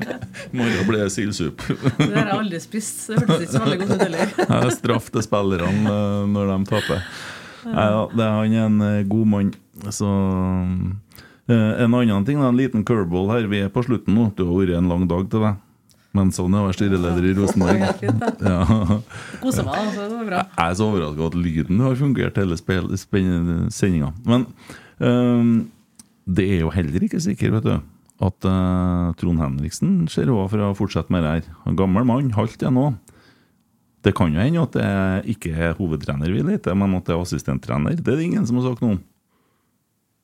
I morgen blir det sildsup. Det har jeg aldri spist. så Det hørtes ikke så veldig godt ut heller. Det er straff til spillerne eh, når de taper. Nei da, det er han er en eh, god mann. Så eh, En annen ting, en liten curveball her. Vi er på slutten nå. Det har vært en lang dag til deg. Men sånn er å være styreleder i Rosenborg. Fint, det. Ja. Koser meg, altså. Det var bra. Jeg er så overraska at lyden har fungert hele sendinga. Men det er jo heller ikke sikkert, vet du, at øh, Trond Henriksen ser over for å fortsette med det her. En gammel mann, halvt igjen nå. Det kan jo hende at det ikke er hovedtrener vi leter, men at det er assistenttrener. Det er det ingen som har sagt noe om.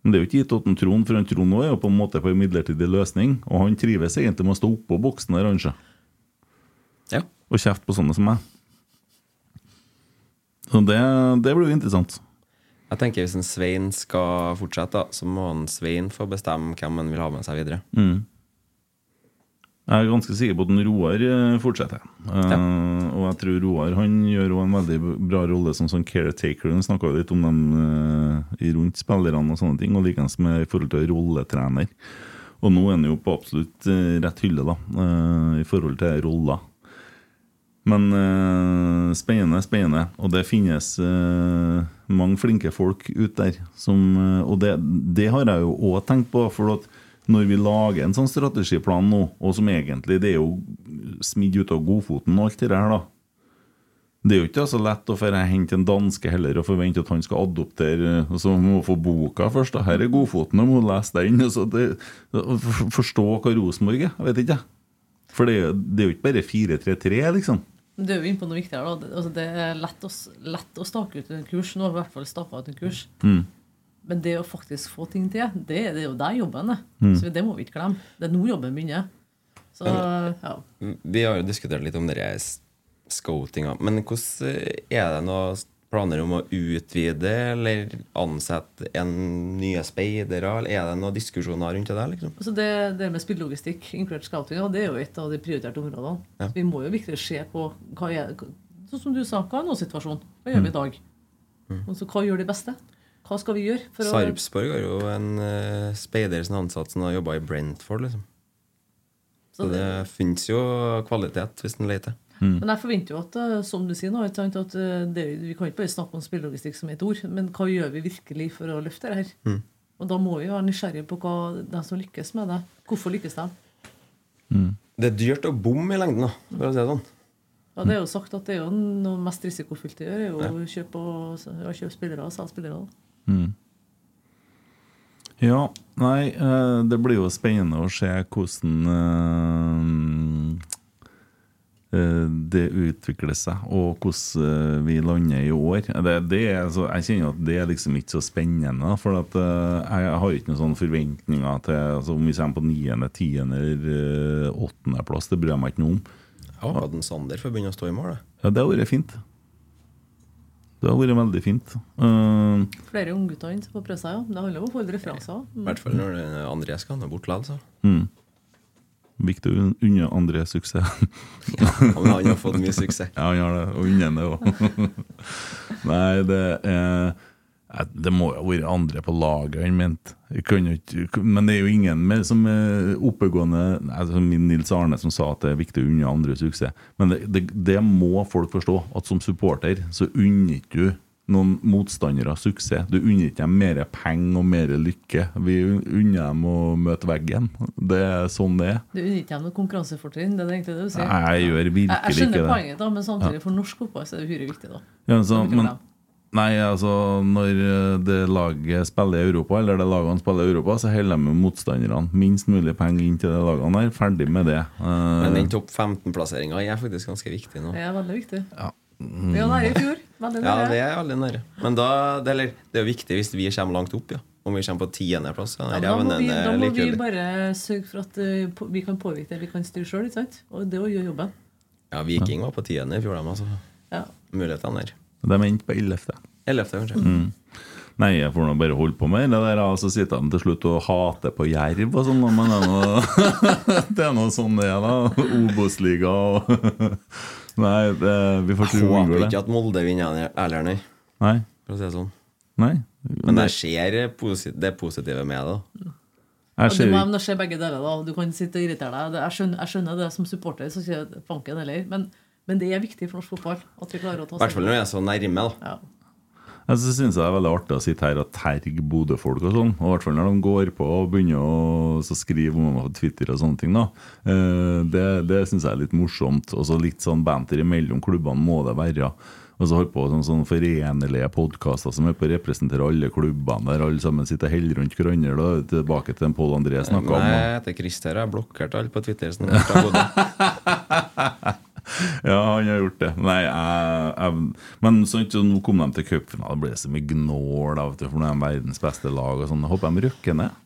Men det er jo ikke gitt at en Trond, for en Trond er jo på en måte på en midlertidig løsning, og han trives egentlig med å stå oppå boksen der, kanskje. Ja. Og kjefte på sånne som meg. Så det, det blir jo interessant. Jeg tenker Hvis en Svein skal fortsette, da, så må han Svein få bestemme hvem han vil ha med seg videre. Mm. Jeg er ganske sikker på at Roar fortsetter. fortsetter. Uh, Og jeg tror Roar han gjør også en veldig bra rolle som sånn caretaker. Han snakka litt om dem uh, rundt spillerne og sånne ting, og likeens med i forhold til rolletrener. Og nå er han jo på absolutt eh, rett hylle, da, eh, i forhold til roller. Men eh, spennende, spennende. Og det finnes eh, mange flinke folk ute der. Som, eh, og det, det har jeg jo òg tenkt på. For når vi lager en sånn strategiplan nå, og som egentlig det er jo smidd ut av godfoten og alt det der, da. Det er jo ikke så lett å hente en danske heller og forvente at han skal adoptere og så må få boka først. da. Her er godfoten, og må lese den. så det, Forstå hva Rosenborg er. Jeg vet ikke. jeg. For det, det er jo ikke bare 4-3-3, liksom. Det er jo inne på noe viktig her. da. Det- Altså, det er lett å, lett å stake ut en kurs. Nå har vi i hvert fall staka ut en kurs. Mm. Men det å faktisk få ting til, det, det er jo der jobben er. Mm. Så det må vi ikke glemme. Det er nå jobben begynner. Så ja. Vi har jo diskutert litt om denne scoutinga. Men hvordan eh, er det noen planer om å utvide eller ansette en nye speidere? Eller er det noen diskusjoner rundt det der? liksom? Altså det, det med spillelogistikk, inkludert scouting, det er jo et av de prioriterte områdene. Ja. Vi må jo virkelig se på hva er, Sånn som du sa, hva er nå-situasjonen? Hva gjør vi i dag? Mm. Altså, hva gjør de beste? Hva skal vi gjøre? for Sarpsborg har jo en uh, speider som er ansatt som har jobba i Brentford. liksom. Så Så det det- fins jo kvalitet hvis en leter. Men jeg forventer jo at, eh, som du sier nå, at eh, det, vi kan ikke bare snakke om spillelogistikk som et ord, men hva gjør vi virkelig for å løfte det her? Mm. Og da må vi være nysgjerrige på hva de som lykkes med det, hvorfor lykkes de? Det er dyrt å bomme i lengden, da, for å si det sånn. Ja, det er jo sagt at det er jo noe mest risikofylt å gjøre, er jo å kjøpe, og- ja, kjøpe spillere og selge spillere. da. Mm. Ja, nei, eh, det blir jo spennende å se hvordan det utvikler seg, og hvordan eh, vi lander i år. Det, det er, så, jeg kjenner at det er liksom ikke så spennende, for at, eh, jeg har ikke noen sånne forventninger til altså, om vi kommer på niende, tiende eller eh, åttendeplass. Det bryr jeg meg ikke noe om. Jeg håper at en Sander får begynne å stå i mål. Ja, det har vært fint. Det har vært veldig fint. Uh, Flere unggutter som får prøve seg, ja. Det handler om å holde litt referanser. I hvert fall når det- André skal ha bort likevel, så. Mm. Viktig å unne André suksess. Han han har fått mye suksess. Ja, han har det. Og unne det òg. Nei, det er eh, Det må jo ha vært andre på laget han mente. Men det er jo ingen mer som er oppegående som min Nils Arne som sa at det er viktig å unne andre suksess. Men det, det, det må folk forstå. At som supporter så unner ikke du noen motstandere suksess. Du unner ikke dem mer penger og mer lykke. Vi unner dem å møte veggen. Det er sånn det er. Du unner ikke dem noe konkurransefortrinn, det er egentlig det du sier? Nei, jeg gjør virkelig ikke det. jeg skjønner det. poenget, da, men samtidig for norsk fotball er det uhyre viktig. da. Ja, så, men, nei, altså Når eh, det laget spiller i Europa, eller det lagene spiller i Europa, så holder de med motstanderne minst mulig penger inn til de lagene der. Ferdig med det. Eh, Men den topp 15-plasseringa er faktisk ganske viktig nå. Det er veldig viktig. Ja. Vi var nære i fjor. Veldig Ja, det er veldig nære. Men da, det, eller, det er viktig hvis vi kommer langt opp, ja. Om vi kommer på tiendeplass. Ja, da må, vi, er da må vi bare sørge for at uh, vi kan påvirke det vi kan styre sjøl. Og det å gjøre jobben. Ja, Viking var på tiende i fjor, dem, altså. Ja. mulighetene der. De endte på 11. 11., kanskje. Mm. Nei, jeg får nå bare holde på med det der, og så sitter de til slutt og hater på Jerv og sånn, men det er er noe sånn det er, da. Obos-liga og Nei, det, vi får Jeg håper det. ikke at Molde vinner heller, nei. Nei. For å si det sånn. Nei. Men jeg ser det positive med det. Jeg Og du ser må evne å se begge deler. da Du kan sitte og irritere deg. Jeg skjønner, jeg skjønner det som supporter, så sier jeg fanken heller. Men, men det er viktig for norsk fotball at vi klarer å ta I hvert fall når jeg er så nærme. da. Jeg så synes jeg det er veldig artig å sitte her og terge Bodø-folk og sånn. Og I hvert fall når de går på og begynner å så skrive om meg på Twitter og sånne ting. da Eh, Det, det syns jeg er litt morsomt. Og så litt sånn banter imellom klubbene må det være. Og så holdt på sånn, sånn forenelige podkaster som er på å representere alle klubbene, der alle sammen sitter og holder rundt hverandre. Tilbake til den Pål André snakka om. Nei, jeg heter Christer. Jeg har blokkert alle på Twitter. Sånn, jeg. Ja, han har gjort det. Nei, jeg, jeg, men sånn, så nå kom de til cupfinale, det ble så mye gnål av for nå er de verdens beste lag. og sånn. Jeg håper de rykker ned.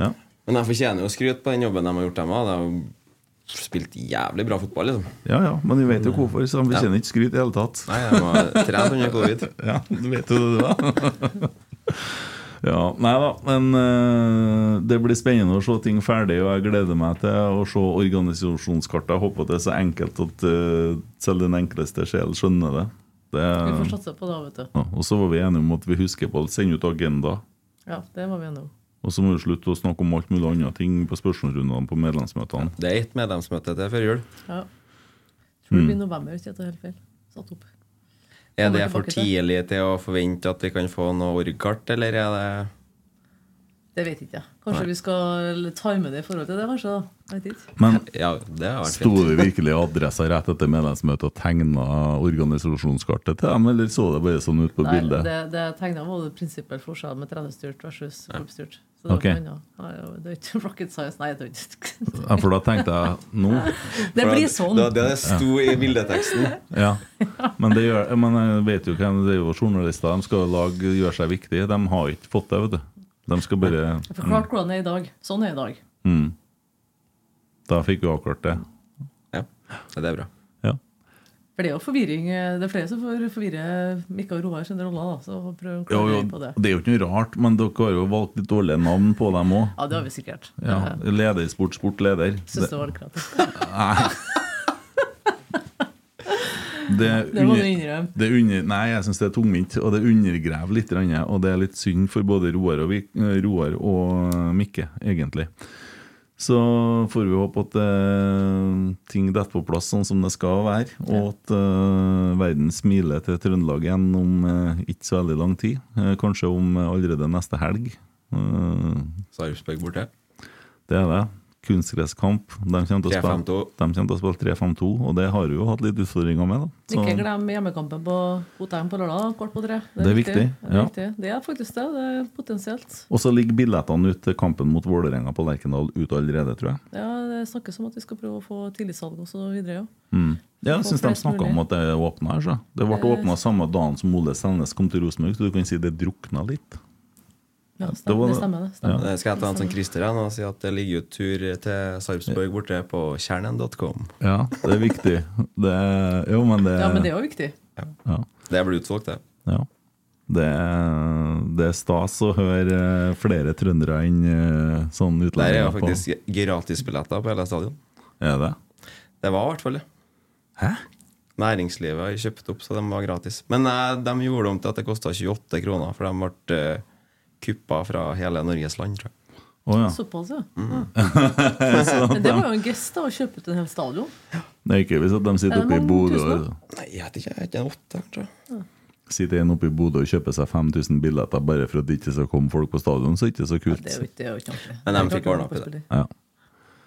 Ja. Men jeg fortjener jo skryt på den jobben de har gjort. Dem, Det de har spilt jævlig bra fotball, liksom. ja ja, men vi vet jo hvorfor, så de fortjener ikke skryt i hele tatt. Nei, de har trent under covid. Ja, du vet jo det, du, da. Ja, nei da, men uh, det blir spennende å se ting ferdig, og jeg gleder meg til å se organisasjonskartet. Jeg håper det er så enkelt at uh, selv den enkleste sjel skjønner det. det Vi får satse på det, vet du. ja, og så var vi enige om at vi husker på å sende ut agenda. Ja, det var vi enige om. Og så må vi slutte å snakke om alt mulig andre ting på spørsmålsrundene på medlemsmøtene. Det er ett medlemsmøte til før jul. Ja. Tror det Mm. blir november, hvis jeg tar helt feil. Satt opp. Er det for tidlig til å forvente at vi kan få noe org-kart, eller er det Det vet ikke jeg. Kanskje Nei. vi skal time det i forhold til det, kanskje? vet ikke. Men Ja, det har vært sto det virkelig adressa rett etter medlemsmøtet og tegna organisasjonskartet til dem, eller så det bare sånn ut på Nei, bildet? det, det tegna var det prinsippel forskjell med trenerstyrt versus klubbstyrt. Så det, Ok. var annet. Det er ikke rocket science. Nei, det er ikke Ja, for da tenkte jeg nå Det blir sånn. Det det det sto i bildeteksten. Ja, men det, gjør, men jeg vet jo hvem det er jo journalister. De skal lage, gjøre seg viktige. De har ikke fått det, vet du. De skal bare Jeg forklarte hvordan det er i dag. Sånn er det i dag. mm. Da fikk vi avklart det. Ja, det er bra. Ja. For det er jo forvirring. Det er flere som får forvirre Mikke og Roar sine roller. Så prøv å klare jo, på det. det er jo ikke noe rart, men dere har jo valgt litt dårlige navn på dem òg. Ja, det har vi sikkert. Ja, leder i sport, sportleder. Syns det var. Nei. Det, Det må du innrømme. nei, jeg syns det er tungvint, og det undergraver litt. Og det er litt synd for både Roar og, eh, Roar og Mikke, egentlig. Så får vi håpe at eh, ting detter på plass sånn som det skal være, og at uh, verden smiler til Trøndelag igjen om uh, ikke så veldig lang tid. Kanskje om allerede neste helg. Uh, Sarpsborg borte. det er det. Kunstgresskamp. De kommer til å spille, 3-5-2. de kommer til å spille 3-5-2, og det har vi jo hatt litt utfordringer med. da. Så- Ikke glem hjemmekampen på Hotheim på lørdag, kort kvart på tre. Det er viktig, Det er, ja. viktig. det er faktisk det. Det er potensielt. Og så ligger billettene ut til kampen mot Vålerenga på Lerkendal ute allerede, tror jeg. Ja, Det snakkes om at vi skal prøve å få tidligsalg og så videre. Ja. Mm. Ja, jeg syns de snakka om at det åpna her. Så. Det ble åpna samme dagen som Ole Selnes kom til Rosenborg, så du kan si det drukna litt. Ja, Det var det stemmer. det stemmer. Det skal jeg ta en sånn Christer og si at det ligger jo tur til Sarpsborg borte på kjernen.com. Ja, det er viktig. Det jo, men det, Ja, men det er jo viktig. ja, Det blir utsolgt, det. ja. Det, er, det er stas å høre eh, flere trøndere enn eh, på. Det er utlendinger jo faktisk gratisbilletter på hele stadion. Er det? Det var i hvert fall det. Hæ? Næringslivet har kjøpt opp, så de var gratis. Men eh, de gjorde om til at det kosta 28 kroner, for de ble eh, kuppa fra hele Norges land, tror jeg. Oh, ja. Såpass, ja. Mm. Så Men det var jo en gest da, å kjøpe ut en hel stadion. Det er ikke hvis at de Er sitter oppe i Bodø Nei, jeg vet ikke. Jeg er ikke en åtte, tror jeg. Sitter en oppe i Bodø og kjøper seg 5000 billetter bare for at det ikke skal komme folk på stadion, så er det ikke så kult. Det er jo ikke, det er jo ikke. Men de fikk er opp i det. Ja,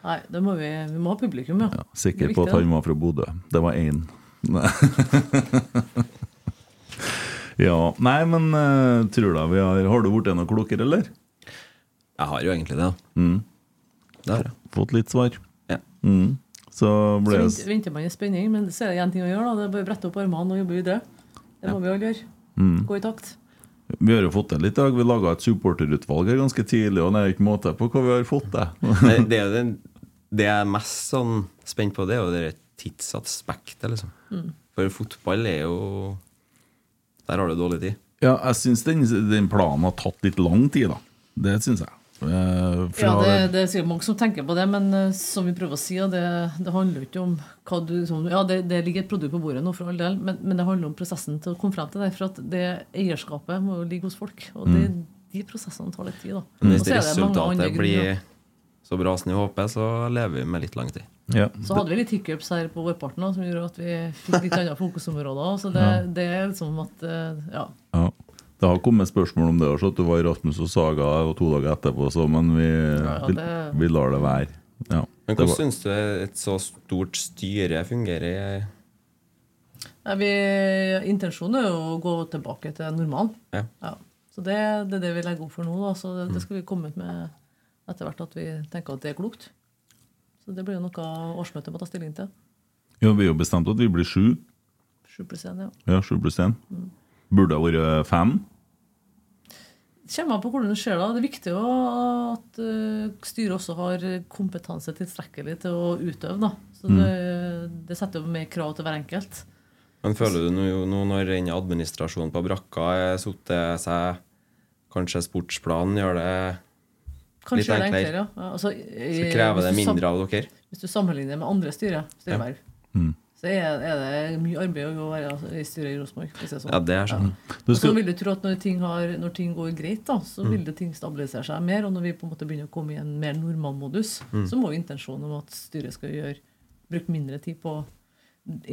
Nei, det må vi, vi må ha publikum, ja. ja. Sikker er på at han var fra Bodø. Det var én. ja, nei, men uh, tror da vi har Har du blitt noe klokere, eller? Jeg har jo egentlig det. Mm. Det har jeg. Fått litt svar? Ja. Mm. Så Så ble det venter, venter man i spenning, men så er det én ting å gjøre. da, Det er bare å brette opp armene og jobbe videre. Det må vi alle gjøre. Mm. Gå i takt. Vi har jo fått til litt i dag. Vi laga et supporterutvalg her ganske tidlig, og det er ikke måte på hva vi har fått til. Det, det, er det jeg er mest sånn spent på, det er jo det tidsaspektet, liksom. Mm. For fotball er jo Der har du dårlig tid. Ja, jeg syns den, den planen har tatt litt lang tid, da. Det syns jeg. Eh, fra- Ja, det, det er sikkert mange som tenker på det, men eh, som vi prøver å si, det, det handler jo ikke om hva du som, Ja, det, det ligger et produkt på bordet nå, for all del, men, men det handler om prosessen til å komme frem til det. For at det eierskapet må jo ligge hos folk. Og det, de prosessene tar litt tid, da. Men hvis resultatet blir så bra som vi håper, så lever vi med litt lang tid. Ja. Så hadde vi litt hiccups her på vårparten som gjorde at vi fikk litt andre fokusområder. Så det, det er liksom at eh, Ja. Ja. Det har kommet spørsmål om det også, at du var i Rasmus og Saga og to dager etterpå, så, men vi, Ja, vi, det- vi lar det være. Ja. Men Det hvordan var- syns du et så stort styre fungerer? Nei, vi, intensjonen er jo å gå tilbake til normalen. Ja. Ja. Så det, det er det vi legger opp for nå. Da. Så det, det skal vi komme ut med etter hvert at vi tenker at det er klokt. Så det blir jo noe årsmøtet må ta stilling til. Ja, vi har bestemt at vi blir sju. 7 ja. Ja, sju pluss én. Burde det vært fem. Det kommer an på hvordan det skjer. da. Det er viktig jo at eh, styret også har kompetanse tilstrekkelig til å utøve. da. Så det, det setter jo mer krav til hver enkelt. Men føler du nå, nå når den administrasjonen på brakka er satt seg Kanskje sportsplanen gjør det Kanskje Litt det enklere. enklere, ja. Ja, Altså, Så krever det mindre av dere? Hvis du sammenligner med andre styre, styreverv, Mm. så er, er det mye arbeid å være i styret i Rosenborg. sånn. Ja, det er sånn. Ja. Skal... så vil du tro at når ting, har, når ting går greit, da, så Mm. vil det ting stabilisere seg mer. Og når vi på en måte begynner å komme i en mer normal modus, Mm. så må jo intensjonen om at styret skal gjøre, bruke mindre tid på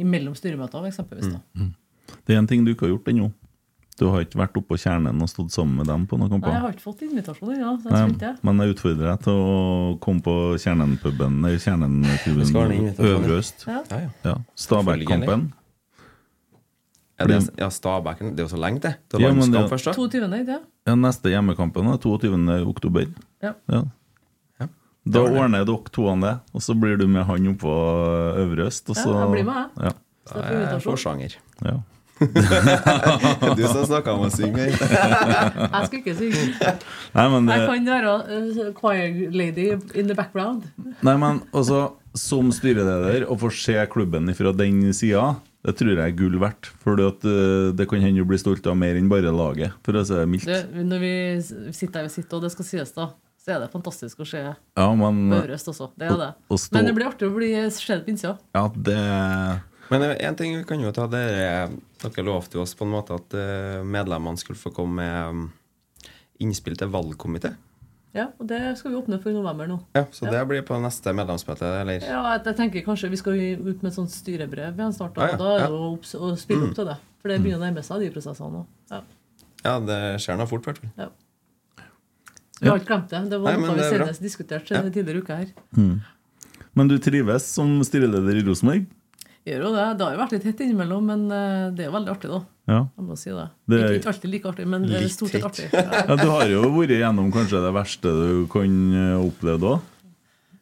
mellom styremøter, eksempelvis. da. Mm. det er en ting du ikke har gjort ennå. Du har ikke vært oppå kjernen og stått sammen med dem på noen Nei, jeg har ikke fått invitasjon ennå, så jeg men jeg utfordrer deg til å komme på Kjernen-puben Kjernen-tribunen. Øvre Øst. Ja. Ja, ja. Ja. Stabæk-kampen. Er det, ja, Stabæk Det er jo så lenge, det. Det Ja, men det- først, da. 22. ikke det? Ja, neste hjemmekampen er 22. oktober. Ja. Ja. Ja. Da ordner dere toene det, og så blir du med han oppå Øvre Øst. Og Ja, så, jeg blir med, jeg. Ja. Så Da jeg får er jeg invitasjon. forsanger. Ja. Du som snakka om å synge. Jeg skal ikke synge. Nei, men det, Jeg kan være uh, choir lady in the background. nei, men altså, som styreleder å få se klubben fra den sida, det tror jeg er gull verdt. For det kan hende du blir stolt av mer enn bare laget, for å si det mildt. Det, når vi sitter der vi sitter, og det skal sies, da, så er det fantastisk å se Ja, men Børøst også. Det er det. Å- å stå- Men det blir artig å bli sett på innsida. Ja, det Men én ting vi kan jo ta det er Dere lovte jo oss på en måte at eh, medlemmene skulle få komme med um, innspill til valgkomité. Ja, og det skal vi åpne for i november nå. Ja, så det blir på neste medlemsmøte, eller? Ja, jeg, tenker kanskje Vi skal ut med et sånt styrebrev igjen snart. Da, Ah, ja, og da er ja. det å, opps- å spille opp til det. For det begynner å nærme seg de prosessene. Ja. Ja, det skjer nå fort, i hvert fall. Vi har ikke glemt det. Det var Nei, noe vi senest diskuterte tidligere i uka her. Men du trives som styreleder i Rosenborg? Gjør jo det. Det har jo vært litt hett innimellom, men eh, det er jo veldig artig, da. Ja. Jeg må si det. Det er- Ikke, alltid like artig, men det er stort sett artig. Ja. ja, Du har jo vært gjennom kanskje det verste du kan eh, oppleve òg?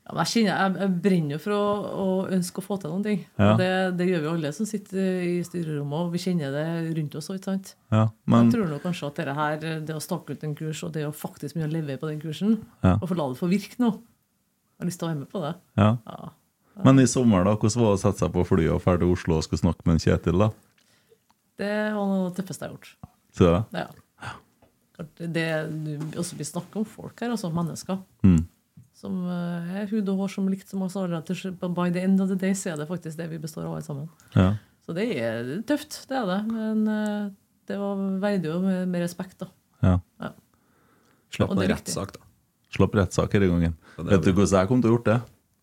Ja, men jeg, kjenner, jeg, jeg brenner jo for å, å ønske å få til noen ting. Ja. Det, det gjør vi alle som sitter i styrerommet, og vi kjenner det rundt oss. Ikke sant? Ja, men jeg tror nok kanskje at dette her, det å stake ut en kurs, og det å faktisk begynne å levere på den kursen, Ja. og få la det få virke nå Jeg har lyst til å være med på det. ja. Men i sommer, da, hvordan var det å sette seg på flyet og dra til Oslo og skulle snakke med en Kjetil? da? Det var noe av det tøffeste jeg har gjort. Så det? Ja. Det, du- også, vi snakker om folk her, altså mennesker. Mm. Som eh, er hud og hår som likt som oss alle. By the end of the day så er det faktisk det vi består av alle sammen. Ja. Så det er tøft, det er det. Men eh, det var verdig jo med, med respekt, da. ja. Ja. Slapp Og viktig. rettssak, da. Slapp rettssak denne gangen. Vet du hvordan jeg kom til å gjort det?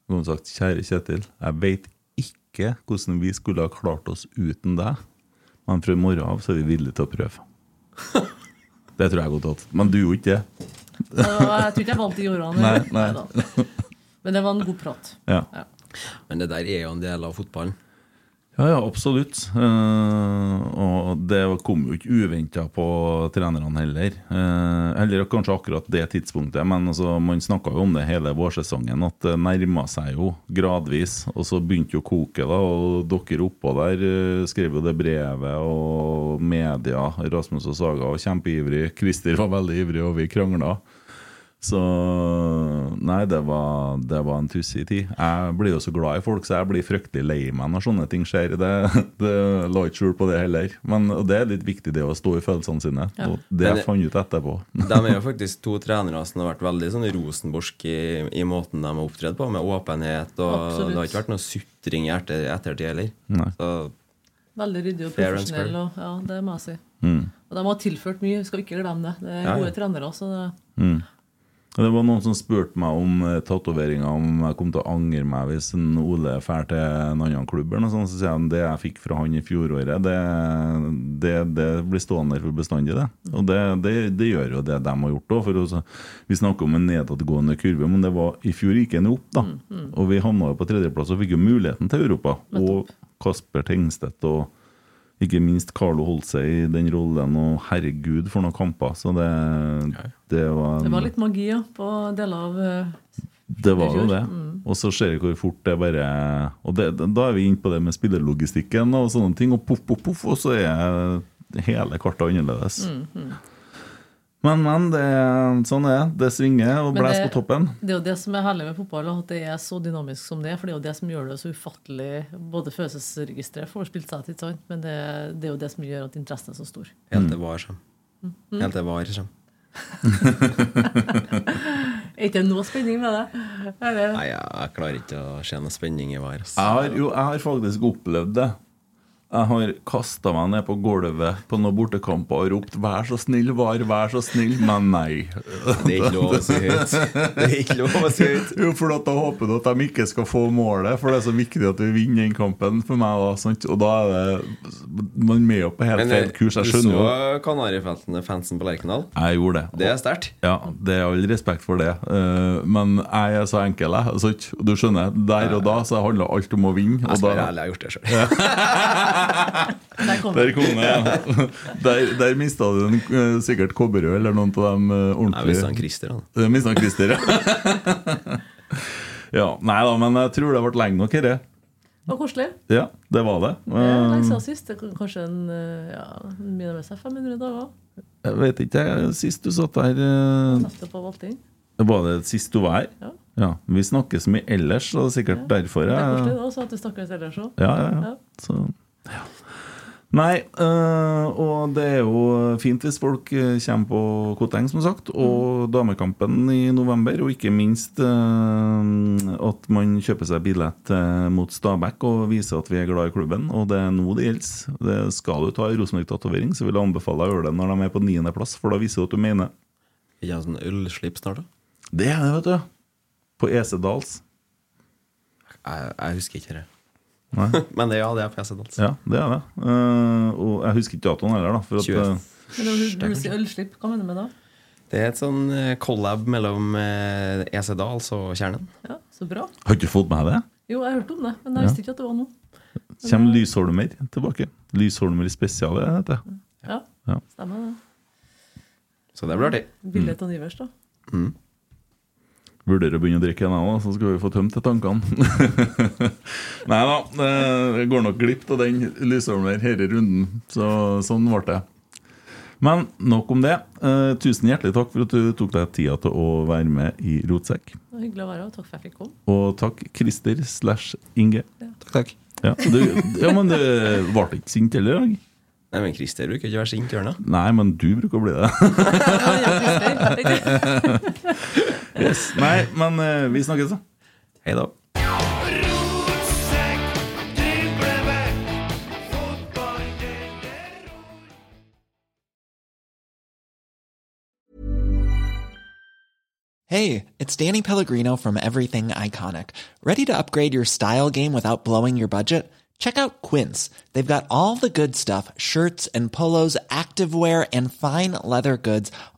Kom sagt, Kjære Kjetil, jeg vet ikke hvordan vi skulle ha klart oss uten deg, men fra i morgen av så er vi villige til å prøve. Det tror jeg godt at. Men du gjorde ikke det. Jeg tror ikke jeg valgte de ordene. Neida. Men det var en god prat. Ja. Men det der er jo en del av fotballen. Ja, ja, absolutt. Uh, og det kom jo ikke uventa på trenerne heller. Uh, heller kanskje akkurat det tidspunktet, men altså, man snakka jo om det hele vårsesongen, at det nærma seg jo gradvis. Og så begynte jo koket, da, og dere oppå der uh, skrev jo det brevet, og media, Rasmus og Saga, var kjempeivrig. Christer var veldig ivrig, og vi krangla. Så Nei, det var, det var en tussig tid. Jeg blir jo så glad i folk, så jeg blir fryktelig lei meg når sånne ting skjer. Det, det la ikke skjul på det heller. Men og det er litt viktig, det å stå i følelsene sine. Ja. Og det Men- jeg fant ut etterpå. De er jo faktisk to trenere som har vært veldig sånn rosenborsk i, i måten de har opptredd på, med åpenhet. Og Absolutt. det har ikke vært noe sutring i etter, ettertid heller. Veldig ryddig og profesjonell. Og, ja, det må jeg si. Mm. Og de har tilført mye, vi skal ikke glemme det. Det er Ja, ja. gode trenere. Så det, Mm. Det var noen som spurte meg om eh, tatoveringer, om jeg kom til å angre meg hvis en Ole drar til en annen klubb. eller noe sånt, Så sier han det jeg fikk fra han i fjoråret, det, det, det blir stående for bestandig. det. Og det, det, det gjør jo det de har gjort òg. Vi snakker om en nedadgående kurve, men det var i fjor gikk den opp. da. Og vi havna jo på tredjeplass og fikk jo muligheten til Europa. Og Kasper Tengstedt og ikke minst Carlo holdt seg i den rollen, og herregud for noen kamper. Så det, det var det var litt magi ja, på deler av eh, det var jo det. Mm. Og så ser vi hvor fort det bare Og det, Da er vi inne på det med spillerlogistikken og sånne ting, og poff, poff, poff, og så er hele kartet annerledes. Mm, Men, men, det, sånn er det. Det svinger og blåser på toppen. Det er jo det som er herlig med fotball, at det er så dynamisk som det er. For det er jo det som gjør det så ufattelig Både følelsesregisteret får spilt seg til, sant? men det, det er jo det som gjør at interessen er så stor. helt til VAR kommer. Helt til VAR kommer. Er ikke det noe spenning med det? Er? Nei, jeg klarer ikke å se noe spenning i VAR. Jeg har, jo, jeg har faktisk opplevd det. Jeg har kasta meg ned på gulvet på noen bortekamper og ropt 'vær så snill, var, vær så snill', men nei. Det er ikke lov å si høyt. Det er ikke lov å si høyt. Jo, for at da håper du at de ikke skal få målet, for det er så viktig at vi vinner den kampen for meg. da? Og da er det Man med på helt Men feil eh, kurs. Jeg du skjønner jo så Kanarifeltene-fansen på Lerkendal? Jeg gjorde det. Det er sterkt. Ja, det er all respekt for det. Eh, men jeg er så enkel, jeg. Du skjønner, Der og da så handler alt om å vinne. Jeg skal være ærlig, jeg har gjort det sjøl. Der kom der kom. Der, der mista du en, eh, sikkert Kobberød eller noen av dem ordentlige. Jeg ordentlige visste han Christer, han. Uh, Mista han Christer, ja. ja. Nei da, men jeg tror det ble lenge nok, dette. Det var koselig. Ja, det var det. Er lenge Eh, siden sist. Kanskje en eh, ja, begynner med seg 500 dager. Jeg vet ikke, jeg, sist du satt der eh, Neste på Valting. Var det sist du var her? Ja. Ja, Vi snakkes mye ellers, og det er sikkert derfor Det er koselig jeg da, så at du snakkes ellers òg. Ja, ja, ja. Så, ja. Nei, øh, og det er jo fint hvis folk øh, kommer på Koteng, som sagt, og damekampen i november. Og ikke minst øh, at man kjøper seg billett mot Stabæk og viser at vi er glad i klubben. Og det er nå det gjelder. Det skal du ta i Rosenborg-tatovering, så vil jeg anbefale deg å gjøre det når de er på niendeplass, for da viser du at du mener. Ikke en sånn ølslipp snart, da? Det er det, vet du. På Esedals. Jeg, jeg husker ikke det. Nei. Men det, ja, det er på Esedals. Ja, det er det. Uh, og jeg husker ikke datoen heller, da. For at, 20. eh, Men når du, du sier ølslipp, hva mener du med det? Det er et sånn eh, collab mellom EC Esedals og Kjernen. Ja, Så bra. har du fått med deg det? Jo, jeg hørte om det, men jeg visste ikke at det var noe. Kommer Lysholmer tilbake. Lysholmer spesial, heter det. Ja, Ja. stemmer det. Så det blir artig. Bildet av Nivers, da. Vurderer å begynne å drikke en, jeg òg, så skal vi få tømt tankene. Nei da, det går nok glipp av den Lysholmer i runden. Så sånn ble det. Men nok om det. Eh, tusen hjertelig takk for at du tok deg tida til å være med i Rotsekk. Det var hyggelig å være her, og takk for at jeg fikk komme. Og takk Christer slash Inge. Takk, takk. Ja, du, ja, men du ble ikke sint heller i dag? Nei, men Christer bruker ikke å være sint, gjør han? Nei, men du bruker å bli det. yes. Nei, men eh, vi snakkes, da. Hei da. Hey, it's Danny Pellegrino from Everything Iconic. Ready to upgrade your style game without blowing your budget? Check out Quince. They've got all the good stuff shirts and polos, activewear, and fine leather goods,